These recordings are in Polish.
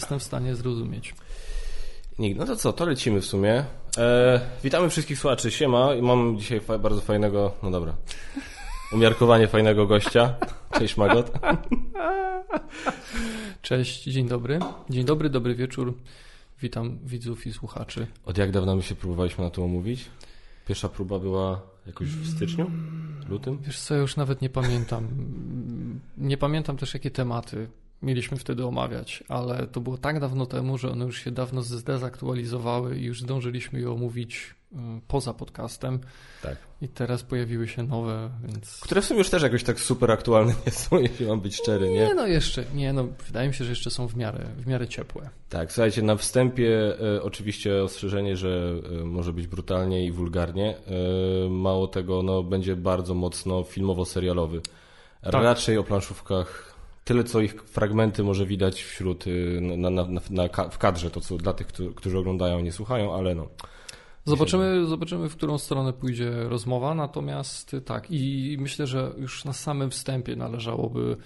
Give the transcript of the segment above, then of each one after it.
jestem w stanie zrozumieć. No to co, to lecimy w sumie. E, witamy wszystkich słuchaczy. Siema. Mam dzisiaj fa bardzo fajnego, no dobra, umiarkowanie fajnego gościa. Cześć Magot. Cześć, dzień dobry. Dzień dobry, dobry wieczór. Witam widzów i słuchaczy. Od jak dawna my się próbowaliśmy na to omówić? Pierwsza próba była jakoś w styczniu? Lutym? Wiesz co, już nawet nie pamiętam. Nie pamiętam też jakie tematy mieliśmy wtedy omawiać, ale to było tak dawno temu, że one już się dawno zdezaktualizowały i już zdążyliśmy je omówić y, poza podcastem. Tak. I teraz pojawiły się nowe, więc... Które w sumie już też jakoś tak super aktualne nie są, jeśli mam być szczery, nie? Nie, no jeszcze, nie, no wydaje mi się, że jeszcze są w miarę, w miarę ciepłe. Tak, słuchajcie, na wstępie e, oczywiście ostrzeżenie, że e, może być brutalnie i wulgarnie. E, mało tego, no będzie bardzo mocno filmowo-serialowy. Tak. Raczej o planszówkach tyle, co ich fragmenty może widać wśród, y, na, na, na, w kadrze, to co dla tych, którzy- którzy oglądają, nie słuchają, ale no. Zobaczymy, zobaczymy, w którą stronę pójdzie rozmowa, natomiast y, tak, i myślę, że już na samym wstępie należałoby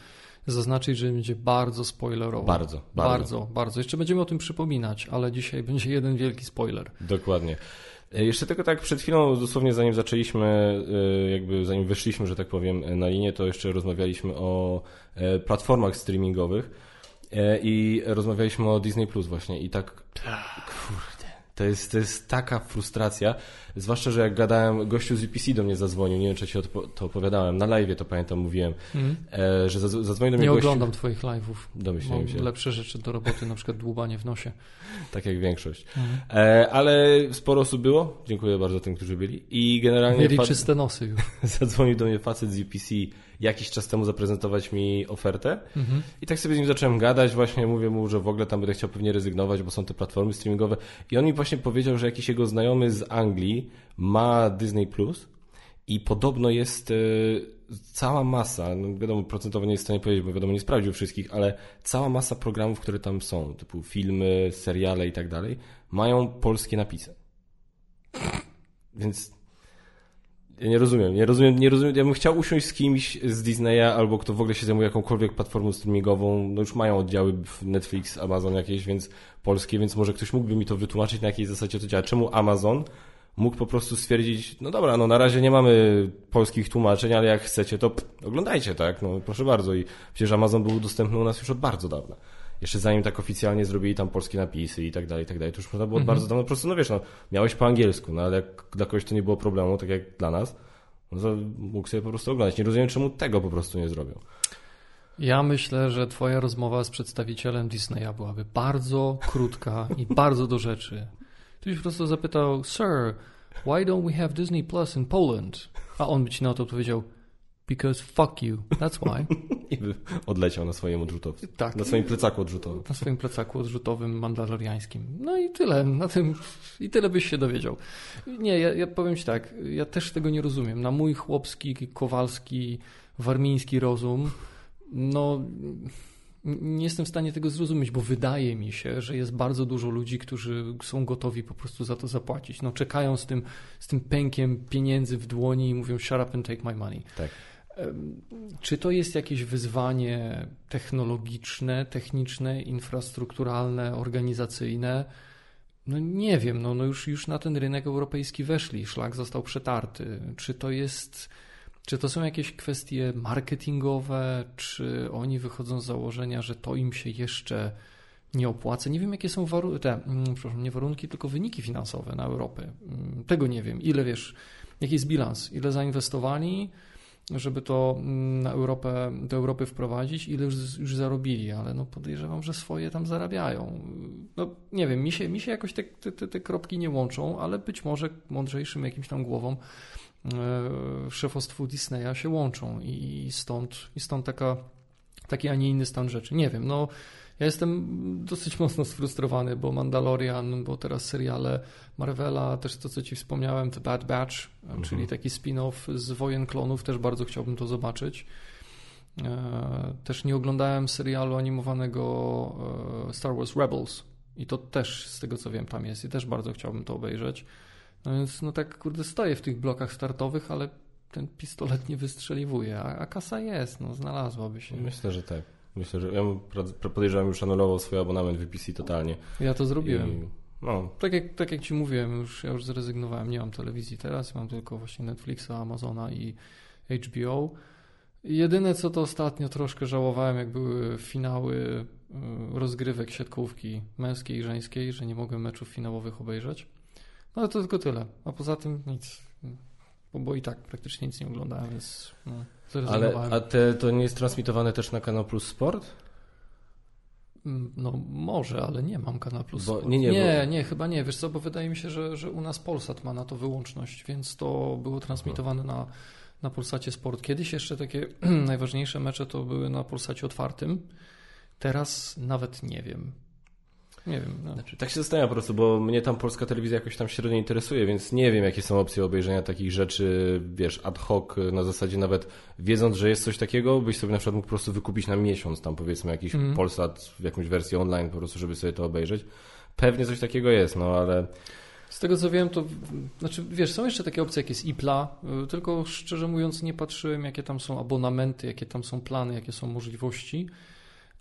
zaznaczyć, że będzie bardzo spoilerowo. Bardzo, bardzo. Bardzo, bardzo. Jeszcze będziemy o tym przypominać, ale dzisiaj będzie jeden wielki spoiler. Dokładnie. E, Jeszcze tylko tak przed chwilą, dosłownie zanim zaczęliśmy, e, jakby zanim weszliśmy, że tak powiem, e, na linię, to jeszcze rozmawialiśmy o platformach streamingowych i rozmawialiśmy o Disney Plus właśnie i tak, kurde, to jest, to jest taka frustracja, zwłaszcza, że jak gadałem, gościu z UPC do mnie zadzwonił, nie wiem, czy ci to opowiadałem, na live to pamiętam, mówiłem, e, że zadzw- zadzwonił do mnie Nie gościu, oglądam twoich live'ów. domyśliłem Mam się, lepsze rzeczy do roboty, na przykład dłubanie w nosie. tak jak większość, e, ale sporo osób było, dziękuję bardzo tym, którzy byli. I generalnie... Mieli czyste nosy już. Zadzwonił do mnie facet z UPC jakiś czas temu zaprezentować mi ofertę. I tak sobie z nim zacząłem gadać, właśnie mówię mu, że w ogóle tam będę chciał pewnie rezygnować, bo są te platformy streamingowe. I on mi właśnie powiedział, że jakiś jego znajomy z Anglii ma Disney Plus i podobno jest e, cała masa, no wiadomo procentowo nie jest w stanie powiedzieć, bo wiadomo nie sprawdził wszystkich, ale cała masa programów, które tam są, typu filmy, seriale i tak dalej, mają polskie napisy. Więc ja nie rozumiem, nie rozumiem, nie rozumiem. Ja bym chciał usiąść z kimś z Disneya albo kto w ogóle się zajmuje jakąkolwiek platformą streamingową. No już mają oddziały Netflix, Amazon jakieś, więc polskie, więc może ktoś mógłby mi to wytłumaczyć, na jakiej zasadzie to działa. Czemu Amazon mógł po prostu stwierdzić, no dobra, no na razie nie mamy polskich tłumaczeń, ale jak chcecie, to pff, oglądajcie, tak? No proszę bardzo. I przecież Amazon był dostępny u nas już od bardzo dawna. Jeszcze zanim tak oficjalnie zrobili tam polskie napisy i tak dalej, i tak dalej, to już można było od bardzo dawno, po prostu, no wiesz, no, miałeś po angielsku, no ale jak dla kogoś to nie było problemu, tak jak dla nas, no to mógł sobie po prostu oglądać. Nie rozumiem, czemu tego po prostu nie zrobią. Ja myślę, że twoja rozmowa z przedstawicielem Disneya byłaby bardzo krótka i bardzo do rzeczy. Ty byś po prostu zapytał, Sir, why don't we have Disney Plus in Poland? A on by ci na to odpowiedział, because fuck you, that's why. I by odleciał na swoim odrzutowcu. Tak. Na swoim plecaku odrzutowym. Na swoim plecaku odrzutowym mandaloriańskim. No i tyle, na tym, i tyle byś się dowiedział. Nie, ja, ja powiem ci tak, ja też tego nie rozumiem. Na mój chłopski, kowalski, warmiński rozum, no nie jestem w stanie tego zrozumieć, bo wydaje mi się, że jest bardzo dużo ludzi, którzy są gotowi po prostu za to zapłacić. No czekają z tym, z tym pękiem pieniędzy w dłoni i mówią shut up and take my money. Tak. Czy to jest jakieś wyzwanie technologiczne, techniczne, infrastrukturalne, organizacyjne? No nie wiem, no, no już, już na ten rynek europejski weszli, szlak został przetarty. Czy to jest, czy to są jakieś kwestie marketingowe, czy oni wychodzą z założenia, że to im się jeszcze nie opłaca? Nie wiem, jakie są warunki, te, mm, przepraszam, nie warunki, tylko wyniki finansowe na Europę. Mm, Tego nie wiem. Ile wiesz, jaki jest bilans, ile zainwestowali, żeby to mm, na Europę, do Europy wprowadzić, ile już, już zarobili, ale no podejrzewam, że swoje tam zarabiają. No nie wiem, mi się, mi się jakoś te, te, te, kropki nie łączą, ale być może mądrzejszym jakimś tam głowom e, szefostwu Disneya się łączą i stąd, i stąd taka, taki, a nie inny stan rzeczy. Nie wiem, no ja jestem dosyć mocno sfrustrowany, bo Mandalorian, bo teraz seriale Marvela, też to, co Ci wspomniałem, The Bad Batch, czyli taki spin-off z Wojen Klonów, też bardzo chciałbym to zobaczyć. E, Też nie oglądałem serialu animowanego e, Star Wars Rebels i to też, z tego co wiem, tam jest i też bardzo chciałbym to obejrzeć. No więc, no tak, kurde, stoję w tych blokach startowych, ale ten pistolet nie wystrzeliwuje, a, a kasa jest, no znalazłaby się. Myślę, że tak. Myślę, że ja podejrzewam już anulował swój abonament VPC totalnie. Ja to zrobiłem. I, no. tak, jak, tak jak ci mówiłem, już, ja już zrezygnowałem, nie mam telewizji teraz, mam tylko właśnie Netflixa, Amazona i HBO. Jedyne co to ostatnio troszkę żałowałem, jak były finały y, rozgrywek siatkówki męskiej i żeńskiej, że nie mogłem meczów finałowych obejrzeć. No ale to tylko tyle. A poza tym nic. Bo, bo i tak praktycznie nic nie oglądałem, więc no, Ale a te, to nie jest transmitowane też na Kanał Plus Sport? Mm, no może, ale nie mam Kanał Plus bo, Nie, nie, nie, bo... nie, chyba nie. Wiesz co, bo wydaje mi się, że, że u nas Polsat ma na to wyłączność, więc to było transmitowane na na Polsacie Sport. Kiedyś jeszcze takie najważniejsze mecze to były na Polsacie otwartym. Teraz nawet nie wiem. Nie wiem. No. Znaczy, tak się zastanawiam po prostu, bo mnie tam polska telewizja jakoś tam średnio interesuje, więc nie wiem, jakie są opcje obejrzenia takich rzeczy, wiesz, ad hoc, na zasadzie nawet wiedząc, że jest coś takiego, byś sobie na przykład mógł po prostu wykupić na miesiąc tam powiedzmy jakiś mm. Polsat w jakąś wersję online po prostu, żeby sobie to obejrzeć. Pewnie coś takiego jest, no ale z tego co wiem, to znaczy, wiesz, są jeszcze takie opcje jak jest IPLA, y, tylko szczerze mówiąc nie patrzyłem, jakie tam są abonamenty, jakie tam są plany, jakie są możliwości,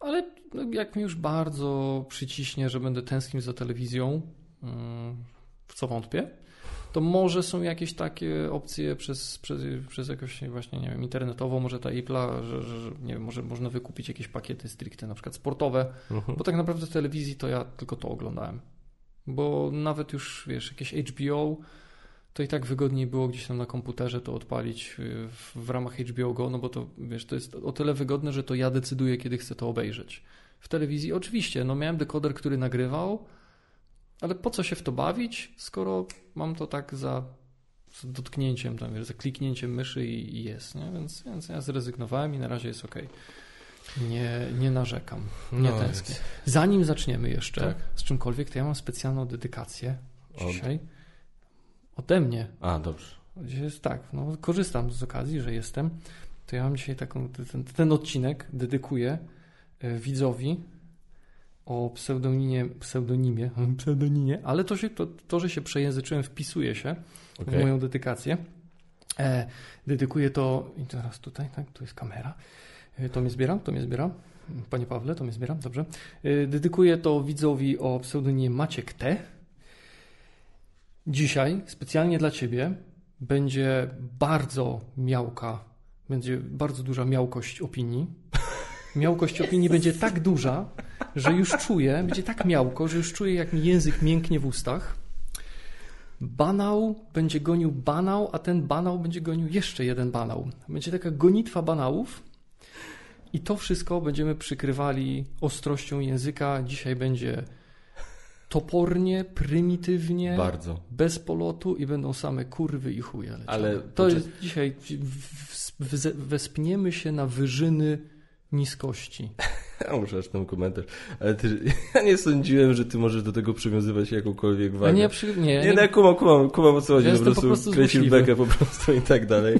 ale no, jak mi już bardzo przyciśnie, że będę tęsknił za telewizją, y, w co wątpię, to może są jakieś takie opcje przez, przez, przez jakoś właśnie, nie wiem, internetowo, może ta IPLA, że, że, nie wiem, może można wykupić jakieś pakiety stricte, na przykład sportowe, uh mhm. -huh. bo tak naprawdę w telewizji to ja tylko to oglądałem. Bo nawet już, wiesz, jakieś HBO, to i tak wygodniej było gdzieś tam na komputerze to odpalić y, w, w, ramach HBO Go, no bo to, wiesz, to jest o tyle wygodne, że to ja decyduję, kiedy chcę to obejrzeć. W telewizji oczywiście, no miałem dekoder, który nagrywał, ale po co się w to bawić, skoro mam to tak za, za dotknięciem, tam, wiesz, za kliknięciem myszy i, i jest, nie? Więc, więc ja zrezygnowałem i na razie jest ok. Nie, nie narzekam, nie no, tęsknię. Zanim zaczniemy jeszcze tak. z czymkolwiek, to ja mam specjalną dedykację dzisiaj. Od... Ode mnie. A, dobrze. Jest tak, no, korzystam z okazji, że jestem. To ja mam dzisiaj taką, ten, ten odcinek dedykuję e, widzowi o pseudonimie, pseudonimie, pseudonimie ale to, się, to, to, że się przejęzyczyłem, wpisuje się okay. w moją dedykację. E, dedykuję to, i teraz tutaj, tak, tu jest kamera. E, to mnie zbieram, to mnie zbieram. Panie Pawle, to mnie zbieram, dobrze. E, dedykuję to widzowi o pseudonimie Maciek T. Dzisiaj specjalnie dla Ciebie będzie bardzo miałka, będzie bardzo duża miałkość opinii. Miałkość opinii będzie tak duża, że już czuję, będzie tak miałko, że już czuję, jak mi język mięknie w ustach. Banał będzie gonił banał, a ten banał będzie gonił jeszcze jeden banał. Będzie taka gonitwa banałów i to wszystko będziemy przykrywali ostrością języka. Dzisiaj będzie topornie, prymitywnie, Bardzo. bez polotu i będą same kurwy i chuje. Ale to jest dzisiaj wespniemy się na wyżyny niskości. Ja muszę aż ten komentarz. Ale ty, ja nie sądziłem, że ty możesz do tego przywiązywać jakąkolwiek wagę. nie, przy, nie, nie, nie, nie, kumam, kumam, kumam o co chodzi. Ja po prostu, po prostu kręcił bekę po prostu i tak dalej.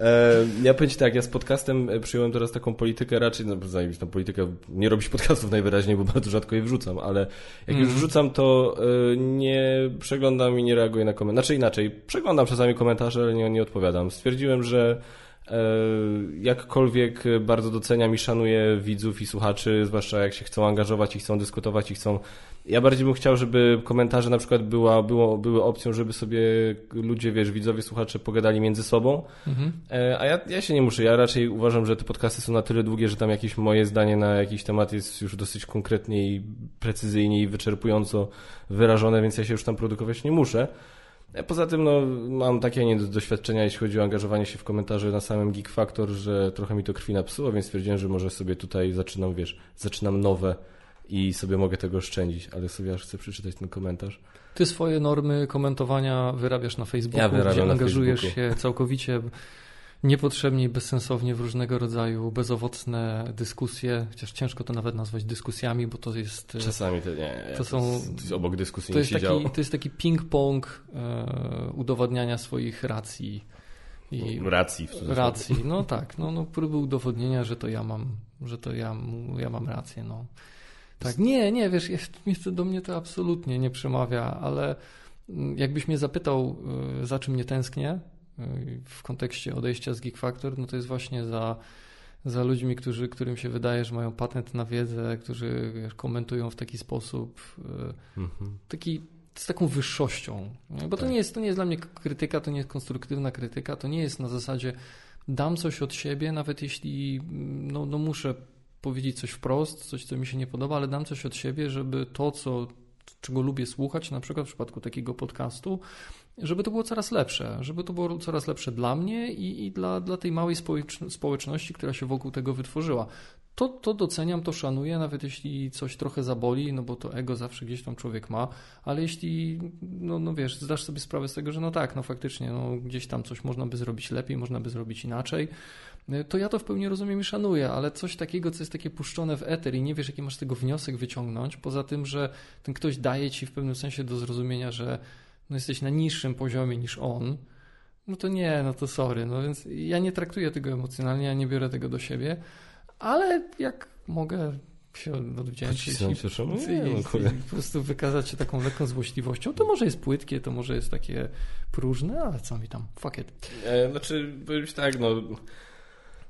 E, ja powiem Ci tak, ja z podcastem e, przyjąłem teraz taką politykę raczej, no tą politykę, nie robić podcastów najwyraźniej, bo bardzo rzadko je wrzucam, ale jak mm. już mhm. wrzucam, to e, nie przeglądam i nie reaguję na komentarze. Znaczy inaczej, przeglądam czasami komentarze, ale nie, nie odpowiadam. Stwierdziłem, że jakkolwiek bardzo doceniam i szanuję widzów i słuchaczy, zwłaszcza jak się chcą angażować i chcą dyskutować i chcą ja bardziej bym chciał, żeby komentarze na przykład była, było, były opcją, żeby sobie ludzie, wiesz, widzowie, słuchacze pogadali między sobą. Mhm. E, a ja, ja się nie muszę. Ja raczej uważam, że te podcasty są na tyle długie, że tam jakieś moje zdanie na jakiś temat jest już dosyć konkretnie i precyzyjnie i wyczerpująco wyrażone, więc ja się już tam produkować nie muszę. E, poza tym no, mam takie doświadczenia, jeśli chodzi o angażowanie się w komentarze na samym Geek Factor, że trochę mi to krwi napsuło, więc stwierdziłem, że może sobie tutaj zaczynam, wiesz, zaczynam nowe i sobie mogę tego oszczędzić, ale sobie aż chcę przeczytać ten komentarz. Ty swoje normy komentowania wyrabiasz na Facebooku, ja gdzie na angażujesz Facebooku. się całkowicie niepotrzebnie i bezsensownie w różnego rodzaju bezowocne dyskusje, chociaż ciężko to nawet nazwać dyskusjami, bo to jest... E, Czasami to nie, to, to są, to jest obok dyskusji to jest, taki, to jest taki ping-pong e, udowadniania swoich racji. I racji. W racji, no tak, no, no próby udowodnienia, że to ja mam, że to ja, ja mam rację, no. Tak, nie, nie, wiesz, jest, do mnie to absolutnie nie przemawia, ale mm, jakbyś mnie zapytał, y, za czym nie tęsknię w kontekście odejścia z Geek Factor, no to jest właśnie za, za ludźmi, którzy, którym się wydaje, że mają patent na wiedzę, którzy wiesz, komentują w taki sposób, e, mhm. taki z taką wyższością. Bo to, tak. nie jest, to nie jest dla mnie krytyka, to nie jest konstruktywna krytyka, to nie jest na zasadzie dam coś od siebie, nawet jeśli no, no muszę powiedzieć coś wprost, coś, co mi się nie podoba, ale dam coś od siebie, żeby to, co, czego lubię słuchać, na przykład w przypadku takiego podcastu, żeby to było coraz lepsze, żeby to było coraz lepsze dla mnie i, i dla, dla tej małej społeczności, która się wokół tego wytworzyła. To, to doceniam, to szanuję, nawet jeśli coś trochę zaboli, no bo to ego zawsze gdzieś tam człowiek ma, ale jeśli, no, no wiesz, zdasz sobie sprawę z tego, że no tak, no faktycznie, no gdzieś tam coś można by zrobić lepiej, można by zrobić inaczej, to ja to w pełni rozumiem i szanuję, ale coś takiego, co jest takie puszczone w eter i nie wiesz, jaki masz z tego wniosek wyciągnąć, poza tym, że ten ktoś daje ci w pewnym sensie do zrozumienia, że no jesteś na niższym poziomie niż on, no to nie, no to sorry. No więc ja nie traktuję tego emocjonalnie, ja nie biorę tego do siebie, ale jak mogę się odwdzięczyć i, no, i, i, i po prostu wykazać się taką lekką złośliwością, to może jest płytkie, to może jest takie próżne, ale co mi tam, fuck it. E, znaczy, powiem tak, no...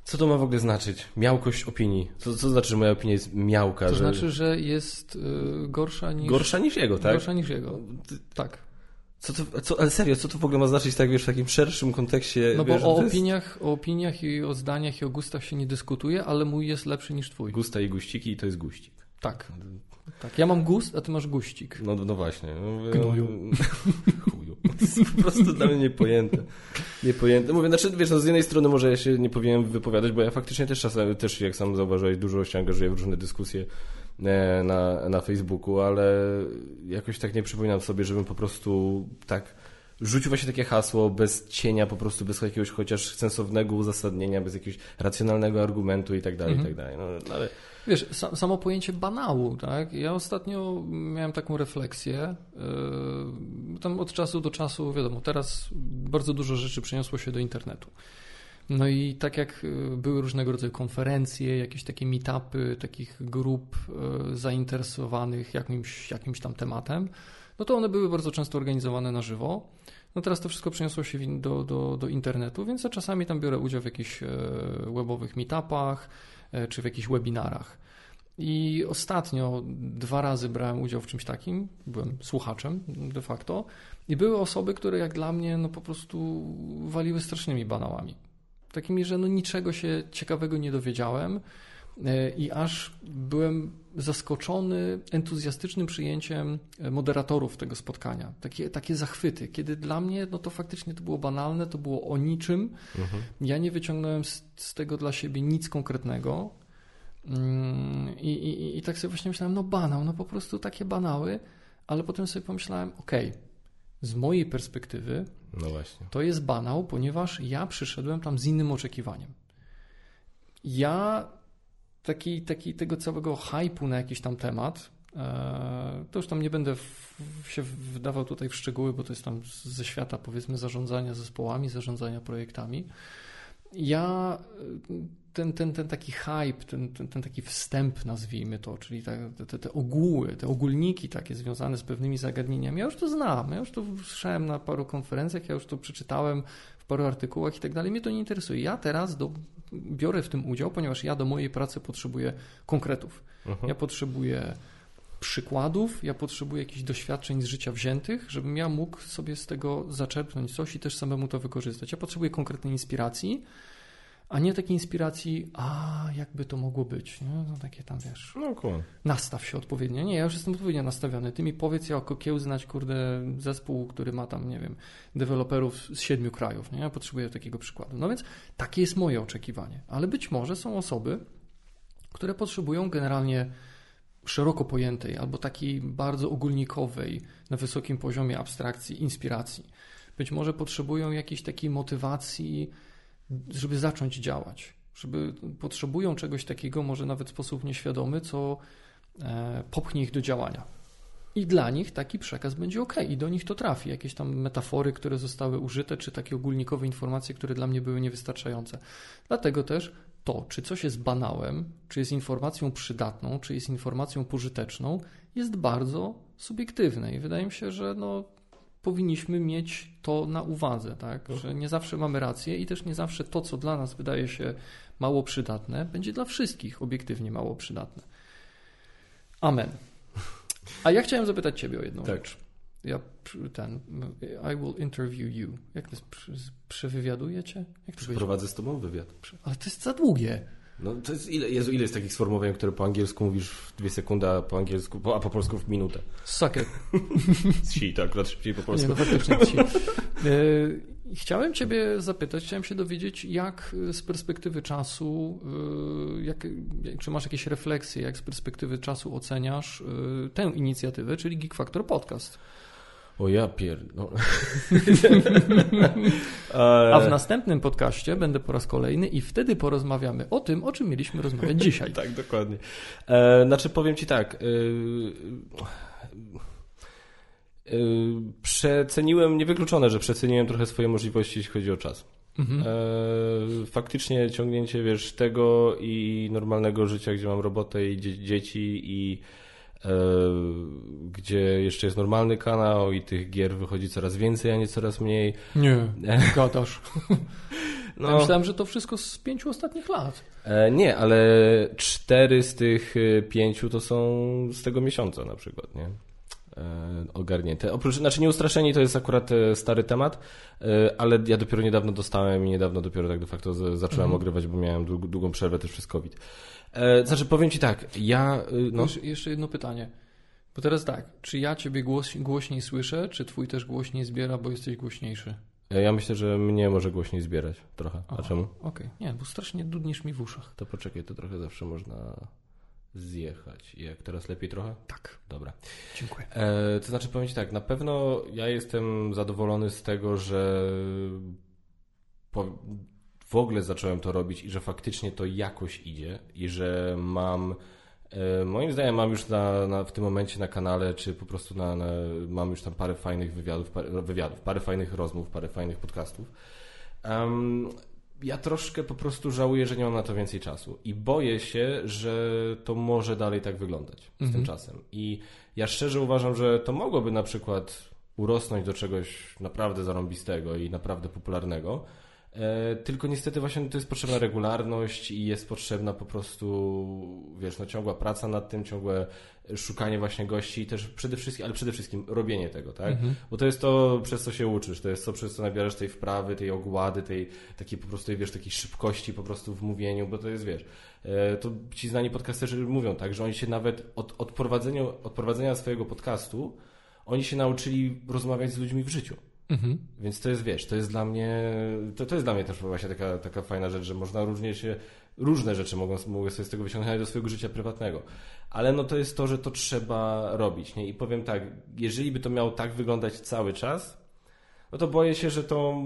Co to ma w ogóle znaczyć? Miałkość opinii. Co, co znaczy, że moja opinia jest miałka? To że... znaczy, że jest y, gorsza niż... Gorsza niż jego, tak? Gorsza niż jego, tak. Co to, co, ale serio, co to w ogóle ma znaczyć tak, wiesz, w takim szerszym kontekście? No wiesz, bo o opiniach, jest... o opiniach i o zdaniach i o gustach się nie dyskutuje, ale mój jest lepszy niż twój. Gusta i guściki i to jest guścik. Tak. Tak, ja mam gust, a ty masz guścik. No, no właśnie. No, Gnoju. Chuju. To jest po prostu dla mnie niepojęte. Niepojęte. Mówię, znaczy, wiesz, no z jednej strony może ja się nie powinienem wypowiadać, bo ja faktycznie też czasem, też jak sam zauważyłeś, dużo się angażuję w różne dyskusje na, na Facebooku, ale jakoś tak nie przypominam sobie, żebym po prostu tak rzucił właśnie takie hasło bez cienia, po prostu bez jakiegoś chociaż sensownego uzasadnienia, bez jakiegoś racjonalnego argumentu i tak dalej, i tak mhm. dalej. No, ale... Wiesz, samo pojęcie banału, tak? Ja ostatnio miałem taką refleksję, yy, tam od czasu do czasu, wiadomo, teraz bardzo dużo rzeczy przeniosło się do internetu. No i tak jak y, były różnego rodzaju konferencje, jakieś takie meetupy takich grup y, zainteresowanych jakimś, jakimś tam tematem, no to one były bardzo często organizowane na żywo. No teraz to wszystko przeniosło się do, do, do internetu, więc ja czasami tam biorę udział w jakichś e, webowych meetupach czy w jakichś webinarach. I ostatnio dwa razy brałem udział w czymś takim, byłem słuchaczem de facto, i były osoby, które jak dla mnie no po prostu waliły strasznymi banałami takimi, że no niczego się ciekawego nie dowiedziałem e, i aż byłem zaskoczony entuzjastycznym przyjęciem e, moderatorów tego spotkania. Takie, takie zachwyty, kiedy dla mnie no to faktycznie to było banalne, to było o niczym. Mhm. Ja nie wyciągnąłem z, z, tego dla siebie nic konkretnego. Mm, I, i, I tak sobie właśnie myślałem, no banał, no po prostu takie banały, ale potem sobie pomyślałem, okej, okay, z mojej perspektywy no właśnie. to jest banał, ponieważ ja przyszedłem tam z innym oczekiwaniem. Ja taki, taki tego całego hypu na jakiś tam temat, e, to już tam nie będę w, się wdawał tutaj w szczegóły, bo to jest tam ze świata powiedzmy zarządzania zespołami, zarządzania projektami. Ja ten, ten, ten taki hype, ten, ten, ten taki wstęp, nazwijmy to, czyli te, te, te ogóły, te ogólniki takie związane z pewnymi zagadnieniami, ja już to znam, ja już to słyszałem na paru konferencjach, ja już to przeczytałem w paru artykułach i tak dalej, mnie to nie interesuje. Ja teraz do, biorę w tym udział, ponieważ ja do mojej pracy potrzebuję konkretów. Mhm. Ja potrzebuję przykładów, ja potrzebuję jakichś doświadczeń z życia wziętych, żebym ja mógł sobie z tego zaczerpnąć coś i też samemu to wykorzystać. Ja potrzebuję konkretnej inspiracji, a nie takiej inspiracji, a jakby to mogło być. Nie? No takie tam wiesz. No cool. Nastaw się odpowiednio. Nie, ja już jestem odpowiednio nastawiony. Ty mi powiedz jako kiełznać, kurde, zespół, który ma tam, nie wiem, deweloperów z siedmiu krajów. Nie? Ja potrzebuję takiego przykładu. No więc takie jest moje oczekiwanie. Ale być może są osoby, które potrzebują generalnie szeroko pojętej albo takiej bardzo ogólnikowej, na wysokim poziomie abstrakcji, inspiracji. Być może potrzebują jakiejś takiej motywacji, żeby zacząć działać, żeby potrzebują czegoś takiego, może nawet w sposób nieświadomy, co e, popchnie ich do działania. I dla nich taki przekaz będzie ok, i do nich to trafi. Jakieś tam metafory, które zostały użyte, czy takie ogólnikowe informacje, które dla mnie były niewystarczające. Dlatego też to, czy coś jest banałem, czy jest informacją przydatną, czy jest informacją pożyteczną, jest bardzo subiektywne. I wydaje mi się, że no, powinniśmy mieć to na uwadze, tak? No. że nie zawsze mamy rację i też nie zawsze to, co dla nas wydaje się mało przydatne, będzie dla wszystkich obiektywnie mało przydatne. Amen. A ja chciałem zapytać Ciebie o jedną Tak. rzecz. Ja ten, I will interview you. Jak to jest? Przewywiaduję cię? Jak to powiedzieć? Przeprowadzę z tobą wywiad. Ale to jest za długie. No to jest ile, Jezu, ile jest takich sformułowań, które po angielsku mówisz w dwie sekundy, a po angielsku, a po polsku w minutę. It. Si, to akurat szybciej po Nie, polsku. no faktycznie. E, Chciałem Ciebie zapytać, chciałem się dowiedzieć, jak z perspektywy czasu, e, jak, czy masz jakieś refleksje, jak z perspektywy czasu oceniasz e, tę inicjatywę, czyli Geek Factor Podcast. O ja pier... No. A w następnym podcaście będę po raz kolejny i wtedy porozmawiamy o tym, o czym mieliśmy rozmawiać dzisiaj. Tak, dokładnie. E, znaczy powiem Ci tak. E, e, przeceniłem, niewykluczone, że przeceniłem trochę swoje możliwości, jeśli chodzi o czas. Mhm. E, faktycznie ciągnięcie, wiesz, tego i normalnego życia, gdzie mam robotę i dzie- dzieci i e, gdzie jeszcze jest normalny kanał i tych gier wychodzi coraz więcej, a nie coraz mniej. Nie, gadasz. No, Ja myślałem, że to wszystko z pięciu ostatnich lat. E, nie, ale cztery z tych e, pięciu to są z tego miesiąca na przykład, nie? E, ogarnięte. Oprócz, znaczy nieustraszeni to jest akurat e, stary temat, e, ale ja dopiero niedawno dostałem i niedawno dopiero tak de facto z, zacząłem Mhm. ogrywać, bo miałem dług, długą przerwę też przez COVID. E, znaczy powiem Ci tak, ja... e, no, Jeszcze, jeszcze jedno pytanie. Bo teraz tak, czy ja ciebie głos, głośniej słyszę, czy twój też głośniej zbiera, bo jesteś głośniejszy? e, ja myślę, że mnie może głośniej zbierać trochę. A Aha. czemu? Okej, nie, bo strasznie dudnisz mi w uszach. To poczekaj, to trochę zawsze można zjechać. Jak teraz lepiej trochę? Tak, Dobra. dziękuję. E, to znaczy powiem Ci tak, na pewno ja jestem zadowolony z tego, że po, w ogóle zacząłem to robić i że faktycznie to jakoś idzie i że mam e, moim zdaniem mam już na, na, w tym momencie na kanale, czy po prostu na, na, mam już tam parę fajnych wywiadów, parę, wywiadów, parę fajnych rozmów, parę fajnych podcastów. Em, ja troszkę po prostu żałuję, że nie mam na to więcej czasu i boję się, że to może dalej tak wyglądać z Mhm. tym czasem. I ja szczerze uważam, że to mogłoby na przykład urosnąć do czegoś naprawdę zarąbistego i naprawdę popularnego. E, tylko niestety właśnie to jest potrzebna regularność i jest potrzebna po prostu, wiesz, no ciągła praca nad tym, ciągłe szukanie właśnie gości i też przede wszystkim, ale przede wszystkim robienie tego, tak? Mhm. Bo to jest to, przez co się uczysz, to jest to, przez co nabierasz tej wprawy, tej ogłady, tej takiej po prostu, wiesz, takiej szybkości po prostu w mówieniu, bo to jest, wiesz, e, to ci znani podcasterzy mówią tak, że oni się nawet od, od, prowadzenia, od prowadzenia swojego podcastu, oni się nauczyli rozmawiać z ludźmi w życiu. Mhm. Więc to jest, wiesz, to jest dla mnie, to, to jest dla mnie też właśnie taka, taka fajna rzecz, że można różnie się, różne rzeczy mogą, mogę sobie z tego wyciągnąć do swojego życia prywatnego. Ale no to jest to, że to trzeba robić, nie? I powiem tak, jeżeli by to miało tak wyglądać cały czas, no to boję się, że to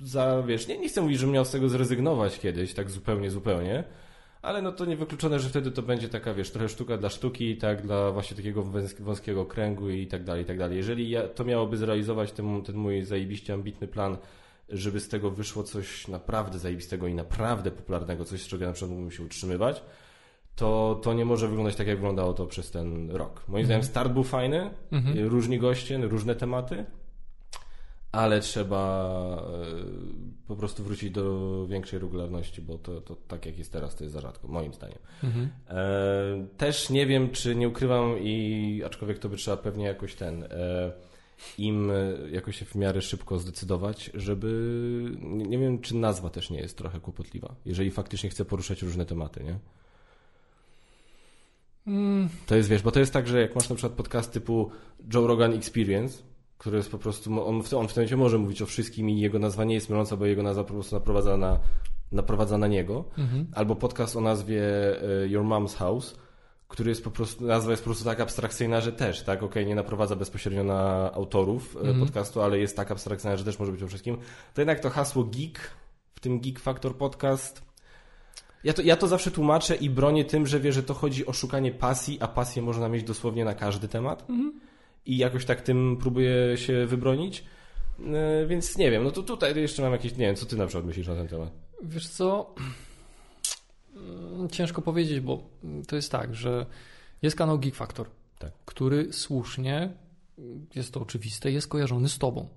za, wiesz, nie, nie chcę mówić, że miał z tego zrezygnować kiedyś, tak zupełnie, zupełnie, ale no to niewykluczone, że wtedy to będzie taka, wiesz, trochę sztuka dla sztuki, tak, dla właśnie takiego wąs- wąskiego kręgu i tak dalej, i tak dalej. Jeżeli ja, to miałoby zrealizować ten, ten mój zajebiście ambitny plan, żeby z tego wyszło coś naprawdę zajebistego i naprawdę popularnego, coś, z czego ja na przykład mógłbym się utrzymywać, to, to nie może wyglądać tak, jak wyglądało to przez ten rok. Moim zdaniem start był fajny, Mhm. różni goście, różne tematy, ale trzeba y, po prostu wrócić do większej regularności, bo to, to tak jak jest teraz, to jest za rzadko, moim zdaniem. Mhm. E, też nie wiem, czy nie ukrywam i aczkolwiek to by trzeba pewnie jakoś ten e, im e, jakoś się w miarę szybko zdecydować, żeby nie, wiem, czy nazwa też nie jest trochę kłopotliwa, jeżeli faktycznie chcę poruszać różne tematy, nie? Mm, To jest, wiesz, bo to jest tak, że jak masz na przykład podcast typu Joe Rogan Experience, który jest po prostu, on w, on w tym momencie może mówić o wszystkim i jego nazwa nie jest myląca, bo jego nazwa po prostu naprowadza na, naprowadza na niego. mhm. Albo podcast o nazwie e, Your Mom's House, który jest po prostu, nazwa jest po prostu tak abstrakcyjna, że też, tak, okej, nie naprowadza bezpośrednio na autorów e, Mhm. podcastu, ale jest tak abstrakcyjna, że też może być o wszystkim. To jednak to hasło geek, w tym Geek Factor Podcast, ja to, ja to zawsze tłumaczę i bronię tym, że wie, że to chodzi o szukanie pasji, a pasję można mieć dosłownie na każdy temat. Mhm. I jakoś tak tym próbuję się wybronić. E, Więc nie wiem, no to tutaj jeszcze mam jakieś, nie wiem, co ty na przykład myślisz na ten temat? Wiesz co? Mm, Ciężko powiedzieć, bo to jest tak, że jest kanał Geek Factor, Tak. który słusznie jest to oczywiste, jest kojarzony z tobą.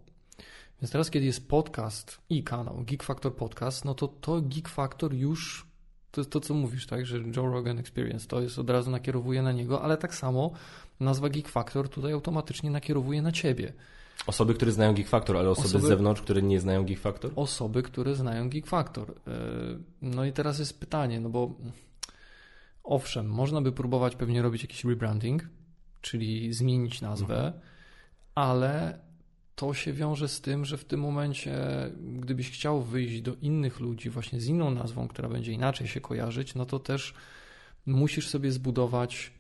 Więc teraz, kiedy jest podcast i kanał Geek Factor Podcast, no to to Geek Factor już to to, co mówisz, tak, że Joe Rogan Experience to jest od razu nakierowuje na niego, ale tak samo nazwa Geek Factor tutaj automatycznie nakierowuje na ciebie. Osoby, które znają Geek Factor, ale osoby, osoby, z zewnątrz, które nie znają Geek Factor? Osoby, które znają Geek Factor. E, no i teraz jest pytanie, no bo owszem, można by próbować pewnie robić jakiś rebranding, czyli zmienić nazwę, mhm. ale to się wiąże z tym, że w tym momencie, gdybyś chciał wyjść do innych ludzi właśnie z inną nazwą, która będzie inaczej się kojarzyć, no to też musisz sobie zbudować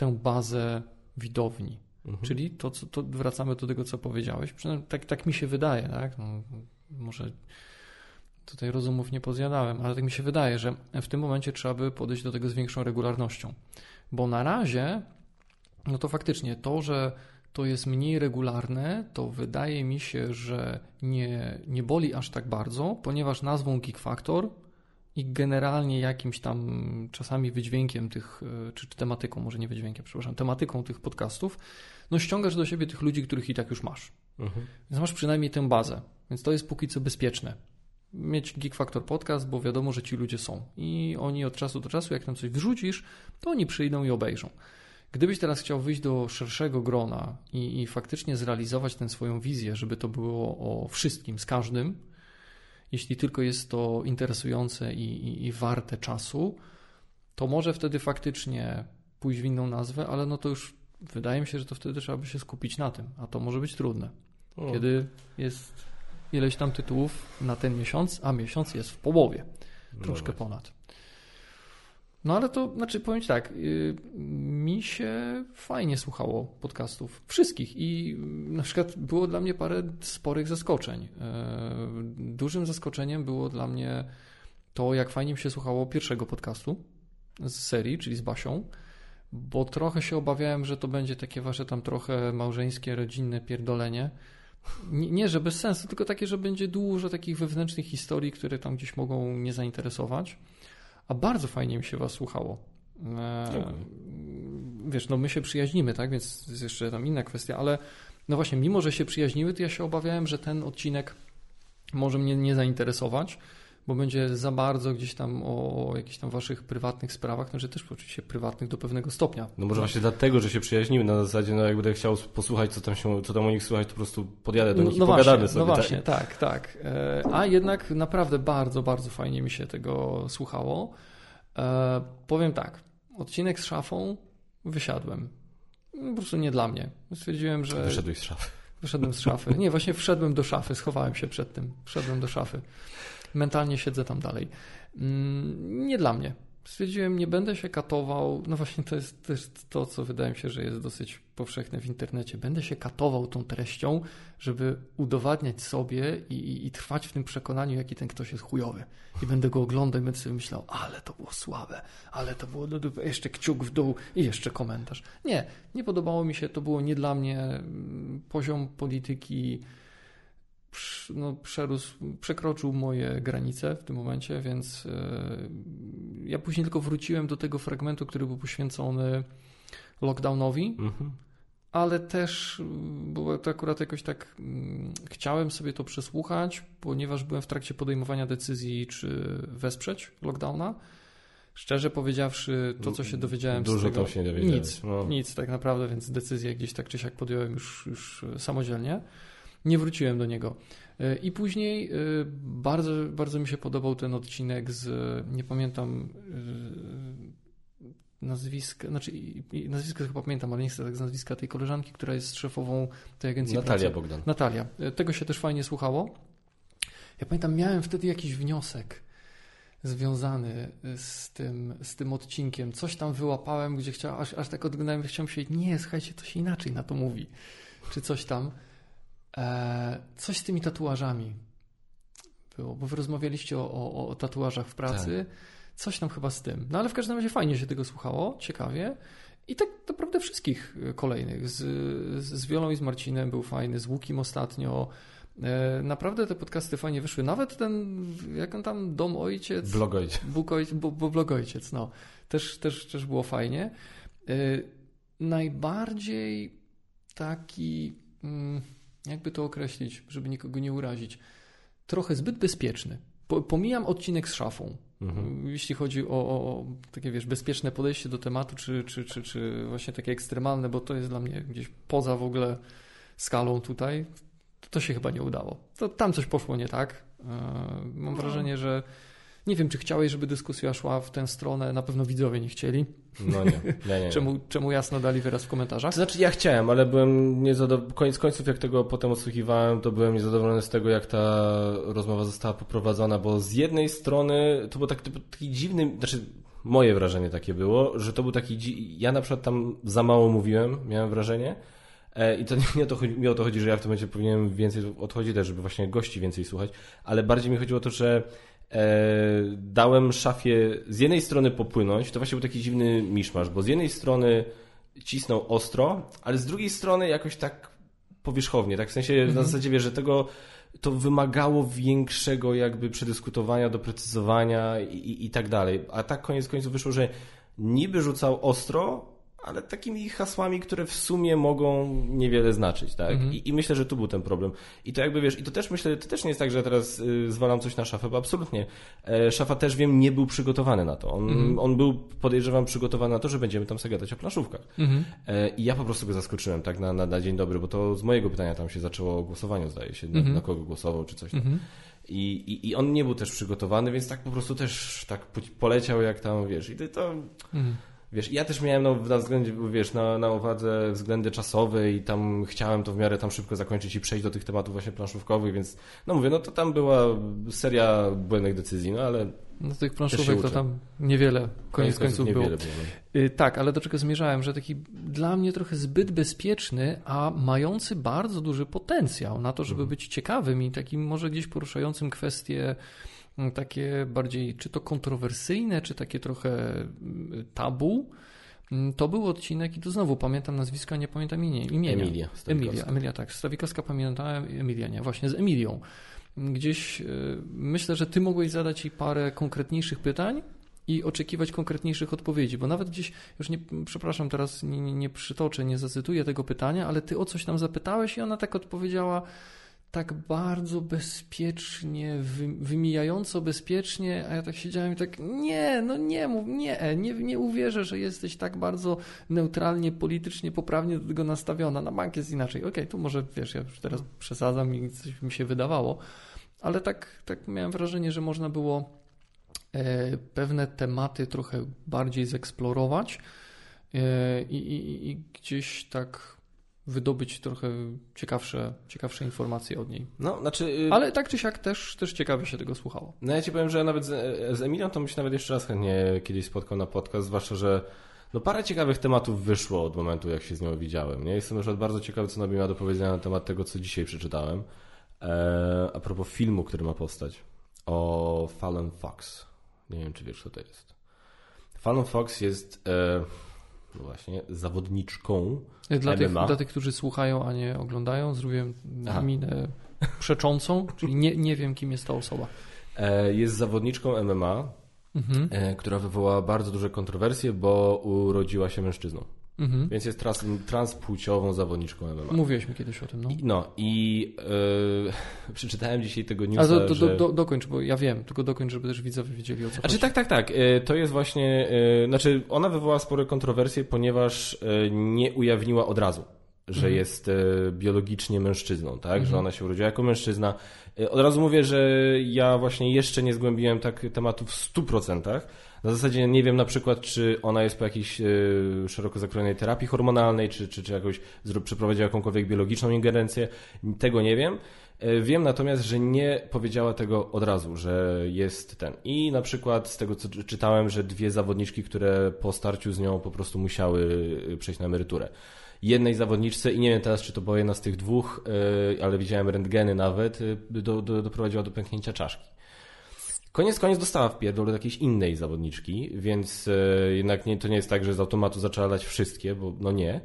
tę bazę widowni. Mhm. Czyli to, co, to wracamy do tego, co powiedziałeś. Przynajmniej tak, tak mi się wydaje, tak? No, może tutaj rozumów nie pozjadałem, ale tak mi się wydaje, że w tym momencie trzeba by podejść do tego z większą regularnością. Bo na razie, no to faktycznie to, że to jest mniej regularne, to wydaje mi się, że nie, nie boli aż tak bardzo, ponieważ nazwą Geek Factor i generalnie jakimś tam czasami wydźwiękiem tych, e, czy, czy tematyką, może nie wydźwiękiem, przepraszam, tematyką tych podcastów, no ściągasz do siebie tych ludzi, których i tak już masz. Mhm. Więc masz przynajmniej tę bazę, więc to jest póki co bezpieczne. Mieć Geek Factor podcast, bo wiadomo, że ci ludzie są i oni od czasu do czasu, jak tam coś wyrzucisz, to oni przyjdą i obejrzą. Gdybyś teraz chciał wyjść do szerszego grona i, i faktycznie zrealizować tę swoją wizję, żeby to było o wszystkim, z każdym, jeśli tylko jest to interesujące i, i, i warte czasu, to może wtedy faktycznie pójść w inną nazwę, ale no to już wydaje mi się, że to wtedy trzeba by się skupić na tym, a to może być trudne. O. Kiedy jest ileś tam tytułów na ten miesiąc, a miesiąc jest w połowie, no troszkę ponad. No ale to, znaczy powiem Ci tak, yy, mi się fajnie słuchało podcastów, wszystkich i na przykład było dla mnie parę sporych zaskoczeń. Yy, dużym zaskoczeniem było dla mnie to, jak fajnie mi się słuchało pierwszego podcastu z serii, czyli z Basią, bo trochę się obawiałem, że to będzie takie wasze tam trochę małżeńskie, rodzinne pierdolenie. Nie, że bez sensu, tylko takie, że będzie dużo takich wewnętrznych historii, które tam gdzieś mogą nie zainteresować a bardzo fajnie mi się Was słuchało. E, wiesz, no my się przyjaźnimy, tak, więc jest jeszcze tam inna kwestia, ale no właśnie, mimo że się przyjaźniły, to ja się obawiałem, że ten odcinek może mnie nie zainteresować, bo będzie za bardzo gdzieś tam o, jakichś tam waszych prywatnych sprawach, że też oczywiście prywatnych do pewnego stopnia. No może właśnie dlatego, że się przyjaźniły, na zasadzie, no jak będę chciał posłuchać, co tam, się, co tam o nich słuchać, to po prostu podjadę do no, nich no, i pogadamy właśnie, sobie. No właśnie, tak, tak. E, a jednak naprawdę bardzo, bardzo fajnie mi się tego słuchało. E, powiem tak, odcinek z szafą wysiadłem. Po prostu nie dla mnie. Stwierdziłem, że... Wyszedłeś z szafy. Wyszedłem z szafy. Nie, właśnie wszedłem do szafy, schowałem się przed tym. Wszedłem do szafy mentalnie siedzę tam dalej. Mm, nie dla mnie. Stwierdziłem, nie będę się katował. No właśnie, to jest też to, co wydaje mi się, że jest dosyć powszechne w internecie. Będę się katował tą treścią, żeby udowadniać sobie i, i, i trwać w tym przekonaniu, jaki ten ktoś jest chujowy. I będę go oglądał i będę sobie myślał, ale to było słabe, ale to było jeszcze kciuk w dół i jeszcze komentarz. Nie, nie podobało mi się, to było nie dla mnie mm, poziom polityki no, przerósł, przekroczył moje granice w tym momencie, więc e, ja później tylko wróciłem do tego fragmentu, który był poświęcony lockdownowi, mhm. ale też było to akurat jakoś tak mm, chciałem sobie to przesłuchać, ponieważ byłem w trakcie podejmowania decyzji, czy wesprzeć lockdowna. Szczerze powiedziawszy, to co się dowiedziałem Dużo z tego, się nie. Nic, no. nic tak naprawdę, więc decyzję gdzieś tak czy siak podjąłem już, już samodzielnie nie wróciłem do niego. E, I później e, bardzo, bardzo mi się podobał ten odcinek z, nie pamiętam e, nazwiska, znaczy nazwisko chyba pamiętam, ale nie chcę tak z nazwiska tej koleżanki, która jest szefową tej agencji Natalia pracy. Bogdan. Natalia. Tego się też fajnie słuchało. Ja pamiętam, miałem wtedy jakiś wniosek związany z tym, z tym odcinkiem. Coś tam wyłapałem, gdzie chciałem, aż, aż tak odglądałem, chciałem się, nie, słuchajcie, to się inaczej na to mówi. Czy coś tam. E, coś z tymi tatuażami było, bo wy rozmawialiście o, o, o tatuażach w pracy. Tak. Coś tam chyba z tym. No ale w każdym razie fajnie się tego słuchało, ciekawie. I tak naprawdę wszystkich kolejnych. Z, z Wiolą i z Marcinem był fajny, z Łukim ostatnio. E, naprawdę te podcasty fajnie wyszły. Nawet ten, jak on tam, Dom Ojciec. Blog Ojciec. Bóg ojciec bo, bo blog Ojciec, no. Też, też, też było fajnie. E, najbardziej taki, mm, jakby to określić, żeby nikogo nie urazić, trochę zbyt bezpieczny. Pomijam odcinek z szafą. Mhm. Jeśli chodzi o, o, takie, wiesz, bezpieczne podejście do tematu, czy, czy, czy, czy właśnie takie ekstremalne, bo to jest dla mnie gdzieś poza w ogóle skalą tutaj, to się chyba nie udało. To tam coś poszło nie tak. E, mam no. wrażenie, że nie wiem, czy chciałeś, żeby dyskusja szła w tę stronę. Na pewno widzowie nie chcieli. No nie, nie, nie. czemu, czemu jasno dali wyraz w komentarzach? To znaczy, ja chciałem, ale byłem niezadowolony. Koniec końców, jak tego potem odsłuchiwałem, to byłem niezadowolony z tego, jak ta rozmowa została poprowadzona, bo z jednej strony to był taki, taki dziwny, znaczy moje wrażenie takie było, że to był taki. Ja na przykład tam za mało mówiłem, miałem wrażenie. E, I to nie o to chodzi, mi o to chodzi, że ja w tym momencie powinienem więcej odchodzić też, żeby właśnie gości więcej słuchać, ale bardziej mi chodziło o to, że dałem szafie z jednej strony popłynąć, to właśnie był taki dziwny miszmasz, bo z jednej strony cisnął ostro, ale z drugiej strony jakoś tak powierzchownie, tak w sensie mhm. na zasadzie, wiesz, że tego to wymagało większego jakby przedyskutowania, doprecyzowania i, i, i tak dalej. A tak koniec końców wyszło, że niby rzucał ostro, ale takimi hasłami, które w sumie mogą niewiele znaczyć, tak? Mhm. I, I, myślę, że tu był ten problem. I to jakby wiesz, i to też myślę, to też nie jest tak, że teraz y, zwalam coś na szafę, bo absolutnie. E, szafa też wiem, nie był przygotowany na to. On, mhm. on był, podejrzewam, przygotowany na to, że będziemy tam sobie gadać o planszówkach. Mhm. E, I ja po prostu go zaskoczyłem, tak, na, na, na, dzień dobry, bo to z mojego pytania tam się zaczęło o głosowaniu, zdaje się, na, mhm. na kogo głosował, czy coś tam. Mhm. I, i, I on nie był też przygotowany, więc tak po prostu też tak poleciał, jak tam, wiesz, i to. to mhm Wiesz, ja też miałem no, na względzie, wiesz, na, na uwadze względy czasowe i tam chciałem to w miarę tam szybko zakończyć i przejść do tych tematów właśnie planszówkowych, więc no mówię, no to tam była seria błędnych decyzji, no ale no tych planszówek to tam niewiele, koniec końców niewiele było. było. No. Tak, ale do czego zmierzałem, że taki dla mnie trochę zbyt bezpieczny, a mający bardzo duży potencjał na to, żeby mhm. być ciekawym i takim może gdzieś poruszającym kwestie takie bardziej, czy to kontrowersyjne, czy takie trochę mm, tabu. Mm, to był odcinek i to znowu pamiętam nazwisko, nie pamiętam imienia. Emilia. Emilia, Emilia, tak. Stawikowska pamiętałem, Emilia nie, właśnie z Emilią. Gdzieś y, myślę, że ty mogłeś zadać jej parę konkretniejszych pytań i oczekiwać konkretniejszych odpowiedzi, bo nawet gdzieś, już nie, przepraszam, teraz nie, nie, nie przytoczę, nie zacytuję tego pytania, ale ty o coś tam zapytałeś i ona tak odpowiedziała tak bardzo bezpiecznie, wymijająco bezpiecznie, a ja tak siedziałem i tak, nie, no nie mów, nie, nie, nie uwierzę, że jesteś tak bardzo neutralnie, politycznie, poprawnie do tego nastawiona. Na bank jest inaczej. Okej, okay, tu może, wiesz, ja już teraz przesadzam i coś mi się wydawało, ale tak, tak miałem wrażenie, że można było e, pewne tematy trochę bardziej zeksplorować e, i, i, i gdzieś tak wydobyć trochę ciekawsze, ciekawsze informacje od niej. No, znaczy... Y, Ale tak czy siak też, też ciekawie się tego słuchało. No ja ci powiem, że nawet z, z Emilią to bym się nawet jeszcze raz chętnie kiedyś spotkał na podcast, zwłaszcza, że no parę ciekawych tematów wyszło od momentu, jak się z nią widziałem. Nie? Jestem przykład bardzo ciekawy, co ona miała do powiedzenia na temat tego, co dzisiaj przeczytałem. E, a propos filmu, który ma powstać. O Fallen Fox. Nie wiem, czy wiesz, co to jest. Fallen Fox jest... E, no właśnie, zawodniczką dla tych, dla tych, którzy słuchają, a nie oglądają, zrobiłem Aha. minę przeczącą, czyli nie, nie wiem, kim jest ta osoba. E, jest zawodniczką MMA, mhm. E, która wywołała bardzo duże kontrowersje, bo urodziła się mężczyzną. Mhm. Więc jest trans, transpłciową zawodniczką MMA. Mówiłeś mi kiedyś o tym, no. I, no i yy, przeczytałem dzisiaj tego newsa, A do, do, że... do, dokończ, bo ja wiem, tylko dokończ, żeby też widzowie wiedzieli o co znaczy, chodzi. tak, tak, tak. Yy, to jest właśnie, yy, znaczy ona wywołała spore kontrowersje, ponieważ nie ujawniła od razu że mhm. jest biologicznie mężczyzną, tak? Mhm. Że ona się urodziła jako mężczyzna. Od razu mówię, że ja właśnie jeszcze nie zgłębiłem tak tematu w 100%, na zasadzie nie wiem na przykład, czy ona jest po jakiejś y, szeroko zakrojonej terapii hormonalnej, czy, czy, czy jakoś przeprowadziła jakąkolwiek biologiczną ingerencję. Tego nie wiem. E, wiem natomiast, że nie powiedziała tego od razu, że jest ten. I na przykład z tego, co czytałem, że dwie zawodniczki, które po starciu z nią po prostu musiały y, przejść na emeryturę. Jednej zawodniczce, i nie wiem teraz, czy to była jedna z tych dwóch, ale widziałem rentgeny nawet, do, do, doprowadziła do pęknięcia czaszki. Koniec koniec dostała w pierdol do jakiejś innej zawodniczki, więc e, jednak nie, to nie jest tak, że z automatu zaczęła dać wszystkie, bo no nie.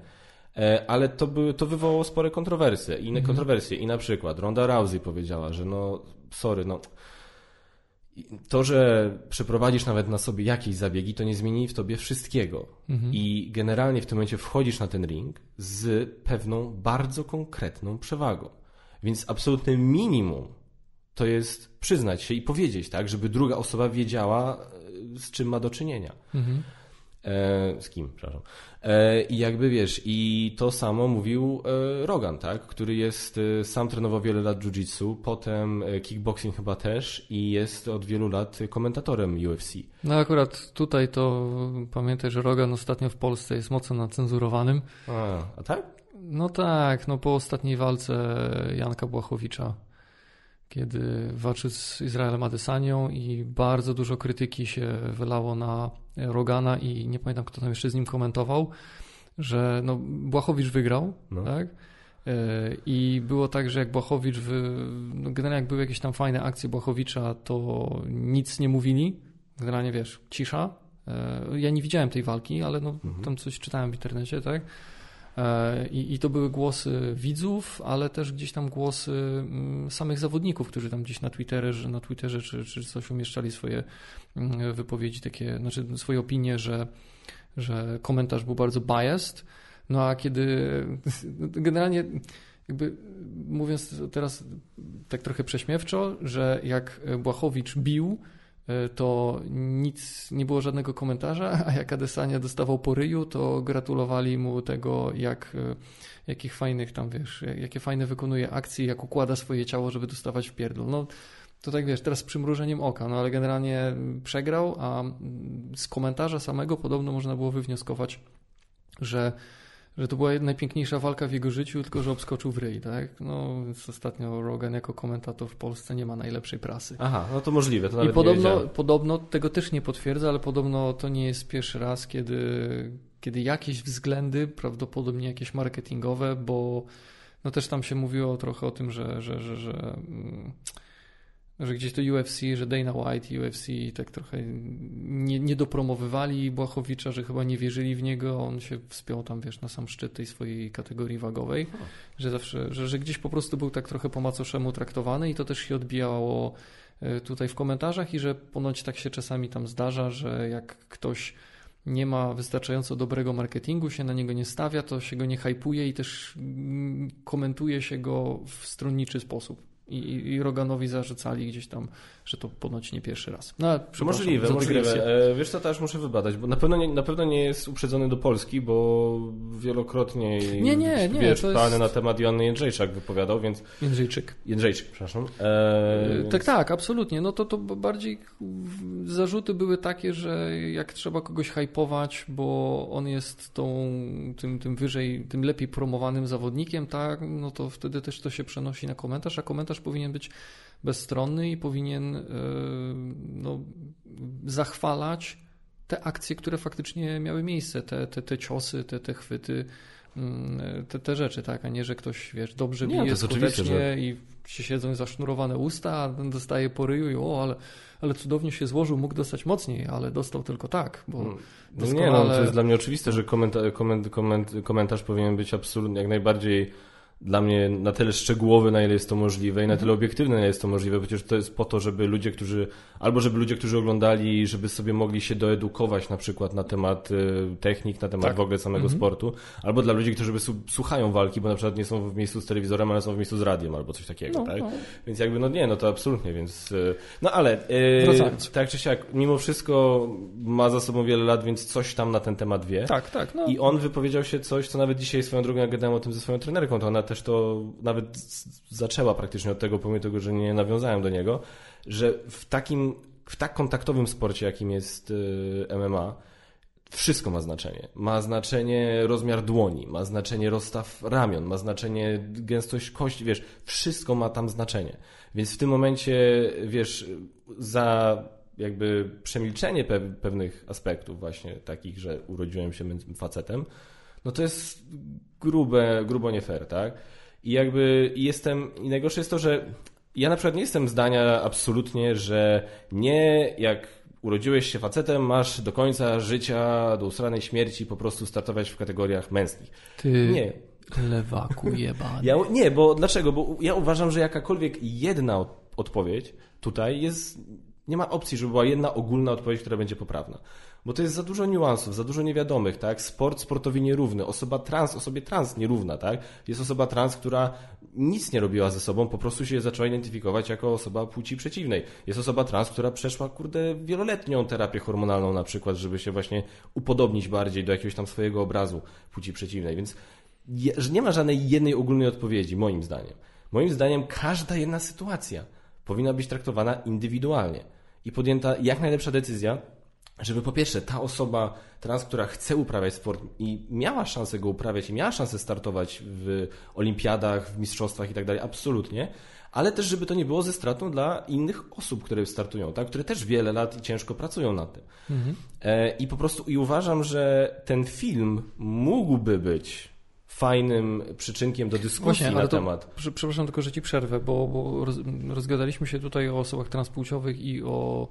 E, ale to, by, to wywołało spore kontrowersje. Inne mhm. kontrowersje. I na przykład Ronda Rousey powiedziała, że no sorry, no to, że przeprowadzisz nawet na sobie jakieś zabiegi, to nie zmieni w tobie wszystkiego. Mhm. I generalnie w tym momencie wchodzisz na ten ring z pewną bardzo konkretną przewagą. Więc absolutne minimum to jest przyznać się i powiedzieć, tak, żeby druga osoba wiedziała, e, z czym ma do czynienia. Mhm. E, z kim, przepraszam. E, I jakby wiesz, i to samo mówił e, Rogan, tak? Który jest, e, sam trenował wiele lat jiu-jitsu, potem e, kickboxing chyba też i jest od wielu lat komentatorem UFC. No akurat tutaj to pamiętaj, że Rogan ostatnio w Polsce jest mocno nacenzurowanym. A, a tak? No tak, no po ostatniej walce Janka Błachowicza, kiedy walczył z Izraelem Adesanią i bardzo dużo krytyki się wylało na Rogana i nie pamiętam kto tam jeszcze z nim komentował, że no Błachowicz wygrał, No. tak? E, I było tak, że jak Błachowicz, wy... no generalnie jak były jakieś tam fajne akcje Błachowicza, to nic nie mówili. Generalnie wiesz, cisza. E, Ja nie widziałem tej walki, ale no, Mhm. tam coś czytałem w internecie, tak? E, I, I to były głosy widzów, ale też gdzieś tam głosy mm, samych zawodników, którzy tam gdzieś na Twitterze, na Twitterze czy, czy coś umieszczali swoje mm, wypowiedzi, takie, znaczy swoje opinie, że, że komentarz był bardzo biased. No a kiedy generalnie jakby mówiąc teraz tak trochę prześmiewczo, że jak Błachowicz bił, to nic, nie było żadnego komentarza, a jak Adesanya dostawał po ryju, to gratulowali mu tego, jak, e, jakich fajnych tam, wiesz, jakie fajne wykonuje akcje, jak układa swoje ciało, żeby dostawać w pierdol. No, to tak wiesz, teraz z przymrużeniem oka, no ale generalnie przegrał, a z komentarza samego podobno można było wywnioskować, że że to była najpiękniejsza walka w jego życiu, tylko że obskoczył w ryj, tak? No, więc ostatnio Rogan jako komentator w Polsce nie ma najlepszej prasy. Aha, no to możliwe, to nawet I podobno, podobno, tego też nie potwierdza, ale podobno to nie jest pierwszy raz, kiedy, kiedy jakieś względy, prawdopodobnie jakieś marketingowe, bo no też tam się mówiło trochę o tym, że, że, że, że, mm, że gdzieś to UFC, że Dana White i UFC tak trochę nie, nie dopromowywali Błachowicza, że chyba nie wierzyli w niego, on się wspiął tam, wiesz, na sam szczyt tej swojej kategorii wagowej, że zawsze, że, że gdzieś po prostu był tak trochę po macoszemu traktowany i to też się odbijało e, tutaj w komentarzach i że ponoć tak się czasami tam zdarza, że jak ktoś nie ma wystarczająco dobrego marketingu, się na niego nie stawia, to się go nie hypuje i też mm, komentuje się go w stronniczy sposób. I, i, Roganowi zarzucali gdzieś tam, że to ponoć nie pierwszy raz. No, Możliwe, możliwe. E, Wiesz co, też muszę wybadać, bo na pewno nie, na pewno nie jest uprzedzony do Polski, bo wielokrotnie Nie, nie, nie, wiesz, to jest- plany na temat Joanny Jędrzejczak wypowiadał, więc Jędrzejczyk. Jędrzejczyk, przepraszam. E, więc- Tak, tak, absolutnie. No to, to bardziej zarzuty były takie, że jak trzeba kogoś hypować, bo on jest tą, tym, tym wyżej, tym lepiej promowanym zawodnikiem, tak, no to wtedy też to się przenosi na komentarz, a komentarz powinien być bezstronny i powinien yy, no, zachwalać te akcje, które faktycznie miały miejsce, te, te, te ciosy, te, te chwyty, mm, te, te rzeczy, tak, a nie, że ktoś, wiesz, dobrze Nie, bije jest oczywiste, skutecznie że- i się siedzą zasznurowane usta, a ten dostaje po ryju i o, ale, ale cudownie się złożył, mógł dostać mocniej, ale dostał tylko tak, bo No nie, doskonale... no, to jest dla mnie oczywiste, że komenta- koment- koment- komentarz powinien być absolutnie jak najbardziej dla mnie na tyle szczegółowy, na ile jest to możliwe i na tyle obiektywny, na ile jest to możliwe. Przecież to jest po to, żeby ludzie, którzy, albo żeby ludzie, którzy oglądali, żeby sobie mogli się doedukować na przykład na temat y, technik, na temat Tak. w ogóle samego sportu, albo dla ludzi, którzy słuchają walki, bo na przykład nie są w miejscu z telewizorem, ale są w miejscu z radiem albo coś takiego, No, tak? no. Więc jakby, no nie, no to absolutnie, więc... y, No ale, y, tak czy siak, mimo wszystko ma za sobą wiele lat, więc coś tam na ten temat wie. Tak, tak, no. I on wypowiedział się coś, co nawet dzisiaj swoją drogą, jak gadałem o tym ze swoją trenerką, to ona też to nawet zaczęła praktycznie od tego, pomimo tego, że nie nawiązałem do niego, że w takim, w tak kontaktowym sporcie, jakim jest y, MMA, wszystko ma znaczenie. Ma znaczenie rozmiar dłoni, ma znaczenie rozstaw ramion, ma znaczenie gęstość kości, wiesz, wszystko ma tam znaczenie. Więc w tym momencie, wiesz, za jakby przemilczenie pe- pewnych aspektów właśnie takich, że urodziłem się facetem, no to jest grube, grubo nie fair, tak? I jakby jestem, i najgorsze jest to, że ja na przykład nie jestem zdania absolutnie, że nie jak urodziłeś się facetem, masz do końca życia, do usranej śmierci po prostu startować w kategoriach męskich. Ty Nie. lewaku jebany. Ja, nie, bo dlaczego? Bo ja uważam, że jakakolwiek jedna od- odpowiedź tutaj jest nie ma opcji, żeby była jedna ogólna odpowiedź, która będzie poprawna. Bo to jest za dużo niuansów, za dużo niewiadomych, tak? Sport sportowi nierówny, osoba trans, osobie trans nierówna, tak? Jest osoba trans, która nic nie robiła ze sobą, po prostu się zaczęła identyfikować jako osoba płci przeciwnej. Jest osoba trans, która przeszła, kurde, wieloletnią terapię hormonalną na przykład, żeby się właśnie upodobnić bardziej do jakiegoś tam swojego obrazu płci przeciwnej, więc nie ma żadnej jednej ogólnej odpowiedzi, moim zdaniem. Moim zdaniem każda jedna sytuacja powinna być traktowana indywidualnie i podjęta jak najlepsza decyzja, żeby po pierwsze ta osoba trans, która chce uprawiać sport i miała szansę go uprawiać i miała szansę startować w olimpiadach, w mistrzostwach i tak dalej, absolutnie, ale też żeby to nie było ze stratą dla innych osób, które startują, tak? które też wiele lat i ciężko pracują nad tym. Mhm. E, I po prostu i uważam, że ten film mógłby być fajnym przyczynkiem do dyskusji Właśnie, na temat. Przepraszam tylko, że ci przerwę, bo, bo rozgadaliśmy się tutaj o osobach transpłciowych i o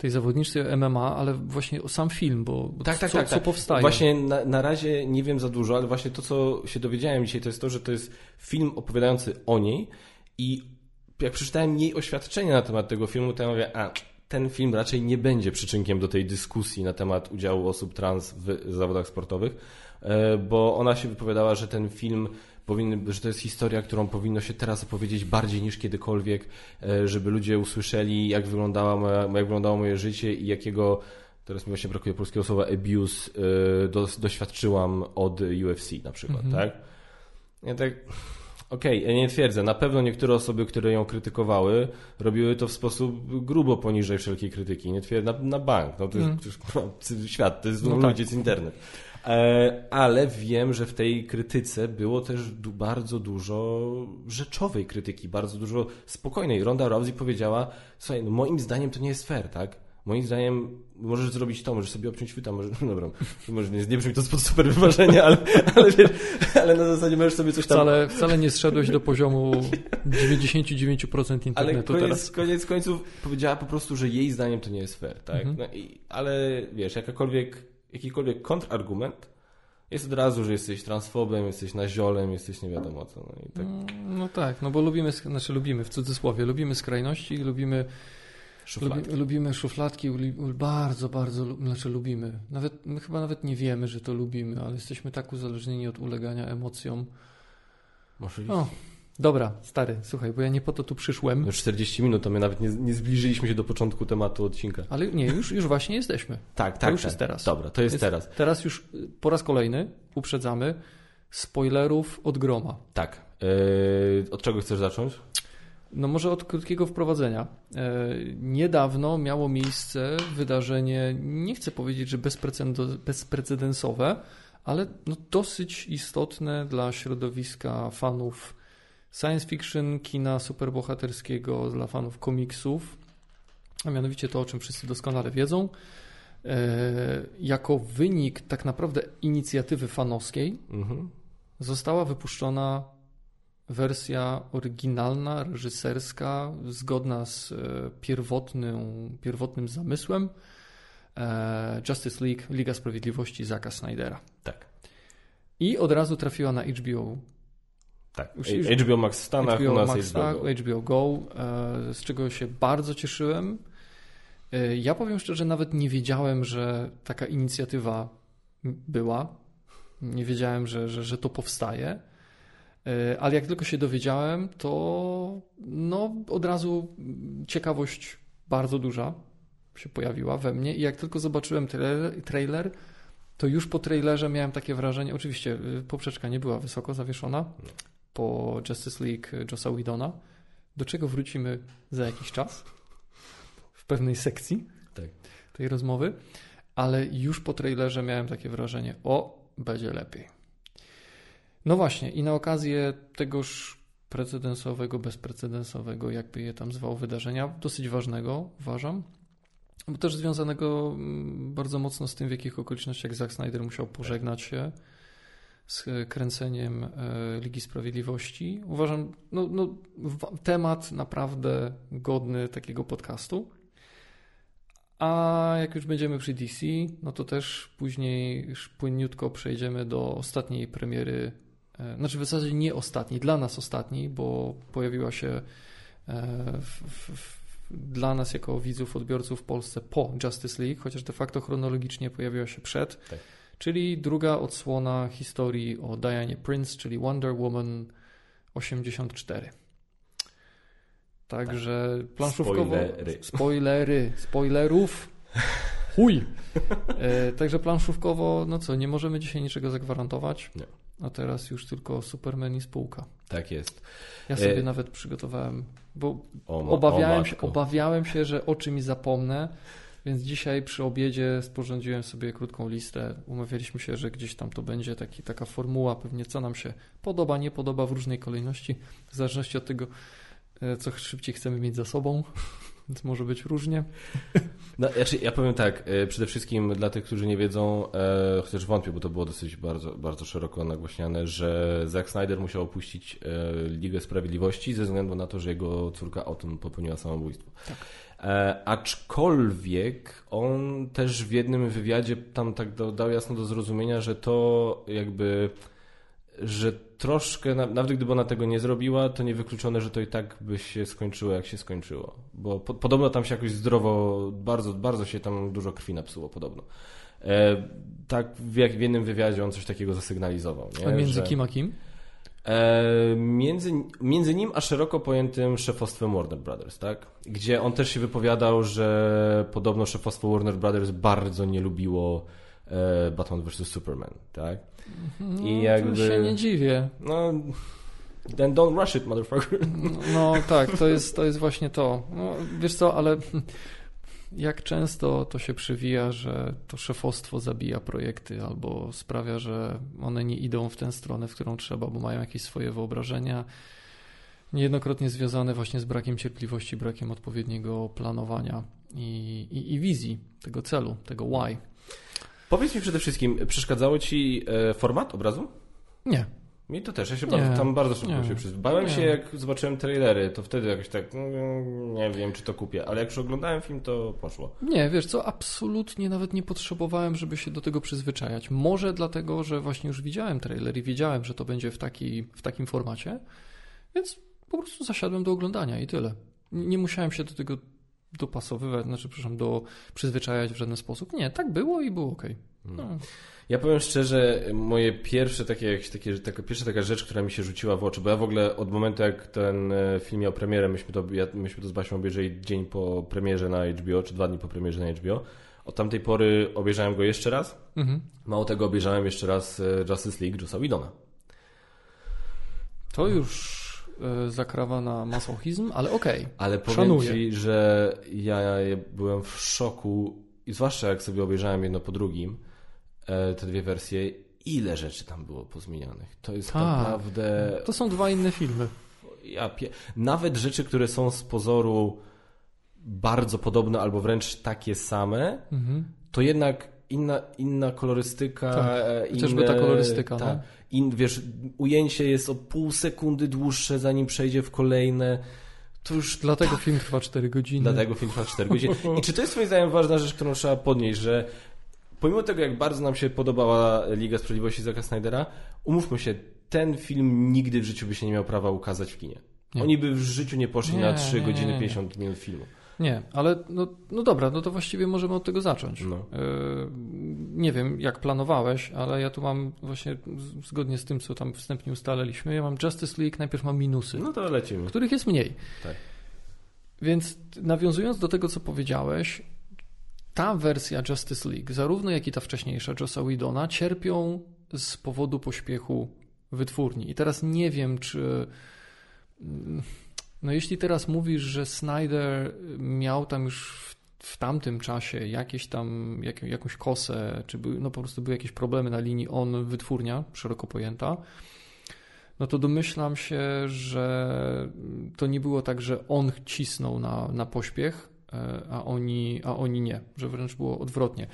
tej zawodniczce MMA, ale właśnie o sam film, bo tak, tak, co, tak, co tak. powstaje. Właśnie na, na razie nie wiem za dużo, ale właśnie to, co się dowiedziałem dzisiaj, to jest to, że to jest film opowiadający o niej i jak przeczytałem jej oświadczenie na temat tego filmu, to ja mówię, a ten film raczej nie będzie przyczynkiem do tej dyskusji na temat udziału osób trans w zawodach sportowych, e, bo ona się wypowiadała, że ten film powinny, że to jest historia, którą powinno się teraz opowiedzieć bardziej niż kiedykolwiek, e, żeby ludzie usłyszeli, jak, wyglądała moja, jak wyglądało moje życie i jakiego, teraz mi właśnie brakuje polskiego słowa, abuse e, do, doświadczyłam od UFC na przykład, mhm. tak? Ja tak... Okej, okay, ja nie twierdzę. Na pewno niektóre osoby, które ją krytykowały, robiły to w sposób grubo poniżej wszelkiej krytyki. Nie twierdzę, na, na bank. No to jest, mm. to jest świat, to jest no ludzie, tak. jest internet. E, ale wiem, że w tej krytyce było też bardzo dużo rzeczowej krytyki, bardzo dużo spokojnej. Ronda Rousey powiedziała, słuchaj, no moim zdaniem to nie jest fair, tak? Moim zdaniem możesz zrobić to, możesz sobie obciąć chwyta, może, no dobra, może nie, nie brzmi to spod super wyważenia, ale, ale, wiesz, ale na zasadzie możesz sobie coś tam... Wcale, wcale nie zszedłeś do poziomu 99% internetu ale koniec, teraz. koniec końców powiedziała po prostu, że jej zdaniem to nie jest fair, tak? Mhm. No i, ale wiesz, jakakolwiek jakikolwiek kontrargument, jest od razu, że jesteś transfobem, jesteś naziolem, jesteś nie wiadomo co. No, tak. Mm, no tak, no bo lubimy, znaczy lubimy w cudzysłowie, lubimy skrajności, lubimy szufladki, lubi, lubimy szufladki bardzo, bardzo, znaczy lubimy. Nawet, my chyba nawet nie wiemy, że to lubimy, ale jesteśmy tak uzależnieni od ulegania emocjom. Oczywiście. O, Dobra, stary, słuchaj, bo ja nie po to tu przyszłem. Już 40 minut, to my nawet nie, nie zbliżyliśmy się do początku tematu odcinka. Ale nie, już, już właśnie jesteśmy. tak, tak. To już tak. jest teraz. Dobra, to jest, jest teraz. Teraz już po raz kolejny uprzedzamy spoilerów od groma. Tak. Yy, od czego chcesz zacząć? No może od krótkiego wprowadzenia. Yy, niedawno miało miejsce wydarzenie, nie chcę powiedzieć, że bezprecedensowe, ale no dosyć istotne dla środowiska fanów science fiction, kina superbohaterskiego dla fanów komiksów, a mianowicie to, o czym wszyscy doskonale wiedzą. E, jako wynik tak naprawdę inicjatywy fanowskiej mhm. została wypuszczona wersja oryginalna, reżyserska, zgodna z e, pierwotnym, pierwotnym zamysłem e, Justice League, Liga Sprawiedliwości Zaka Snydera. Tak. I od razu trafiła na HBO tak, już, już HBO Max w Stanach, HBO u nas Max, HBO, Go. HBO Go, e, z czego się bardzo cieszyłem. E, ja powiem szczerze, nawet nie wiedziałem, że taka inicjatywa była. Nie wiedziałem, że, że, że to powstaje. E, ale jak tylko się dowiedziałem, to no, od razu ciekawość bardzo duża się pojawiła we mnie. I jak tylko zobaczyłem trailer, trailer to już po trailerze miałem takie wrażenie, oczywiście poprzeczka nie była wysoko zawieszona, po Justice League Jossa Whedona, do czego wrócimy za jakiś czas? W pewnej sekcji tak. tej rozmowy, ale już po trailerze miałem takie wrażenie, o, będzie lepiej. No właśnie, i na okazję tegoż precedensowego, bezprecedensowego, jakby je tam zwał, wydarzenia, dosyć ważnego, uważam, bo też związanego mm, bardzo mocno z tym, w jakich okolicznościach Zack Snyder musiał pożegnać się z kręceniem e, Ligi Sprawiedliwości. Uważam, no, no, temat naprawdę godny takiego podcastu. A jak już będziemy przy DC, no to też później już płynniutko przejdziemy do ostatniej premiery, e, znaczy w zasadzie nie ostatniej, dla nas ostatniej, bo pojawiła się e, w, w, dla nas jako widzów, odbiorców w Polsce po Justice League, chociaż de facto chronologicznie pojawiła się przed, Tak. Czyli druga odsłona historii o Dianie Prince, czyli Wonder Woman 84. Także planszówkowo... Spoilery. Spoilery. Spoilerów. Chuj. E, także planszówkowo, no co, nie możemy dzisiaj niczego zagwarantować. Nie. A teraz już tylko Superman i spółka. Tak jest. Ja sobie E, nawet przygotowałem, bo O, obawiałem o się, obawiałem się, że o czymś zapomnę, więc dzisiaj przy obiedzie sporządziłem sobie krótką listę. Umawialiśmy się, że gdzieś tam to będzie taki, taka formuła, pewnie co nam się podoba, nie podoba w różnej kolejności, w zależności od tego, e, co szybciej chcemy mieć za sobą, więc może być różnie. No, znaczy, ja powiem tak, e, przede wszystkim dla tych, którzy nie wiedzą, e, chociaż wątpię, bo to było dosyć bardzo, bardzo szeroko nagłośniane, że Zack Snyder musiał opuścić e, Ligę Sprawiedliwości ze względu na to, że jego córka o tym popełniła samobójstwo. E, aczkolwiek on też w jednym wywiadzie tam tak do, dał jasno do zrozumienia, że to jakby, że troszkę, na- nawet gdyby ona tego nie zrobiła, to niewykluczone, że to i tak by się skończyło, jak się skończyło. Bo po, podobno tam się jakoś zdrowo, bardzo, bardzo się tam dużo krwi napsuło podobno. E, tak w, jak, w jednym wywiadzie on coś takiego zasygnalizował. Nie? A między że, kim a kim? E, między, między nim a szeroko pojętym szefostwem Warner Brothers, tak? Gdzie on też się wypowiadał, że podobno szefostwo Warner Brothers bardzo nie lubiło Batman vs. Superman, tak? No, I jakby- To się nie dziwię. No, then don't rush it, motherfucker. No tak, to jest, to jest właśnie to. No, wiesz co, ale jak często to się przewija, że to szefostwo zabija projekty albo sprawia, że one nie idą w tę stronę, w którą trzeba, bo mają jakieś swoje wyobrażenia. Niejednokrotnie związane właśnie z brakiem cierpliwości, brakiem odpowiedniego planowania i, i, i wizji tego celu, tego why. Powiedz mi przede wszystkim, przeszkadzało Ci e, format obrazu? Nie. Mi to też, ja się Nie, bardzo, tam bardzo szybko nie, się przyzwyczaiłem. Bałem nie. się, jak zobaczyłem trailery, to wtedy jakoś tak, mm, nie wiem, czy to kupię, ale jak już oglądałem film, to poszło. Nie, wiesz co, absolutnie nawet nie potrzebowałem, żeby się do tego przyzwyczajać. Może dlatego, że właśnie już widziałem trailer i wiedziałem, że to będzie w, taki, w takim formacie, więc po prostu zasiadłem do oglądania i tyle. Nie musiałem się do tego dopasowywać, znaczy, przepraszam, do przyzwyczajać w żaden sposób. Nie, tak było i było ok. No. Ja powiem szczerze, moje pierwsze takie, jakieś takie, taka, pierwsza taka rzecz, która mi się rzuciła w oczy, bo ja w ogóle od momentu jak ten e, film miał premierę, myśmy to, ja, myśmy to z Basią obejrzeli dzień po premierze na HBO, czy dwa dni po premierze na HBO. Od tamtej pory obejrzałem go jeszcze raz. Mhm. Mało tego, obejrzałem jeszcze raz e, Justice League Jossa Whedona. To już zakrawa na masochizm, ale okej. Ale powiem Szanuję. Ci, że ja byłem w szoku, i zwłaszcza jak sobie obejrzałem jedno po drugim, e, te dwie wersje, ile rzeczy tam było pozmienianych. To jest Tak. naprawdę... To są dwa inne filmy. Ja pie... Nawet rzeczy, które są z pozoru bardzo podobne albo wręcz takie same, Mhm. to jednak inna, inna kolorystyka. Tak, e, chociażby ta kolorystyka, ta, no. in, wiesz, ujęcie jest o pół sekundy dłuższe, zanim przejdzie w kolejne. To już Dlatego film trwa 4 godziny. Dlatego film trwa 4 godziny. I czy to jest Twoim zdaniem ważna rzecz, którą trzeba podnieść, że pomimo tego, jak bardzo nam się podobała Liga Sprawiedliwości Zacka Snydera, umówmy się, ten film nigdy w życiu by się nie miał prawa ukazać w kinie. Nie. Oni by w życiu nie poszli Nie, na 3 nie, godziny nie. 50 minut filmu. Nie, ale no, no dobra, no to właściwie możemy od tego zacząć. No. Yy, nie wiem, jak planowałeś, ale ja tu mam właśnie zgodnie z tym, co tam wstępnie ustaliliśmy, ja mam Justice League, najpierw mam minusy, No to lecimy. których jest mniej. Tak. Więc nawiązując do tego, co powiedziałeś, ta wersja Justice League, zarówno jak i ta wcześniejsza Jossa Whedona, cierpią z powodu pośpiechu wytwórni. I teraz nie wiem, czy. No, jeśli teraz mówisz, że Snyder miał tam już w, tamtym czasie jakieś tam, jak, jakąś kosę, czy były, no po prostu były jakieś problemy na linii on wytwórnia, szeroko pojęta, no to domyślam się, że to nie było tak, że on cisnął na, na pośpiech, e, a oni, a oni nie, że wręcz było odwrotnie.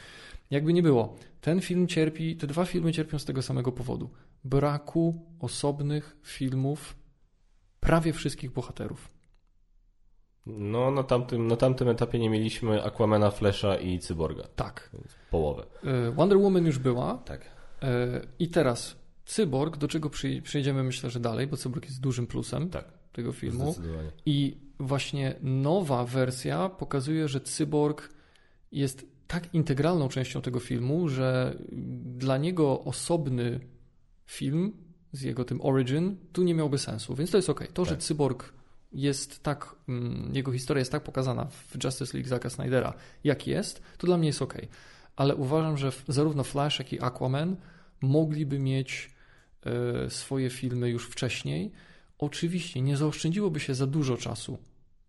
Jakby nie było, ten film cierpi, te dwa filmy cierpią z tego samego powodu. Braku osobnych filmów prawie wszystkich bohaterów. No, na tamtym, na tamtym etapie nie mieliśmy Aquamana, Flasha i Cyborga. Tak. Połowę. E, Wonder Woman już była Tak. e, i teraz Cyborg, do czego przejdziemy myślę, że dalej, bo Cyborg jest dużym plusem Tak. tego filmu. I właśnie nowa wersja pokazuje, że cyborg jest tak integralną częścią tego filmu, że dla niego osobny film z jego tym origin tu nie miałby sensu, więc to jest ok. To, tak. że cyborg jest tak, mm, jego historia jest tak pokazana w Justice League Zacka Snydera, jak jest, to dla mnie jest ok. Ale uważam, że zarówno Flash, jak i Aquaman mogliby mieć e, swoje filmy już wcześniej. Oczywiście nie zaoszczędziłoby się za dużo czasu,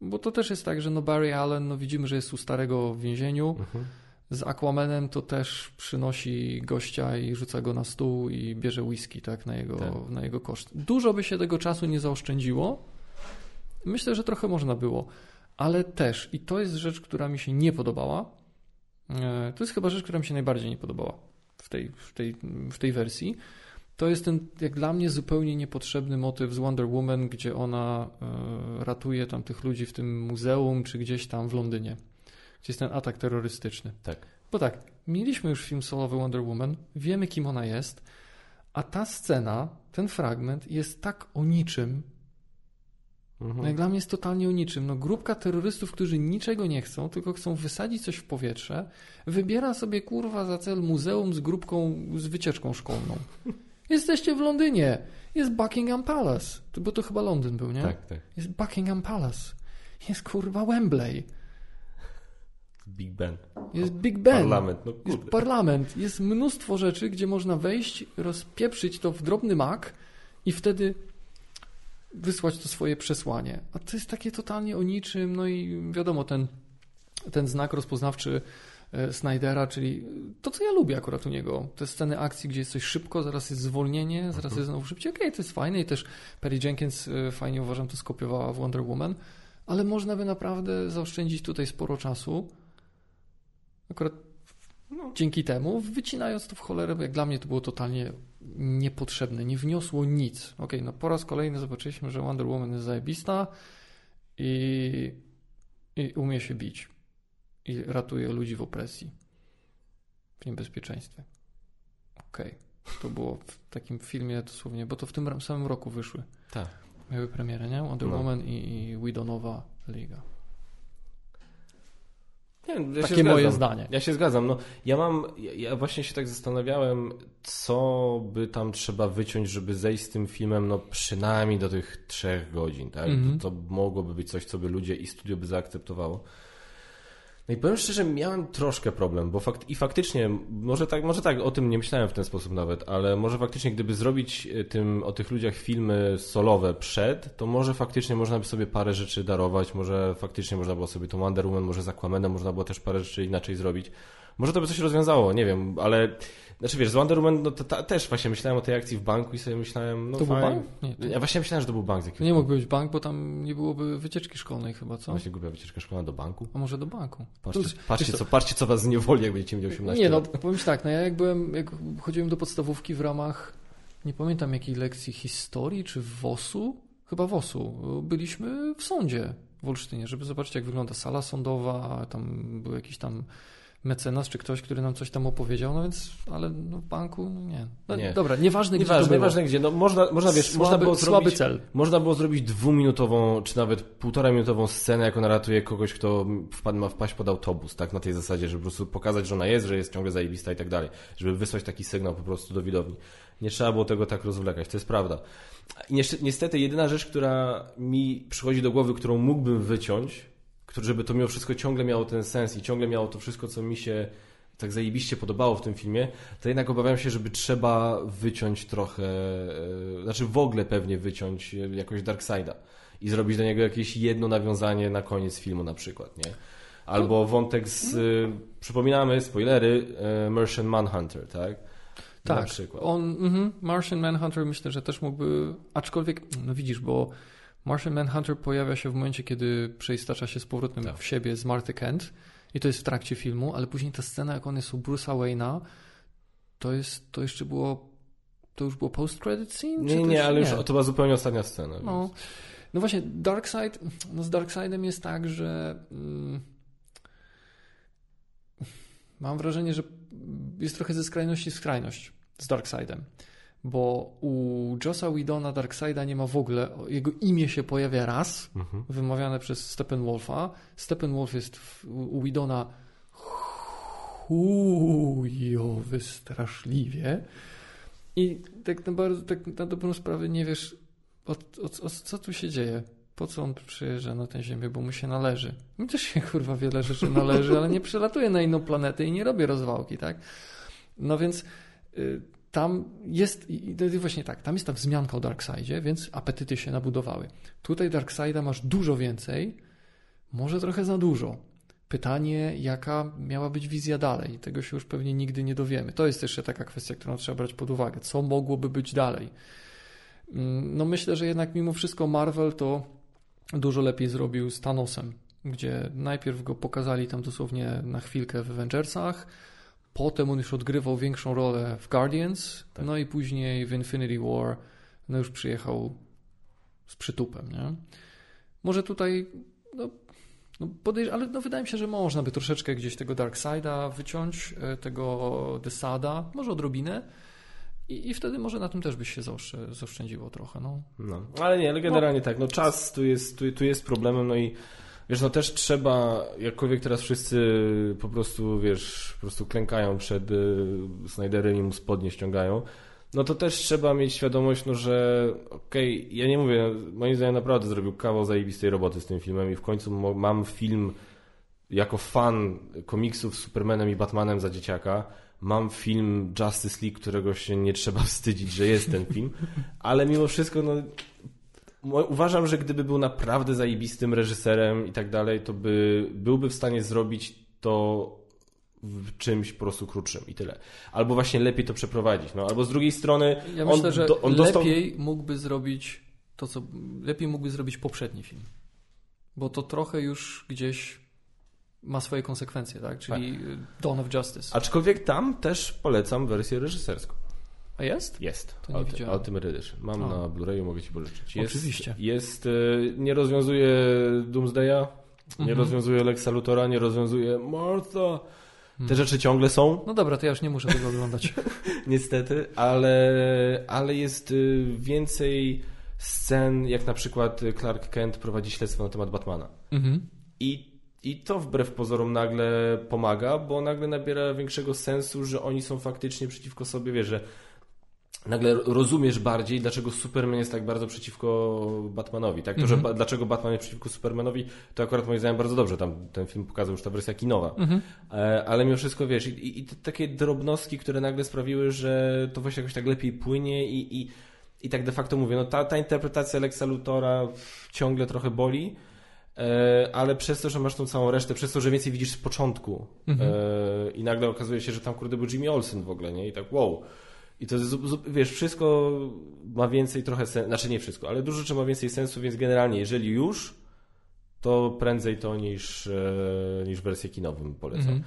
bo to też jest tak, że no Barry Allen, no widzimy, że jest u starego w więzieniu. Mhm. Z Aquamanem to też przynosi gościa i rzuca go na stół i bierze whisky tak, na, jego, tak. na jego koszt. Dużo by się tego czasu nie zaoszczędziło. Myślę, że trochę można było, ale też, i to jest rzecz, która mi się nie podobała, e, to jest chyba rzecz, która mi się najbardziej nie podobała w tej, w tej, w tej wersji. To jest ten, jak dla mnie, zupełnie niepotrzebny motyw z Wonder Woman, gdzie ona e, ratuje tam tych ludzi w tym muzeum, czy gdzieś tam w Londynie, gdzie jest ten atak terrorystyczny. Tak. Bo tak, mieliśmy już film solowy Wonder Woman, wiemy kim ona jest, a ta scena, ten fragment jest tak o niczym, Mhm. No dla mnie jest totalnie o niczym. No, grupka terrorystów, którzy niczego nie chcą, tylko chcą wysadzić coś w powietrze, wybiera sobie kurwa za cel muzeum z grupką, z wycieczką szkolną. Jesteście w Londynie. Jest Buckingham Palace. Bo to chyba Londyn był, nie? Tak, tak. Jest Buckingham Palace. Jest kurwa Wembley. Big Ben. Jest Big Ben. Parlament. No, jest parlament. Jest mnóstwo rzeczy, gdzie można wejść, rozpieprzyć to w drobny mak i wtedy wysłać to swoje przesłanie. A to jest takie totalnie o niczym, no i wiadomo, ten, ten znak rozpoznawczy e, Snydera, czyli to, co ja lubię akurat u niego. Te sceny akcji, gdzie jest coś szybko, zaraz jest zwolnienie, zaraz mhm. jest znowu szybciej. Okej, okay, to jest fajne i też Perry Jenkins e, fajnie uważam to skopiowała w Wonder Woman, ale można by naprawdę zaoszczędzić tutaj sporo czasu. Akurat no. dzięki temu, wycinając to w cholerę, jak dla mnie to było totalnie niepotrzebne, nie wniosło nic. Ok, no po raz kolejny zobaczyliśmy, że Wonder Woman jest zajebista i, i umie się bić i ratuje ludzi w opresji, w niebezpieczeństwie. Ok, to było w takim filmie dosłownie, bo to w tym samym roku wyszły. Tak. Miały premierę, nie? Wonder no. Woman i, i Widonowa Liga. Ja Takie moje zdanie. Ja się zgadzam. No, ja mam, ja, ja, właśnie się tak zastanawiałem, co by tam trzeba wyciąć, żeby zejść z tym filmem, no przynajmniej do tych trzech godzin, tak? Mm -hmm. to, to mogłoby być coś, co by ludzie i studio by zaakceptowało. No i powiem szczerze, miałem troszkę problem, bo fakt, i faktycznie, może tak, może tak, o tym nie myślałem w ten sposób nawet, ale może faktycznie, gdyby zrobić e, tym, o tych ludziach filmy solowe przed, to może faktycznie można by sobie parę rzeczy darować, może faktycznie można było sobie tą Wonder Woman, może z można było też parę rzeczy inaczej zrobić. Może to by coś rozwiązało, nie wiem, ale znaczy wiesz, z Wonder Woman no, to, to, też właśnie myślałem o tej akcji w banku i sobie myślałem, no To fajnie. był bank? Nie, to... Ja właśnie myślałem, że to był bank. Z nie mógł być bank, bo tam nie byłoby wycieczki szkolnej chyba, co? Właśnie głupia wycieczka szkolna do banku. A może do banku? Patrzcie, to, patrzcie, co, patrzcie co was zniewoli, jak będziecie mieli 18 Nie, no lat. powiem ci tak, no ja jak byłem, jak chodziłem do podstawówki w ramach, nie pamiętam jakiej lekcji historii czy WOS-u, chyba WOS-u, byliśmy w sądzie w Olsztynie, żeby zobaczyć jak wygląda sala sądowa, tam był jakiś tam mecenas czy ktoś, który nam coś tam opowiedział, no więc, ale no w banku, no nie. No, nie. Dobra, nieważne, nieważne gdzie Nieważne gdzie, no można, można wiesz, słaby, można było słaby zrobić, cel. Można było zrobić dwuminutową, czy nawet półtora minutową scenę, jak ona ratuje kogoś, kto wpadł, ma wpaść pod autobus, tak, na tej zasadzie, żeby po prostu pokazać, że ona jest, że jest ciągle zajebista i tak dalej, żeby wysłać taki sygnał po prostu do widowni. Nie trzeba było tego tak rozwlekać, to jest prawda. I niestety jedyna rzecz, która mi przychodzi do głowy, którą mógłbym wyciąć, żeby to mimo wszystko ciągle miało ten sens i ciągle miało to wszystko, co mi się tak zajebiście podobało w tym filmie, to jednak obawiam się, żeby trzeba wyciąć trochę, e, znaczy w ogóle pewnie wyciąć jakoś Darkseida i zrobić do niego jakieś jedno nawiązanie na koniec filmu na przykład, nie? Albo wątek z, e, przypominamy, spoilery, e, Martian Manhunter, tak? Tak, na przykład. on, mm, Martian Manhunter myślę, że też mógłby, aczkolwiek, no widzisz, bo Martian Manhunter pojawia się w momencie, kiedy przeistacza się z powrotem tak. w siebie z Marty Kent i to jest w trakcie filmu, ale później ta scena, jak on jest u Bruce'a Wayne'a, to jest, to jeszcze było, to już było post-credit scene? Nie, nie, ale nie? już to była zupełnie ostatnia scena. No, no właśnie, Darkseid, no z Darkseidem jest tak, że mm, mam wrażenie, że jest trochę ze skrajności w skrajność z Darkseidem. Bo u Jossa Whedona Darkseida nie ma w ogóle, jego imię się pojawia raz, Mhm. wymawiane przez Steppenwolfa. Steppenwolf jest w, u Whedona chujowy straszliwie i tak na, bardzo, tak na dobrą sprawę nie wiesz, o, o, o, co tu się dzieje. Po co on przyjeżdża na tę ziemię, bo mu się należy. Mi też się kurwa wiele rzeczy należy, ale nie przelatuje na inną planetę i nie robię rozwałki, tak? No więc y, tam jest, właśnie tak, tam jest ta wzmianka o Darkseidzie, więc apetyty się nabudowały. Tutaj Darkseida masz dużo więcej, może trochę za dużo. Pytanie, jaka miała być wizja dalej? Tego się już pewnie nigdy nie dowiemy. To jest jeszcze taka kwestia, którą trzeba brać pod uwagę. Co mogłoby być dalej? Mm, No myślę, że jednak mimo wszystko Marvel to dużo lepiej zrobił z Thanosem, gdzie najpierw go pokazali tam dosłownie na chwilkę w Avengersach, potem on już odgrywał większą rolę w Guardians, Tak. no i później w Infinity War no już przyjechał z przytupem, nie? Może tutaj no, no podejrz- ale no wydaje mi się, że można by troszeczkę gdzieś tego Darkseida wyciąć, e, tego Desada, może odrobinę i, i wtedy może na tym też by się zaoszczę- zaoszczędziło trochę, no. No, ale nie, ale generalnie tak, no czas tu jest, tu, tu jest problemem, no i wiesz, no też trzeba, jakkolwiek teraz wszyscy po prostu, wiesz, po prostu klękają przed y, Snyderem i mu spodnie ściągają, no to też trzeba mieć świadomość, no że okej, ja nie mówię, moim zdaniem naprawdę zrobił kawał zajebistej roboty z tym filmem i w końcu mam film jako fan komiksów z Supermanem i Batmanem za dzieciaka, mam film Justice League, którego się nie trzeba wstydzić, że jest ten film, ale mimo wszystko, no, uważam, że gdyby był naprawdę zajebistym reżyserem i tak dalej, to by byłby w stanie zrobić to w czymś po prostu krótszym i tyle. Albo właśnie lepiej to przeprowadzić. No, albo z drugiej strony Ja on, myślę, że do, on dostał... lepiej mógłby zrobić to, co lepiej mógłby zrobić poprzedni film. Bo to trochę już gdzieś ma swoje konsekwencje, tak? Czyli Dawn of Justice. Aczkolwiek tam też polecam wersję reżyserską. A jest? Jest. To nie Ulti- widziałem. Ultimate Edition. Mam A. na Blu-rayu, mogę ci pożyczyć. Jest, Oczywiście. Jest, y, nie rozwiązuje Doomsdaya, nie Mhm. rozwiązuje Lexa Luthora, nie rozwiązuje Martha. Te Hmm. rzeczy ciągle są, No dobra, to ja już nie muszę tego oglądać. niestety, ale, ale jest y, więcej scen, jak na przykład Clark Kent prowadzi śledztwo na temat Batmana. mhm. I, I to wbrew pozorom nagle pomaga, bo nagle nabiera większego sensu, że oni są faktycznie przeciwko sobie, wiesz, że nagle rozumiesz bardziej, dlaczego Superman jest tak bardzo przeciwko Batmanowi. Tak? To, Mhm. że ba- dlaczego Batman jest przeciwko Supermanowi, to akurat moim zdaniem bardzo dobrze. Tam ten film pokazał już ta wersja kinowa. Mhm. E, Ale mimo wszystko, wiesz, i, i, i te takie drobnostki, które nagle sprawiły, że to właśnie jakoś tak lepiej płynie i, i, i tak de facto mówię, no ta, ta interpretacja Lexa Luthora ciągle trochę boli, e, ale przez to, że masz tą całą resztę, przez to, że więcej widzisz z początku Mhm. e, i nagle okazuje się, że tam kurde był Jimmy Olsen w ogóle, nie? I tak wow. I to jest, wiesz, wszystko ma więcej trochę sensu, znaczy nie wszystko, ale dużo rzeczy ma więcej sensu, więc generalnie, jeżeli już, to prędzej to niż, e, niż wersję kinową polecam. Mhm.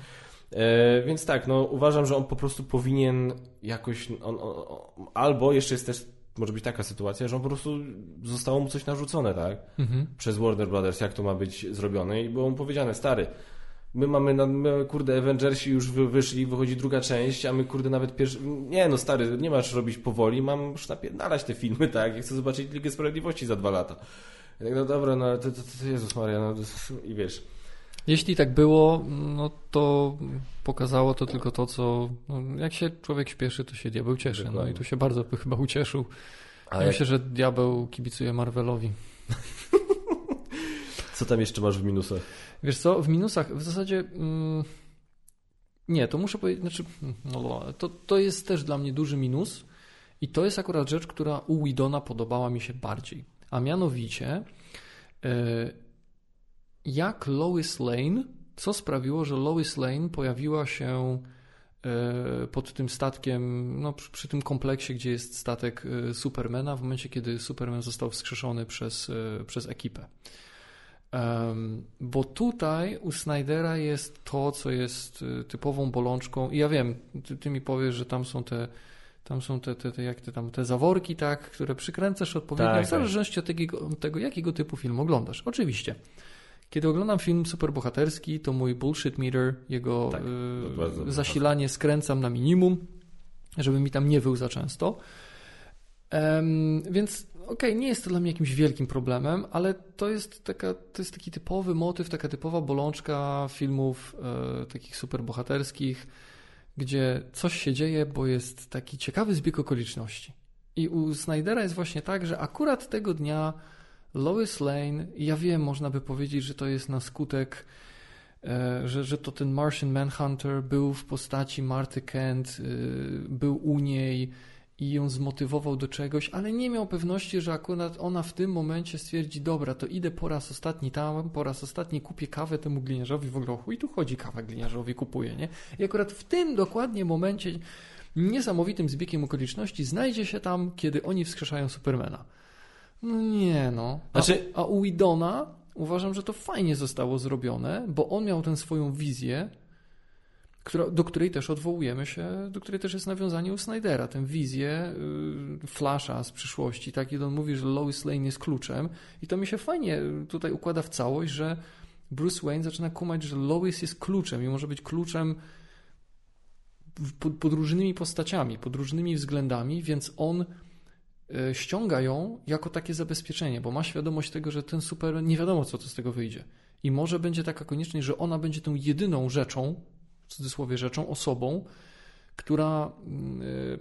E, więc tak, no uważam, że on po prostu powinien jakoś, on, on, on, albo jeszcze jest też, może być taka sytuacja, że on po prostu zostało mu coś narzucone, tak? Mhm. Przez Warner Brothers, jak to ma być zrobione i było mu powiedziane, stary, my mamy, na, my, kurde, Avengersi już wy, wyszli, wychodzi druga część, a my, kurde, nawet pierwszy, nie no stary, nie masz robić powoli, mam już napierdalać te filmy, tak? Ja chcę zobaczyć Ligę Sprawiedliwości za dwa lata. Tak, no dobra, no to, to, to Jezus Maria, no to, i wiesz, Jeśli tak było, no to pokazało to tylko to, co. No, jak się człowiek śpieszy, to się diabeł cieszy. No i tu się bardzo chyba ucieszył. Ja myślę, że diabeł kibicuje Marvelowi. co tam jeszcze masz w minusach? Wiesz co, w minusach w zasadzie. Mm, nie, to muszę powiedzieć. Znaczy, no, to, to jest też dla mnie duży minus. I to jest akurat rzecz, która u Widona podobała mi się bardziej. A mianowicie, e, jak Lois Lane, co sprawiło, że Lois Lane pojawiła się e, pod tym statkiem, no, przy, przy tym kompleksie, gdzie jest statek e, Supermana, w momencie, kiedy Superman został wskrzeszony przez, przez ekipę. Em, bo tutaj u Snydera jest to, co jest y, typową bolączką. I ja wiem, ty, ty mi powiesz, że tam są te, tam są te, te, te, jak te, tam, te zaworki, tak, które przykręcasz odpowiednio, Tak, w zależności od tego, tego, jakiego typu film oglądasz. Oczywiście. Kiedy oglądam film superbohaterski, to mój bullshit meter, jego Tak, y, bardzo zasilanie skręcam na minimum, żeby mi tam nie wył za często. Um, więc okay, nie jest to dla mnie jakimś wielkim problemem, ale to jest, taka, to jest taki typowy motyw, taka typowa bolączka filmów e, takich superbohaterskich, gdzie coś się dzieje, bo jest taki ciekawy zbieg okoliczności. I u Snydera jest właśnie tak, że akurat tego dnia Lois Lane, ja wiem, można by powiedzieć, że to jest na skutek, e, że, że to ten Martian Manhunter był w postaci Marty Kent, e, był u niej, i ją zmotywował do czegoś, ale nie miał pewności, że akurat ona w tym momencie stwierdzi, dobra, to idę po raz ostatni tam, po raz ostatni kupię kawę temu gliniarzowi, w ogóle i tu chodzi kawa gliniarzowi, kupuję, nie? I akurat w tym dokładnie momencie niesamowitym zbiegiem okoliczności znajdzie się tam, kiedy oni wskrzeszają Supermana. No nie no. A, znaczy... a u Idona uważam, że to fajnie zostało zrobione, bo on miał tę swoją wizję, do której też odwołujemy się, do której też jest nawiązanie u Snydera, tę wizję y, Flasha z przyszłości, tak? I on mówi, że Lois Lane jest kluczem i to mi się fajnie tutaj układa w całość, że Bruce Wayne zaczyna kumać, że Lois jest kluczem i może być kluczem pod, pod różnymi postaciami, pod różnymi względami, więc on y, ściąga ją jako takie zabezpieczenie, bo ma świadomość tego, że ten super, nie wiadomo co to z tego wyjdzie. I może będzie taka konieczność, że ona będzie tą jedyną rzeczą, w cudzysłowie rzeczą, osobą, która, yy,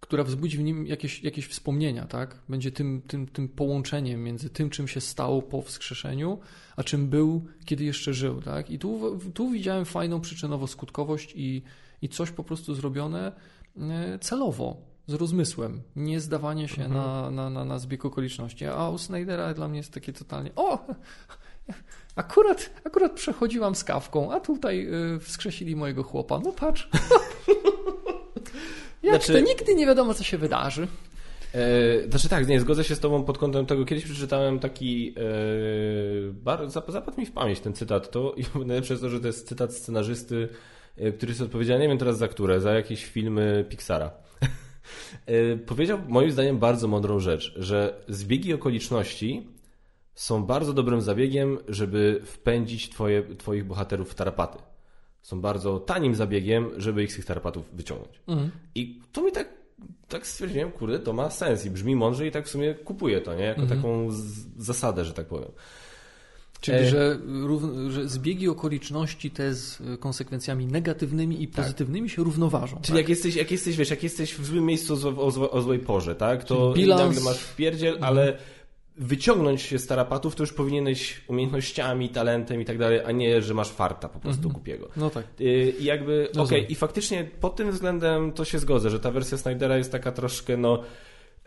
która wzbudzi w nim jakieś, jakieś wspomnienia, tak? Będzie tym, tym, tym połączeniem między tym, czym się stało po wskrzeszeniu, a czym był, kiedy jeszcze żył, tak? I tu, tu widziałem fajną przyczynowo-skutkowość i, i coś po prostu zrobione yy, celowo, z rozmysłem, nie zdawanie się mhm. na, na, na, na zbieg okoliczności. A u Snydera dla mnie jest takie totalnie, o, Akurat, akurat przechodziłam z kawką, a tutaj yy, wskrzesili mojego chłopa. No patrz. Jak znaczy... to nigdy nie wiadomo, co się wydarzy. E, znaczy tak, nie, zgodzę się z Tobą pod kątem tego. Kiedyś przeczytałem taki, e, bar, zapadł mi w pamięć ten cytat, to i najlepsze jest to, że to jest cytat scenarzysty, e, który jest odpowiedzialny, nie wiem teraz za które, za jakieś filmy Pixara. Powiedział moim zdaniem bardzo mądrą rzecz, że zbiegi okoliczności są bardzo dobrym zabiegiem, żeby wpędzić twoje, twoich bohaterów w tarapaty. Są bardzo tanim zabiegiem, żeby ich z tych tarapatów wyciągnąć. Mhm. I to mi tak, tak stwierdziłem, kurde, to ma sens i brzmi mądrze i tak w sumie kupuję to, nie? Jako mhm. taką zasadę, że tak powiem. Czyli, e... że, że zbiegi okoliczności te z konsekwencjami negatywnymi i tak. pozytywnymi tak. się równoważą. Czyli tak? jak jesteś, jak jesteś, wiesz, jak jesteś w złym miejscu o, złej porze, tak? To bilans... nagle masz wpierdziel, mhm. ale wyciągnąć się z tarapatów, to już powinieneś umiejętnościami, talentem i tak dalej, a nie, że masz farta po prostu mhm. kupiego. No tak. Y, I jakby, no okej, okay, i faktycznie pod tym względem to się zgodzę, że ta wersja Snydera jest taka troszkę, no,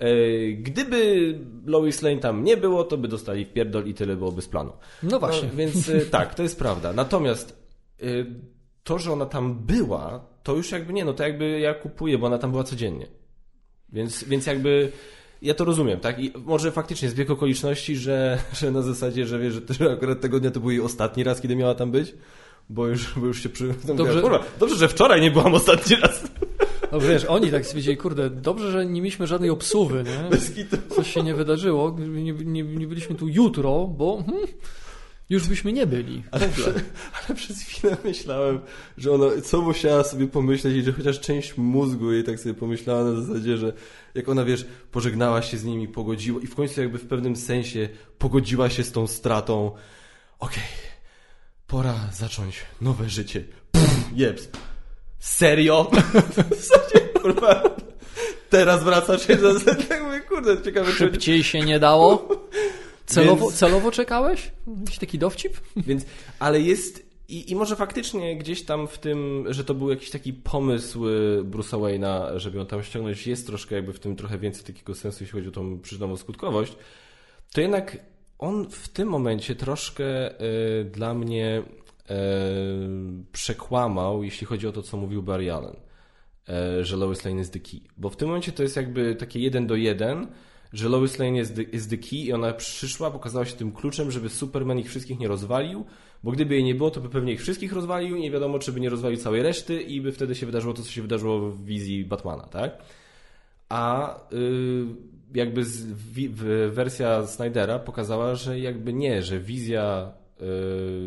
y, Gdyby Lois Lane tam nie było, to by dostali w pierdol i tyle byłoby z planu. No właśnie. No, więc y, tak, to jest prawda. Natomiast to, że ona tam była, to już jakby nie, no to jakby ja kupuję, bo ona tam była codziennie. Więc, więc jakby ja to rozumiem, tak? I może faktycznie zbieg okoliczności, że, że na zasadzie, że wiesz, że, że akurat tego dnia to był jej ostatni raz, kiedy miała tam być, bo już, bo już się przy... Dobrze. Kurwa, dobrze, że wczoraj nie byłam ostatni raz. No wiesz, oni tak stwierdzili, kurde, dobrze, że nie mieliśmy żadnej obsuwy, nie? Coś się nie wydarzyło, nie, nie, nie byliśmy tu jutro, bo... Hmm, już byśmy nie byli. Ale, prze, ale, przez chwilę myślałem, że ona, co musiała sobie pomyśleć i że chociaż część mózgu jej tak sobie pomyślała na zasadzie, że jak ona, wiesz, pożegnała się z nimi, pogodziła i w końcu jakby w pewnym sensie pogodziła się z tą stratą. Okej, okay, pora zacząć nowe życie. Pff, jeps. Serio? kurwa, teraz wracasz się do... Tak mówię, kurde, ciekawe. Szybciej się nie dało? Celowo, Więc... celowo czekałeś? Jakiś taki dowcip? Więc, ale jest i, I może faktycznie gdzieś tam w tym, że to był jakiś taki pomysł y, Bruce'a Wayne'a, żeby ją tam ściągnąć, jest troszkę jakby w tym trochę więcej takiego sensu, jeśli chodzi o tą przyczynową skutkowość, to jednak on w tym momencie troszkę y, dla mnie y, przekłamał, jeśli chodzi o to, co mówił Barry Allen, y, że Lois Lane jest the key. Bo w tym momencie to jest jakby takie jeden do jeden, że Lois Lane jest the, is the key i ona przyszła, pokazała się tym kluczem, żeby Superman ich wszystkich nie rozwalił, bo gdyby jej nie było, to by pewnie ich wszystkich rozwalił i nie wiadomo, czy by nie rozwalił całej reszty i by wtedy się wydarzyło to, co się wydarzyło w wizji Batmana, tak? A yy, jakby z, wersja Snydera pokazała, że jakby nie, że wizja, yy,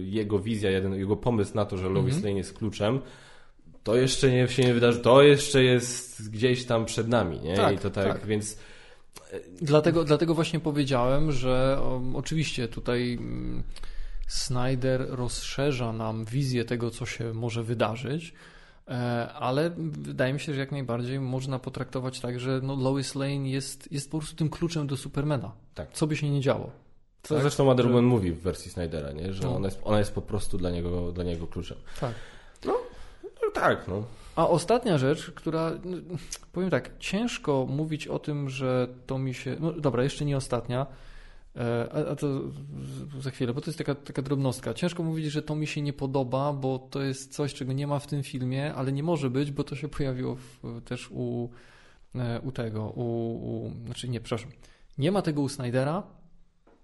jego wizja, jeden, jego pomysł na to, że Lois mm -hmm. Lane jest kluczem, to jeszcze nie, się nie wydarzy, to jeszcze jest gdzieś tam przed nami, nie? Tak, I to tak, tak. więc Dlatego, dlatego właśnie powiedziałem, że um, oczywiście tutaj mm, Snyder rozszerza nam wizję tego, co się może wydarzyć, e, ale wydaje mi się, że jak najbardziej można potraktować tak, że no Lois Lane jest, jest po prostu tym kluczem do Supermana. Tak. Co by się nie działo. co Tak? zresztą Wonder Że- Woman mówi w wersji Snydera, nie? Że No. ona, jest, ona jest po prostu dla niego, dla niego kluczem. Tak. No tak, no. A ostatnia rzecz, która, no, powiem tak, ciężko mówić o tym, że to mi się. No dobra, jeszcze nie ostatnia, e, a, to za chwilę, bo to jest taka, taka drobnostka. Ciężko mówić, że to mi się nie podoba, bo to jest coś, czego nie ma w tym filmie, ale nie może być, bo to się pojawiło w, też u, e, u tego, u, u. Znaczy nie, przepraszam. Nie ma tego u Snydera,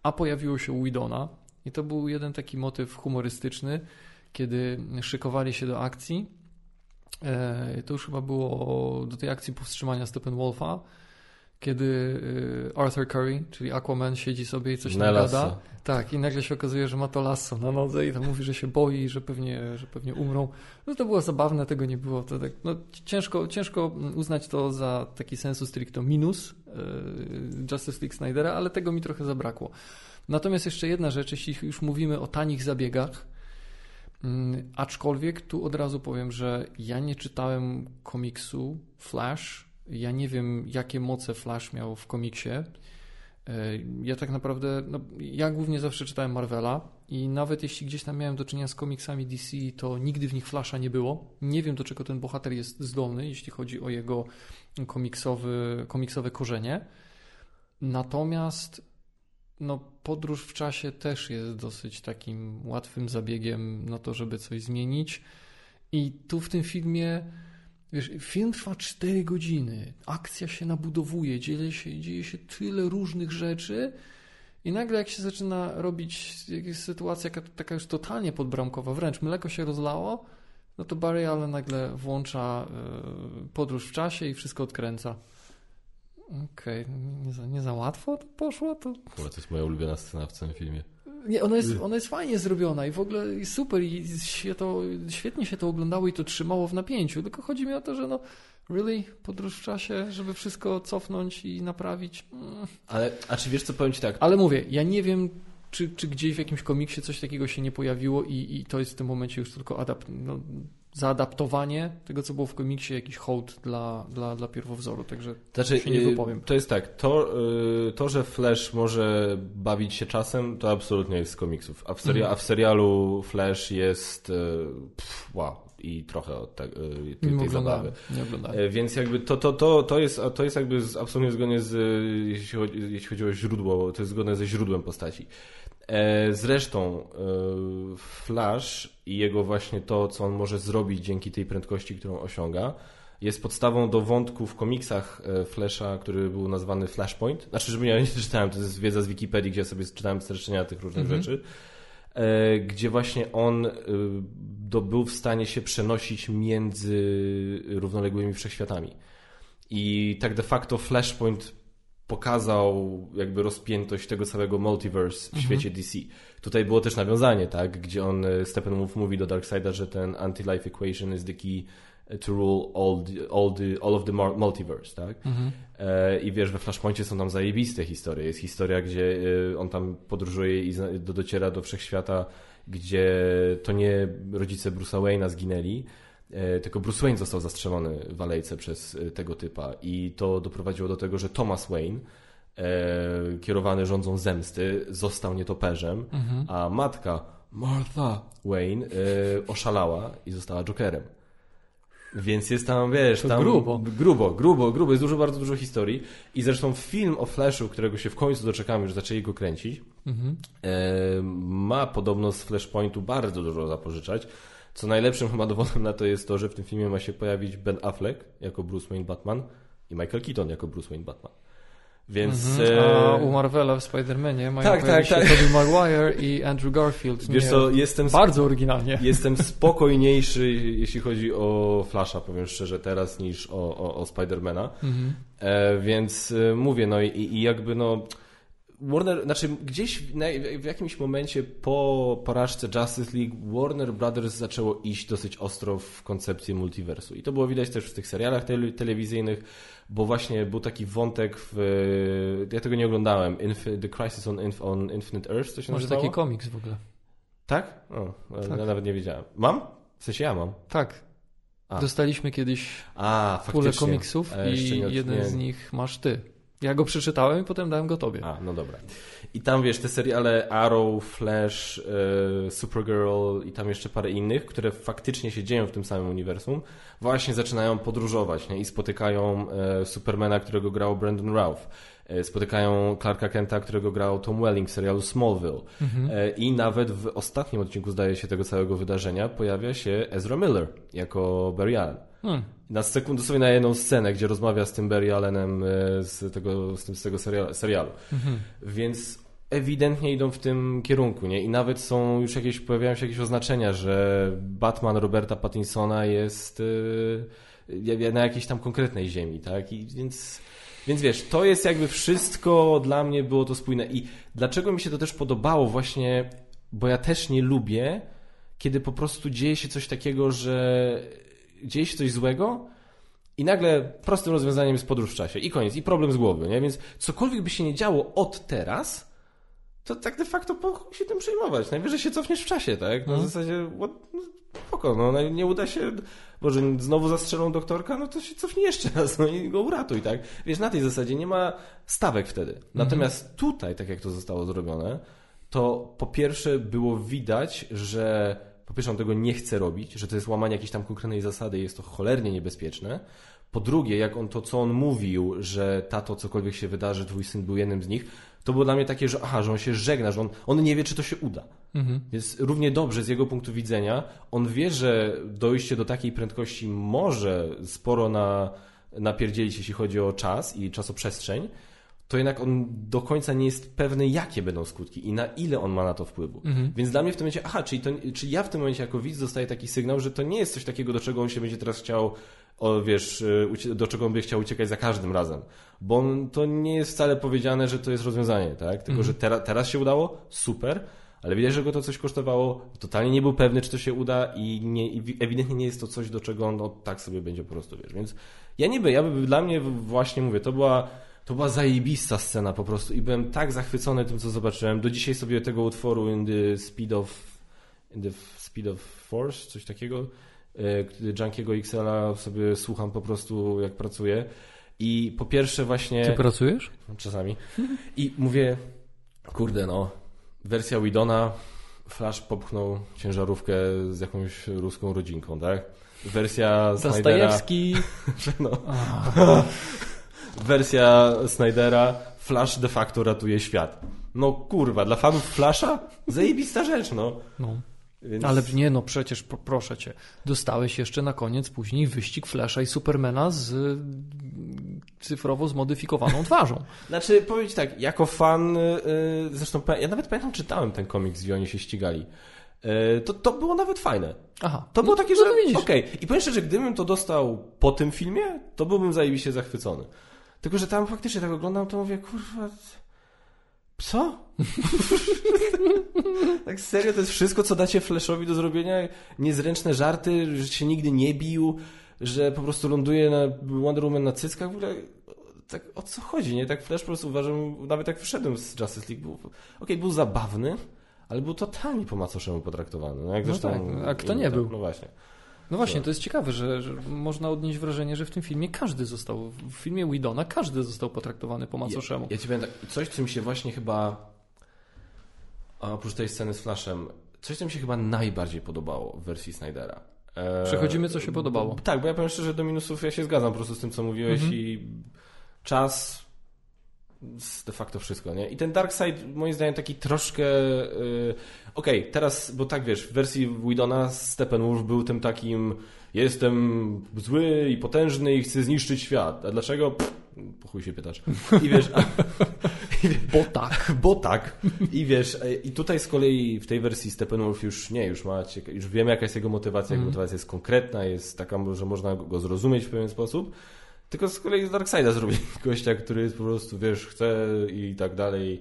a pojawiło się u Widona. I to był jeden taki motyw humorystyczny, kiedy szykowali się do akcji. E, To już chyba było do tej akcji powstrzymania Steppenwolfa, kiedy e, Arthur Curry, czyli Aquaman, siedzi sobie i coś tam gada. Tak, i nagle się okazuje, że ma to lasso na nodze i tam mówi, że się boi, że pewnie, że pewnie umrą. No to było zabawne, tego nie było. To tak, no, ciężko, ciężko uznać to za taki sensu stricto minus e, Justice League Snydera, ale tego mi trochę zabrakło. Natomiast jeszcze jedna rzecz, jeśli już mówimy o tanich zabiegach, Aczkolwiek tu od razu powiem, że ja nie czytałem komiksu Flash. Ja nie wiem, jakie moce Flash miał w komiksie. E, Ja tak naprawdę, no, ja głównie zawsze czytałem Marvela i nawet jeśli gdzieś tam miałem do czynienia z komiksami DC, to nigdy w nich Flasha nie było. Nie wiem, do czego ten bohater jest zdolny, jeśli chodzi o jego komiksowy, komiksowe korzenie. Natomiast no, podróż w czasie też jest dosyć takim łatwym zabiegiem na to, żeby coś zmienić. I tu w tym filmie, wiesz, film trwa 4 godziny, akcja się nabudowuje, dzieje się, dzieje się tyle różnych rzeczy. I nagle jak się zaczyna robić jakaś sytuacja taka już totalnie podbramkowa, wręcz mleko się rozlało, no to Barry Allen nagle włącza y, podróż w czasie i wszystko odkręca. Okej, nie, za, nie za łatwo to poszło, to Kurwa, to jest moja ulubiona scena w całym filmie. nie, ona jest, ona jest fajnie zrobiona i w ogóle jest super i się to, świetnie się to oglądało i to trzymało w napięciu, tylko chodzi mi o to, że no really, podróż w czasie, żeby wszystko cofnąć i naprawić. Mm. Ale, a czy wiesz co, powiem Ci tak, Ale mówię, ja nie wiem, czy, czy gdzieś w jakimś komiksie coś takiego się nie pojawiło i, i to jest w tym momencie już tylko adap- no, zaadaptowanie tego, co było w komiksie, jakiś hołd dla, dla, dla pierwowzoru, także Znaczy, się nie y, wypowiem. To jest tak, to, y, to, że Flash może bawić się czasem, to absolutnie jest z komiksów. A w, seria, Mhm. a w serialu Flash jest y, pff, wow i trochę od te, tej, nie tej oglądałem. zabawy. Nie oglądałem. Więc jakby to, to, to, to, jest, to jest jakby z, absolutnie zgodnie z, jeśli chodzi, jeśli chodzi o źródło, to jest zgodne ze źródłem postaci. E, Zresztą Flash i jego właśnie to, co on może zrobić dzięki tej prędkości, którą osiąga, jest podstawą do wątku w komiksach e, Flasha, który był nazwany Flashpoint. Znaczy, żeby ja nie czytałem, to jest wiedza z Wikipedii, gdzie ja sobie czytałem streszczenia tych różnych Mhm. rzeczy, e, gdzie właśnie on e, do, był w stanie się przenosić między równoległymi wszechświatami. I tak de facto Flashpoint pokazał jakby rozpiętość tego całego multiverse w Mhm. świecie DC. Tutaj było też nawiązanie, tak, gdzie on, e, Steppenwolf mówi do Darkseida, że ten anti-life equation is the key to rule all, the, all, the, all of the multiverse, tak? Mhm. E, I wiesz, we Flashpoincie są tam zajebiste historie. Jest historia, gdzie e, on tam podróżuje i dociera do wszechświata, gdzie to nie rodzice Bruce'a Wayne'a zginęli, tylko Bruce Wayne został zastrzelony w alejce przez e, tego typa. I to doprowadziło do tego, że Thomas Wayne, e, kierowany rządzą zemsty, został nietoperzem, Mhm. a matka Martha Wayne e, oszalała i została Jokerem. Więc jest tam, wiesz, To tam grubo. grubo, grubo, grubo, jest dużo, bardzo dużo historii i zresztą film o Flashu, którego się w końcu doczekamy, już zaczęli go kręcić, Mhm. e, ma podobno z Flashpointu bardzo dużo zapożyczać, co najlepszym chyba dowodem na to jest to, że w tym filmie ma się pojawić Ben Affleck jako Bruce Wayne Batman i Michael Keaton jako Bruce Wayne Batman. Więc... Mhm. e, A u Marvela w Spider-Manie mają Tak, tak, tak. Tobey Maguire i Andrew Garfield. Wiesz co, jestem, Bardzo oryginalnie. jestem spokojniejszy, jeśli chodzi o Flasha, powiem szczerze, teraz niż o, o, o Spidermana. Mhm. E, więc e, mówię, no i, i jakby no Warner, znaczy gdzieś w, jakimś momencie po porażce Justice League Warner Brothers zaczęło iść dosyć ostro w koncepcję multiversu. I to było widać też w tych serialach te telewizyjnych, bo właśnie był taki wątek w... Ja tego nie oglądałem. Inf The Crisis on, Inf on Infinite Earth, to się Może nazywało? taki komiks w ogóle. Tak? O, Tak. ja nawet nie wiedziałem. Mam? W sensie ja mam. Tak. A. Dostaliśmy kiedyś A, pulę komiksów i nie jeden nie. z nich masz ty. Ja go przeczytałem i potem dałem go tobie. A, no dobra. I tam wiesz, te seriale Arrow, Flash, e, Supergirl i tam jeszcze parę innych, które faktycznie się dzieją w tym samym uniwersum, właśnie zaczynają podróżować nie? i spotykają e, Supermana, którego grał Brandon Routh. E, spotykają Clarka Kenta, którego grał Tom Welling w serialu Smallville. E, I nawet w ostatnim odcinku, zdaje się, tego całego wydarzenia pojawia się Ezra Miller jako Barry Allen. Hmm. Na sekundę sobie na jedną scenę, gdzie rozmawia z tym Barry Allenem e, z tego, z tym, z tego serialu. serialu. Więc ewidentnie idą w tym kierunku, nie? I nawet są już jakieś, pojawiają się jakieś oznaczenia, że Batman Roberta Pattinsona jest e, na jakiejś tam konkretnej ziemi, tak? I więc, więc wiesz, to jest jakby wszystko dla mnie było to spójne. I dlaczego mi się to też podobało właśnie, bo ja też nie lubię, kiedy po prostu dzieje się coś takiego, że dzieje się coś złego i nagle prostym rozwiązaniem jest podróż w czasie i koniec, i problem z głowy, nie? Więc cokolwiek by się nie działo od teraz, to tak de facto po się tym przejmować. Najwyżej się cofniesz w czasie, tak? Na Mhm. zasadzie, what, no, spoko, no no, nie uda się, może znowu zastrzelą doktorka, no to się cofnij jeszcze raz, no i go uratuj, tak? Wiesz, na tej zasadzie nie ma stawek wtedy. Natomiast tutaj, tak jak to zostało zrobione, to po pierwsze było widać, że po pierwsze on tego nie chce robić, że to jest łamanie jakiejś tam konkretnej zasady i jest to cholernie niebezpieczne. Po drugie, jak on to, co on mówił, że tato, cokolwiek się wydarzy, twój syn był jednym z nich, to było dla mnie takie, że aha, że on się żegna, że on, on nie wie, czy to się uda. Mhm. Więc równie dobrze z jego punktu widzenia, on wie, że dojście do takiej prędkości może sporo na, napierdzielić, jeśli chodzi o czas i czasoprzestrzeń, to jednak on do końca nie jest pewny, jakie będą skutki i na ile on ma na to wpływu. Mhm. Więc dla mnie w tym momencie, aha, czyli, to, czyli ja w tym momencie jako widz dostaję taki sygnał, że to nie jest coś takiego, do czego on się będzie teraz chciał, o, wiesz, y, do czego on by chciał uciekać za każdym razem. Bo on, to nie jest wcale powiedziane, że to jest rozwiązanie, tak? Tylko, że tera, teraz się udało, super, ale widać, że go to coś kosztowało, totalnie nie był pewny, czy to się uda i, nie, i ewidentnie nie jest to coś, do czego on no, tak sobie będzie po prostu, wiesz. Więc ja niby, ja by, dla mnie właśnie mówię, to była to była zajebista scena po prostu i byłem tak zachwycony tym, co zobaczyłem. Do dzisiaj sobie tego utworu In the Speed of, in the Speed of Force, coś takiego, e, Junkiego XL-a sobie słucham po prostu jak pracuję. I po pierwsze właśnie... Ty pracujesz? Czasami. I mówię, kurde no, wersja Widona, Flash popchnął ciężarówkę z jakąś ruską rodzinką, tak? Wersja Snydera... Zastajewski. No. Wersja Snydera, Flash de facto ratuje świat. No kurwa, dla fanów Flasha? Zajebista rzecz, no. No. Więc... Ale nie no, przecież pro, proszę cię. Dostałeś jeszcze na koniec później wyścig Flasha i Supermana z y, cyfrowo zmodyfikowaną twarzą. Znaczy, powiem ci tak, jako fan, yy, zresztą ja nawet pamiętam, czytałem ten komiks, gdzie oni się ścigali. Yy, to, to było nawet fajne. Aha. To było no, takie, no że widzisz. okej. I powiem szczerze, gdybym to dostał po tym filmie, to byłbym zajebiście zachwycony. Tylko, że tam faktycznie tak oglądam, to mówię, kurwa, co? tak serio, to jest wszystko, co dacie Flashowi do zrobienia? Niezręczne żarty, że się nigdy nie bił, że po prostu ląduje na Wonder Woman na cyckach, w ogóle tak o co chodzi, nie? Tak Flash po prostu uważam, nawet jak wyszedłem z Justice League, był, okej, był zabawny, ale był totalnie po macoszemu potraktowany. No, jak No zresztą tak, a kto nie tam- był? No właśnie. No właśnie, to jest ciekawe, że, że można odnieść wrażenie, że w tym filmie każdy został, w filmie Widona każdy został potraktowany po macoszemu. Ja, ja ci powiem tak, coś, co mi się właśnie chyba, oprócz tej sceny z Flashem, coś, co mi się chyba najbardziej podobało w wersji Snydera. E, Przechodzimy, co się podobało. Tak, bo ja powiem szczerze, do minusów ja się zgadzam po prostu z tym, co mówiłeś Mhm. i czas de facto wszystko, nie? I ten Dark Side, moim zdaniem, taki troszkę... Yy, Okej, teraz, bo tak wiesz, w wersji Widona Steppenwolf był tym takim jestem zły i potężny i chcę zniszczyć świat. A dlaczego? Pff, po chuj się pytasz. I wiesz... A, Bo tak. bo tak. I wiesz, i tutaj z kolei w tej wersji Steppenwolf już nie, już ma, już wiemy jaka jest jego motywacja, jego motywacja jest konkretna, jest taka, że można go zrozumieć w pewien sposób. Tylko z kolei z Darkseida zrobili gościa, który jest po prostu, wiesz, chce i tak dalej.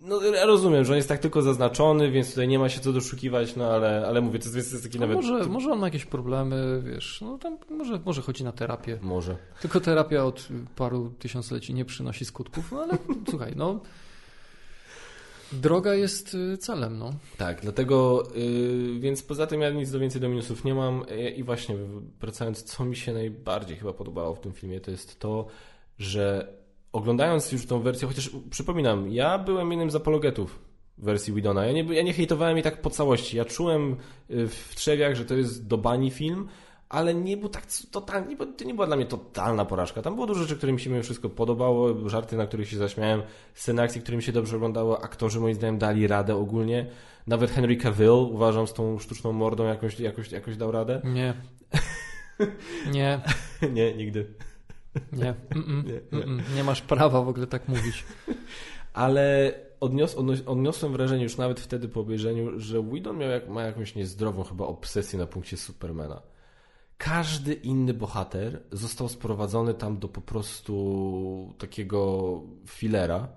No ja rozumiem, że on jest tak tylko zaznaczony, więc tutaj nie ma się co doszukiwać, no ale, ale mówię, to jest, jest taki No nawet... może, może on ma jakieś problemy, wiesz, no tam może, może chodzi na terapię. Może. Tylko terapia od paru tysiącleci nie przynosi skutków, no ale słuchaj, no droga jest y, celem, no. Tak, dlatego, yy, więc poza tym ja nic do więcej do minusów nie mam yy, i właśnie wracając, co mi się najbardziej chyba podobało w tym filmie, to jest to, że oglądając już tą wersję, chociaż przypominam, ja byłem jednym z apologetów wersji Widona, ja nie, ja nie hejtowałem jej tak po całości, ja czułem y, w trzewiach, że to jest do bani film, ale nie był tak totalnie, to nie była dla mnie totalna porażka. Tam było dużo rzeczy, które mi się mimo wszystko podobało, żarty, na których się zaśmiałem, sceny akcji, które mi się dobrze oglądało, aktorzy moim zdaniem dali radę ogólnie. Nawet Henry Cavill, uważam, z tą sztuczną mordą jakoś, jakoś, jakoś dał radę. Nie. Nie. nie, nigdy. Nie. Mm -mm. Nie, nie. nie masz prawa w ogóle tak mówić. Ale odnios, odniosłem wrażenie już nawet wtedy po obejrzeniu, że Whedon miał jak, ma jakąś niezdrową chyba obsesję na punkcie Supermana każdy inny bohater został sprowadzony tam do po prostu takiego filera,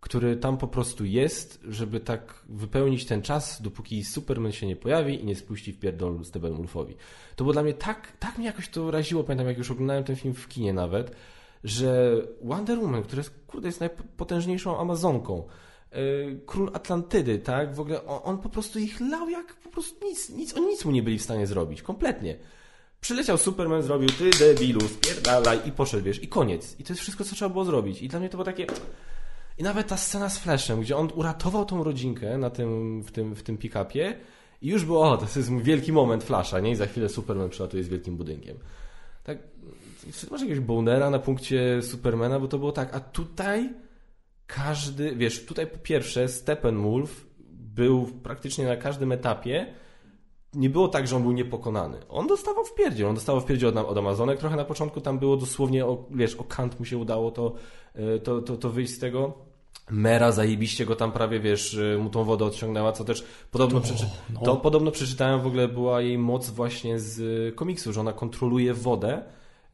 który tam po prostu jest, żeby tak wypełnić ten czas, dopóki Superman się nie pojawi i nie spuści w pierdol Steppenwolfowi. To było dla mnie tak, tak mnie jakoś to raziło, pamiętam jak już oglądałem ten film w kinie nawet, że Wonder Woman, która jest, kurde, jest najpotężniejszą Amazonką, yy, Król Atlantydy, tak, w ogóle on, on, po prostu ich lał jak po prostu nic, nic, oni nic mu nie byli w stanie zrobić, kompletnie. Przyleciał Superman, zrobił ty debilu, spierdalaj i poszedł, wiesz, i koniec. I to jest wszystko, co trzeba było zrobić. I dla mnie to było takie... I nawet ta scena z Flashem, gdzie on uratował tą rodzinkę na tym, w tym, w tym pick-upie i już było, o, to jest wielki moment Flasha, nie? I za chwilę Superman przylatuje z wielkim budynkiem. Tak, masz jakiegoś bonera na punkcie Supermana, bo to było tak, a tutaj każdy, wiesz, tutaj po pierwsze Steppenwolf był praktycznie na każdym etapie nie było tak, że on był niepokonany. On dostawał w pierdzie, on dostawał w pierdzie od, od Amazonek. Trochę na początku tam było dosłownie, o, wiesz, o kant mu się udało to, e, to, to, to wyjść z tego. Mera zajebiście go tam prawie, wiesz, e, mu tą wodę odciągnęła, co też podobno, to, przeczy... no. to podobno przeczytałem w ogóle była jej moc właśnie z komiksu, że ona kontroluje wodę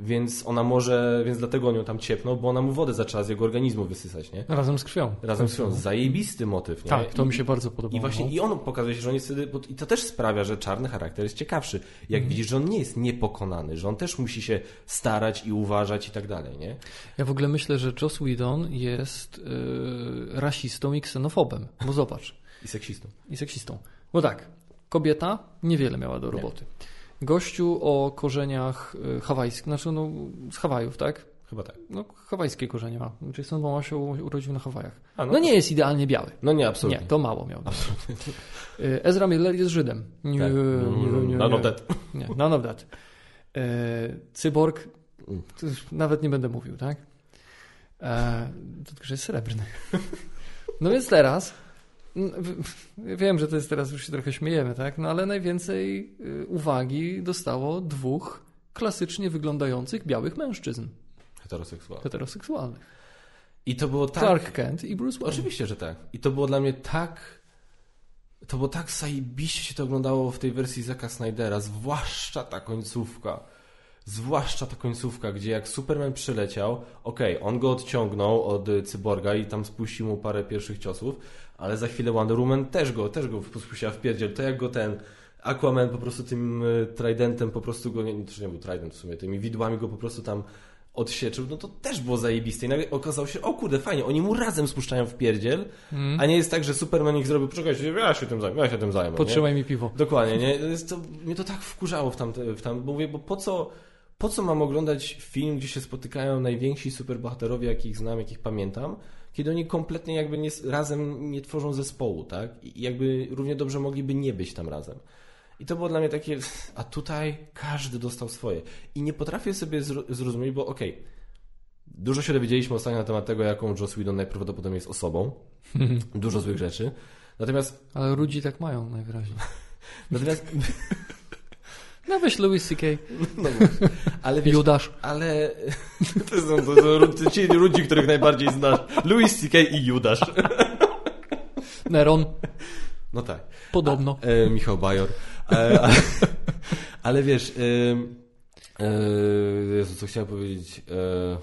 więc ona może, więc dlatego on ją tam ciepnął, bo ona mu wodę zaczęła z jego organizmu wysysać, nie? Razem z krwią. Razem z krwią. Zajebisty motyw, nie? Tak, to I, mi się bardzo podobało. I właśnie i on pokazuje się, że on jest wtedy, i to też sprawia, że czarny charakter jest ciekawszy. Jak mm. widzisz, że on nie jest niepokonany, że on też musi się starać i uważać i tak dalej, nie? Ja w ogóle myślę, że Joss Whedon jest yy, rasistą i ksenofobem, bo zobacz. I seksistą. I seksistą. Bo tak, kobieta niewiele miała do roboty. Nie. Gościu o korzeniach y, hawajskich, znaczy no, z Hawajów, tak? Chyba tak. No, hawajskie korzenie ma. Czyli stąd mama się urodził na Hawajach. A, no, no, nie jest idealnie biały. No nie, absolutnie. Nie, to mało miał. Absolutnie. Y, Ezra Miller jest Żydem. Nie, tak. nie, nie, None of that. Nie, none of that. Y, cyborg, nawet nie będę mówił, tak? E, to tylko, że jest srebrny. No więc teraz Wiem, że to jest teraz już się trochę śmiejemy, tak? No ale najwięcej y, uwagi dostało dwóch klasycznie wyglądających białych mężczyzn. Heteroseksualnych. Heteroseksualnych. I to było tak. Clark Kent i Bruce Wayne. Oczywiście, że tak. I to było dla mnie tak. To było tak zajebiście się to oglądało w tej wersji Zaka Snydera, zwłaszcza ta końcówka Zwłaszcza ta końcówka, gdzie jak Superman przyleciał, okej, okay, on go odciągnął od cyborga i tam spuścił mu parę pierwszych ciosów, ale za chwilę Wonder Woman też go, też go spuściła w pierdziel. To jak go ten Aquaman po prostu tym e, tridentem po prostu go, nie, to nie był trident w sumie, tymi widłami go po prostu tam odsieczył, no to też było zajebiste. I nagle okazało się, o kurde, fajnie, oni mu razem spuszczają w pierdziel, mm. a nie jest tak, że Superman ich zrobił, poczekajcie, ja się tym zajmę, ja się tym zajmę. Potrzymaj mi piwo. Dokładnie, nie? To, mnie to tak wkurzało w tam, w tam bo mówię, bo po co po co mam oglądać film, gdzie się spotykają najwięksi superbohaterowie, jakich znam, jakich pamiętam, kiedy oni kompletnie jakby nie, razem nie tworzą zespołu, tak? I jakby równie dobrze mogliby nie być tam razem. I to było dla mnie takie, a tutaj każdy dostał swoje. I nie potrafię sobie zrozumieć, bo okej, okay, dużo się dowiedzieliśmy ostatnio na temat tego, jaką Joss Whedon najprawdopodobniej jest osobą. dużo złych rzeczy. Natomiast... Ale ludzi tak mają najwyraźniej. Natomiast... No weź Louis C.K. No, ale wiesz, Judasz. Ale to są, to są ci ludzi, których najbardziej znasz. Louis C.K. i Judasz. Neron. No tak. Podobno. A, e, Michał Bajor. E, ale, ale wiesz... E, e, Jezu, co chciałem powiedzieć... E,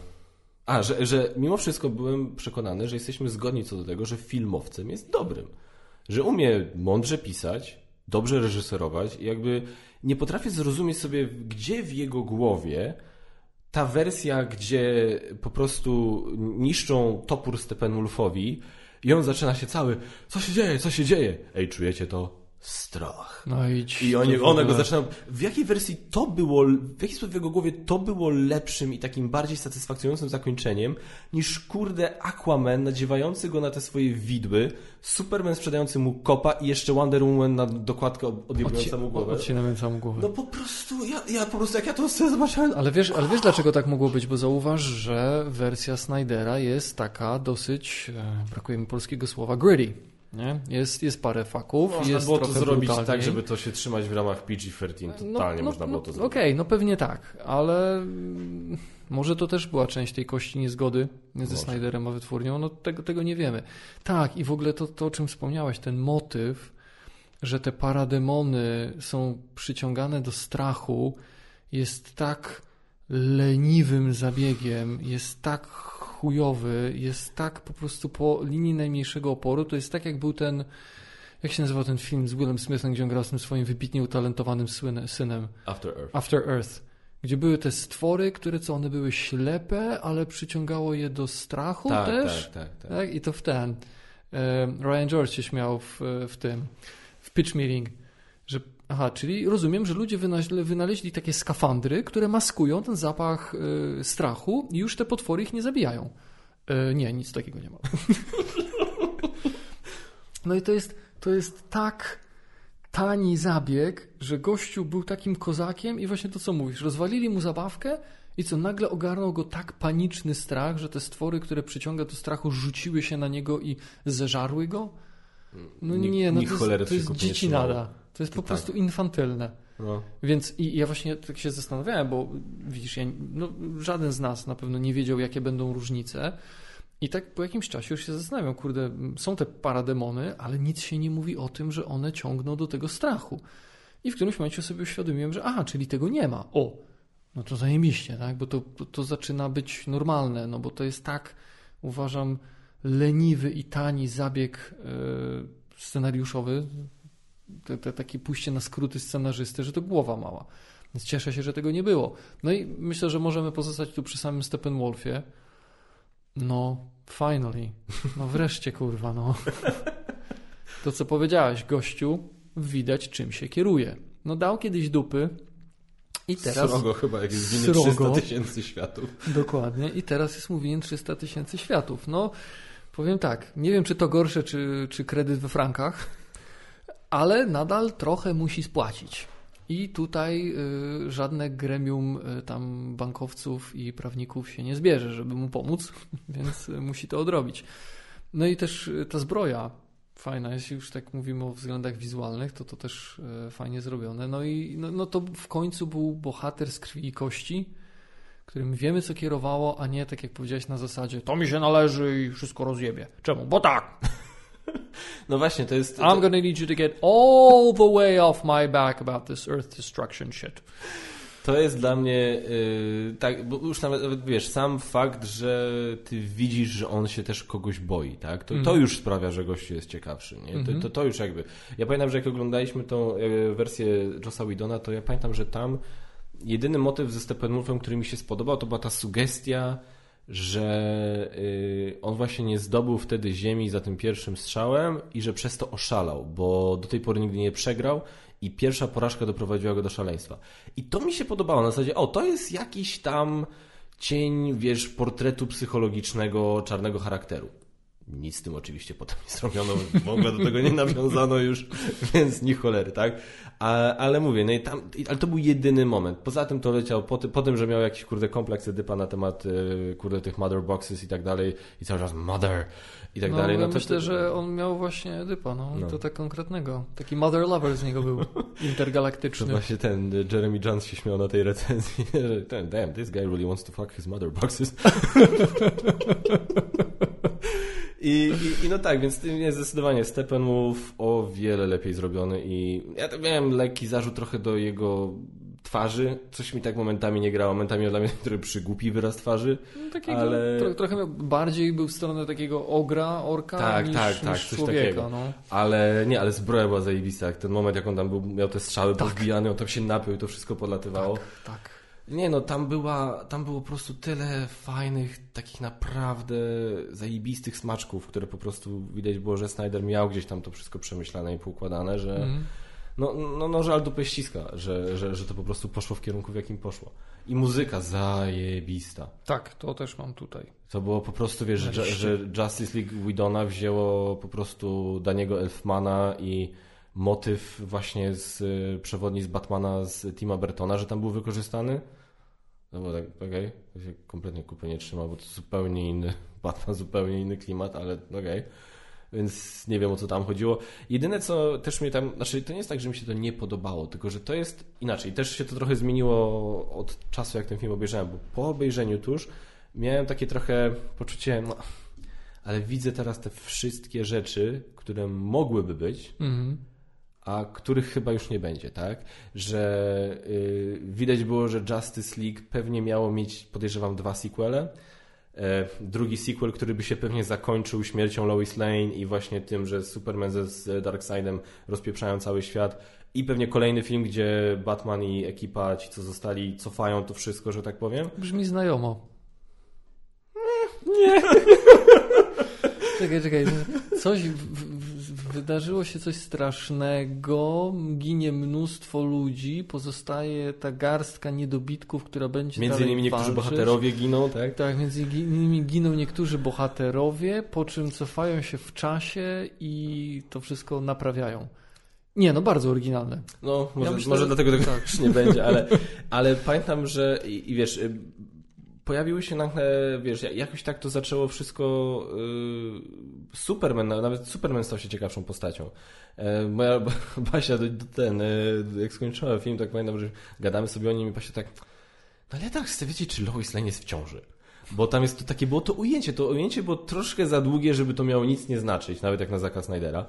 A, że, że mimo wszystko byłem przekonany, że jesteśmy zgodni co do tego, że filmowcem jest dobrym. Że umie mądrze pisać, dobrze reżyserować i jakby nie potrafię zrozumieć sobie, gdzie w jego głowie ta wersja, gdzie po prostu niszczą topór Steppenwolfowi i on zaczyna się cały, co się dzieje, co się dzieje? Ej, czujecie to? Strach. No idź. I oni, one go zaczynają. W jakiej wersji to było, w jaki sposób w jego głowie to było lepszym i takim bardziej satysfakcjonującym zakończeniem niż kurde Aquaman nadziewający go na te swoje widły, Superman sprzedający mu kopa i jeszcze Wonder Woman na dokładkę odjebająca mu głowę. Odcinająca mu głowę. No po prostu, ja, ja po prostu jak ja to sobie zobaczyłem. Ale wiesz, ale wiesz dlaczego tak mogło być? Bo zauważ, że wersja Snydera jest taka dosyć, e, brakuje mi polskiego słowa, gritty. Nie? Jest, jest parę faków. Można jest było to zrobić brutalniej. tak, żeby to się trzymać w ramach PG-13. Totalnie można było to zrobić. Okej, no pewnie tak, ale może to też była część tej kości niezgody ze. Snyderem a wytwórnią, no tego, tego nie wiemy. Tak, i w ogóle to, to, o czym wspomniałeś, ten motyw, że te parademony są przyciągane do strachu, jest tak leniwym zabiegiem, jest tak chujowy, jest tak po prostu po linii najmniejszego oporu, to jest tak jak był ten, jak się nazywał ten film z Willem Smithem, gdzie on grał z tym swoim wybitnie utalentowanym synem, After Earth. After Earth, gdzie były te stwory, które co, one były ślepe, ale przyciągało je do strachu Tak, też. tak, tak, tak. Tak, i to w ten. e, Ryan George się śmiał w, w tym, w pitch meeting, że aha, czyli rozumiem, że ludzie wynaleźli, wynaleźli takie skafandry, które maskują ten zapach e, strachu i już te potwory ich nie zabijają. E, nie, nic takiego nie ma. no i to jest, to jest tak tani zabieg, że gościu był takim kozakiem i właśnie to, co mówisz, rozwalili mu zabawkę i co, nagle ogarnął go tak paniczny strach, że te stwory, które przyciąga do strachu, rzuciły się na niego i zeżarły go? No Ni- nie, no to jest, to jest nie dziecinada. trzymało. To jest po To prostu tak. infantylne. No. Więc i ja właśnie tak się zastanawiałem, bo widzisz, ja, no, żaden z nas na pewno nie wiedział, jakie będą różnice. I tak po jakimś czasie już się zastanawiam, kurde, są te parademony, ale nic się nie mówi o tym, że one ciągną do tego strachu. I w którymś momencie sobie uświadomiłem, że aha, czyli tego nie ma. O, no to zajebiście, tak? Bo to, to, to zaczyna być normalne, no bo to jest tak, uważam, leniwy i tani zabieg yy, scenariuszowy, te, te, takie pójście na skróty scenarzysty, że to głowa mała. Więc cieszę się, że tego nie było. No i myślę, że możemy pozostać tu przy samym Steppenwolfie. No, finally. No wreszcie, kurwa, no. To, co powiedziałeś, gościu, widać czym się kieruje. No dał kiedyś dupy i teraz... Srogo chyba, jak jest Srogo. 300 tysięcy światów. Dokładnie. I teraz jest mu winien 300 tysięcy światów. No, powiem tak, nie wiem, czy to gorsze, czy, czy kredyt we frankach, ale nadal trochę musi spłacić. I tutaj y, żadne gremium y, tam bankowców i prawników się nie zbierze, żeby mu pomóc, więc y, musi to odrobić. No i też y, ta zbroja fajna, jeśli już tak mówimy o względach wizualnych, to to też y, fajnie zrobione. No i no, no to w końcu był bohater z krwi i kości, którym wiemy, co kierowało, a nie tak jak powiedziałeś na zasadzie to mi się należy i wszystko rozjebie. Czemu? Bo tak. No właśnie, to jest... I'm gonna need you to get all the way off my back about this earth destruction shit. To jest dla mnie yy, tak, bo już nawet, wiesz, sam fakt, że ty widzisz, że on się też kogoś boi, tak? To, to Mhm. już sprawia, że gościu jest ciekawszy, nie? To, Mhm. to, to już jakby. Ja pamiętam, że jak oglądaliśmy tą e, wersję Jossa Whedona, to ja pamiętam, że tam jedyny motyw ze Steppenwolfem, który mi się spodobał, to była ta sugestia, że yy, on właśnie nie zdobył wtedy ziemi za tym pierwszym strzałem i że przez to oszalał, bo do tej pory nigdy nie przegrał i pierwsza porażka doprowadziła go do szaleństwa. I to mi się podobało na zasadzie, o, to jest jakiś tam cień, wiesz, portretu psychologicznego czarnego charakteru. Nic z tym oczywiście potem nie zrobiono, w ogóle do tego nie nawiązano już, więc ni cholery, tak? A, ale mówię, no i tam, ale to był jedyny moment. Poza tym to leciał po, ty, po tym, że miał jakiś kurde kompleks Edypa na temat e, kurde tych mother boxes i tak dalej i cały czas mother i tak no, dalej. ja No to, myślę, to, że on miał właśnie Edypa, no, No. i to tak konkretnego. Taki mother lover z niego był, To intergalaktyczny. właśnie ten e, Jeremy Jones się śmiał na tej recenzji, że ten, damn, this guy really wants to fuck his mother boxes. I, i, I no tak, więc tym jest zdecydowanie Steppenwolf o wiele lepiej zrobiony i ja tak miałem lekki zarzut trochę do jego twarzy, coś mi tak momentami nie grało, momentami dla mnie trochę przygłupi wyraz twarzy, No, takiego, ale... tro, trochę bardziej był w stronę takiego ogra, orka Tak, niż, tak, tak, niż coś człowieka. takiego. No. Ale nie, ale zbroja była zajebista. Jak ten moment, jak on tam był, miał te strzały Tak. pozbijane, on tam się napił i to wszystko podlatywało. Tak. Nie no, tam była, tam było po prostu tyle fajnych, takich naprawdę zajebistych smaczków, które po prostu widać było, że Snyder miał gdzieś tam to wszystko przemyślane i poukładane, że Mhm. no, no, no żal dupę ściska, że, że, że to po prostu poszło w kierunku, w jakim poszło. I muzyka zajebista. Tak, to też mam tutaj. To było po prostu, wiesz, że, że Justice League Widona wzięło po prostu Daniego Elfmana i motyw właśnie z przewodni z Batmana z Tima Bertona, że tam był wykorzystany. No bo tak, okej, to się kompletnie kupy nie trzyma, bo to zupełnie inny Batman, zupełnie inny klimat, ale okej. Więc nie wiem o co tam chodziło. Jedyne co też mnie tam, znaczy to nie jest tak, że mi się to nie podobało, tylko że to jest inaczej. Też się to trochę zmieniło od czasu, jak ten film obejrzałem, bo po obejrzeniu tuż miałem takie trochę poczucie, no, ale widzę teraz te wszystkie rzeczy, które mogłyby być, Mhm. A których chyba już nie będzie, tak? Że y, widać było, że Justice League pewnie miało mieć, podejrzewam, dwa sequele. E, drugi sequel, który by się pewnie zakończył śmiercią Lois Lane i właśnie tym, że Superman ze z Darkseidem rozpieprzają cały świat. I pewnie kolejny film, gdzie Batman i ekipa, ci co zostali, cofają to wszystko, że tak powiem. Brzmi znajomo. Nie. czekaj, czekaj. Coś w, w, wydarzyło się coś strasznego, ginie mnóstwo ludzi, pozostaje ta garstka niedobitków, która będzie Między dalej innymi niektórzy walczyć. bohaterowie giną, tak? Tak, między innymi giną niektórzy bohaterowie, po czym cofają się w czasie i to wszystko naprawiają. Nie, no bardzo oryginalne. No, może, myślę, może że- dlatego tego tak. już nie będzie, ale, ale pamiętam, że i, i wiesz, pojawiły się nagle, wiesz, jakoś tak to zaczęło wszystko y, Superman, nawet Superman stał się ciekawszą postacią. E, moja Basia, ten, e, jak skończyła film, tak pamiętam, że gadamy sobie o nim i Basia tak, no ale ja tak chcę wiedzieć, czy Lois Lane jest w ciąży. Bo tam jest to takie, było to ujęcie, to ujęcie było troszkę za długie, żeby to miało nic nie znaczyć, nawet jak na zakaz Snydera.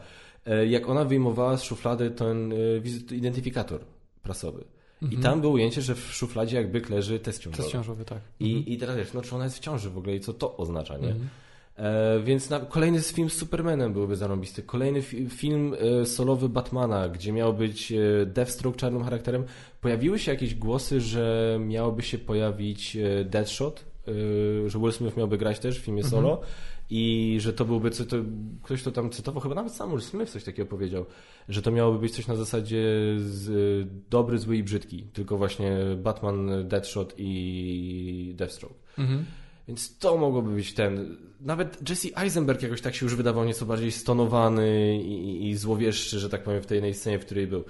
E, Jak ona wyjmowała z szuflady ten identyfikator prasowy. I tam było ujęcie, że w szufladzie jak byk leży test ciążowy. Test ciążowy, tak. I, I teraz wiesz, no czy ona jest w ciąży w ogóle i co to oznacza, nie? Mhm. E, więc na, kolejny film z Supermanem byłby zarąbisty. Kolejny fi, film e, solowy Batmana, gdzie miał być e, Deathstroke czarnym charakterem. Pojawiły się jakieś głosy, że miałoby się pojawić e, Deathshot, e, że Will Smith miałby grać też w filmie solo i że to byłby, to, ktoś to tam cytował, chyba nawet sam Will Smith coś takiego powiedział, że to miałoby być coś na zasadzie z, e, dobry, zły i brzydki, tylko właśnie Batman, Deathshot i Deathstroke. Mhm. Więc to mogłoby być ten. Nawet Jesse Eisenberg jakoś tak się już wydawał nieco bardziej stonowany i, i- złowieszczy, że tak powiem, w tej jednej scenie, w której był.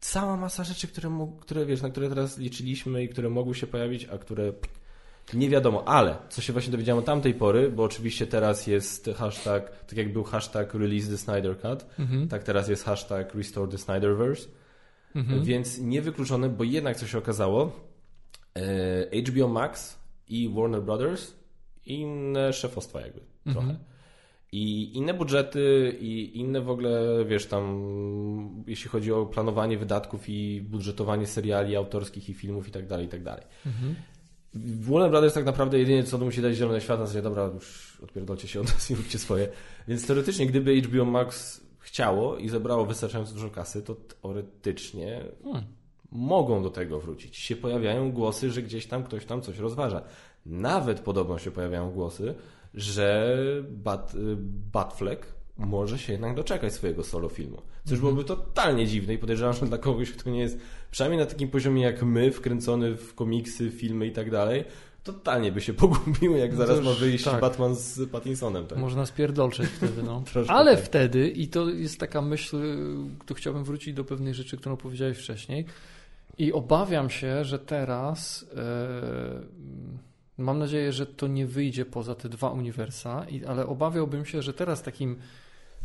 Cała masa rzeczy, które, które wiesz, na które teraz liczyliśmy i które mogły się pojawić, a które nie wiadomo. Ale co się właśnie dowiedziałem tamtej pory, bo oczywiście teraz jest hashtag, tak jak był hashtag release the Snyder Cut, Mhm. tak teraz jest hashtag restore the Snyderverse. Mhm. Więc niewykluczone, bo jednak co się okazało, e, HBO Max i Warner Brothers inne szefostwa jakby trochę. I inne budżety i inne w ogóle, wiesz, tam jeśli chodzi o planowanie wydatków i budżetowanie seriali autorskich i filmów i tak dalej, i tak dalej. Warner Brothers tak naprawdę jedynie co musi dać zielone światło, że dobra, już odpierdolcie się od nas i róbcie swoje. Więc teoretycznie, gdyby HBO Max chciało i zebrało wystarczająco dużo kasy, to teoretycznie Hmm. mogą do tego wrócić. Się pojawiają głosy, że gdzieś tam ktoś tam coś rozważa. Nawet podobno się pojawiają głosy, że Bat, Batfleck może się jednak doczekać swojego solo filmu. Co już byłoby totalnie dziwne i podejrzewam, że dla kogoś, kto nie jest przynajmniej na takim poziomie jak my, wkręcony w komiksy, filmy i tak dalej, totalnie by się pogubił, jak No zaraz ma wyjść tak. Batman z Pattinsonem. Tak? Można spierdolczeć wtedy, no. Ale tak. wtedy, i to jest taka myśl, tu chciałbym wrócić do pewnej rzeczy, którą powiedziałeś wcześniej. I obawiam się, że teraz e, mam nadzieję, że to nie wyjdzie poza te dwa uniwersa, ale obawiałbym się, że teraz takim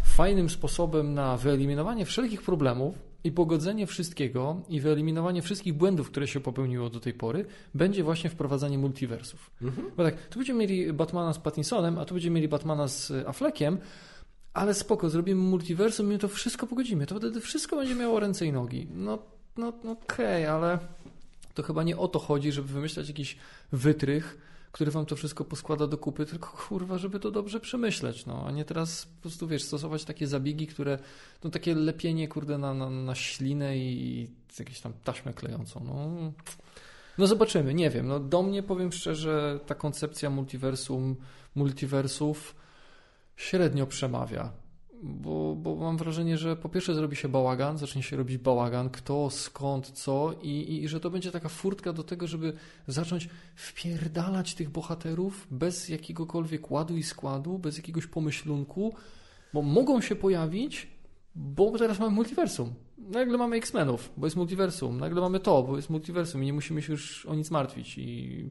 fajnym sposobem na wyeliminowanie wszelkich problemów i pogodzenie wszystkiego i wyeliminowanie wszystkich błędów, które się popełniło do tej pory, będzie właśnie wprowadzanie multiversów. Mhm. Bo tak, tu będziemy mieli Batmana z Pattinsonem, a tu będziemy mieli Batmana z Affleckiem, ale spoko, zrobimy multiversum i my to wszystko pogodzimy. To wtedy wszystko będzie miało ręce i nogi. No, no, no okej, ale to chyba nie o to chodzi, żeby wymyślać jakiś wytrych, który wam to wszystko poskłada do kupy, tylko kurwa, żeby to dobrze przemyśleć, no, a nie teraz po prostu, wiesz, stosować takie zabiegi, które, no takie lepienie, kurde, na, na, na ślinę i jakieś tam taśmę klejącą, no. No zobaczymy, nie wiem, no do mnie powiem szczerze, ta koncepcja multiversum, multiversów średnio przemawia bo, bo mam wrażenie, że po pierwsze zrobi się bałagan, zacznie się robić bałagan, kto, skąd, co i, i że to będzie taka furtka do tego, żeby zacząć wpierdalać tych bohaterów bez jakiegokolwiek ładu i składu, bez jakiegoś pomyślunku, bo mogą się pojawić, bo teraz mamy multiversum. Nagle mamy X-Menów, bo jest multiversum. Nagle mamy to, bo jest multiversum i nie musimy się już o nic martwić. I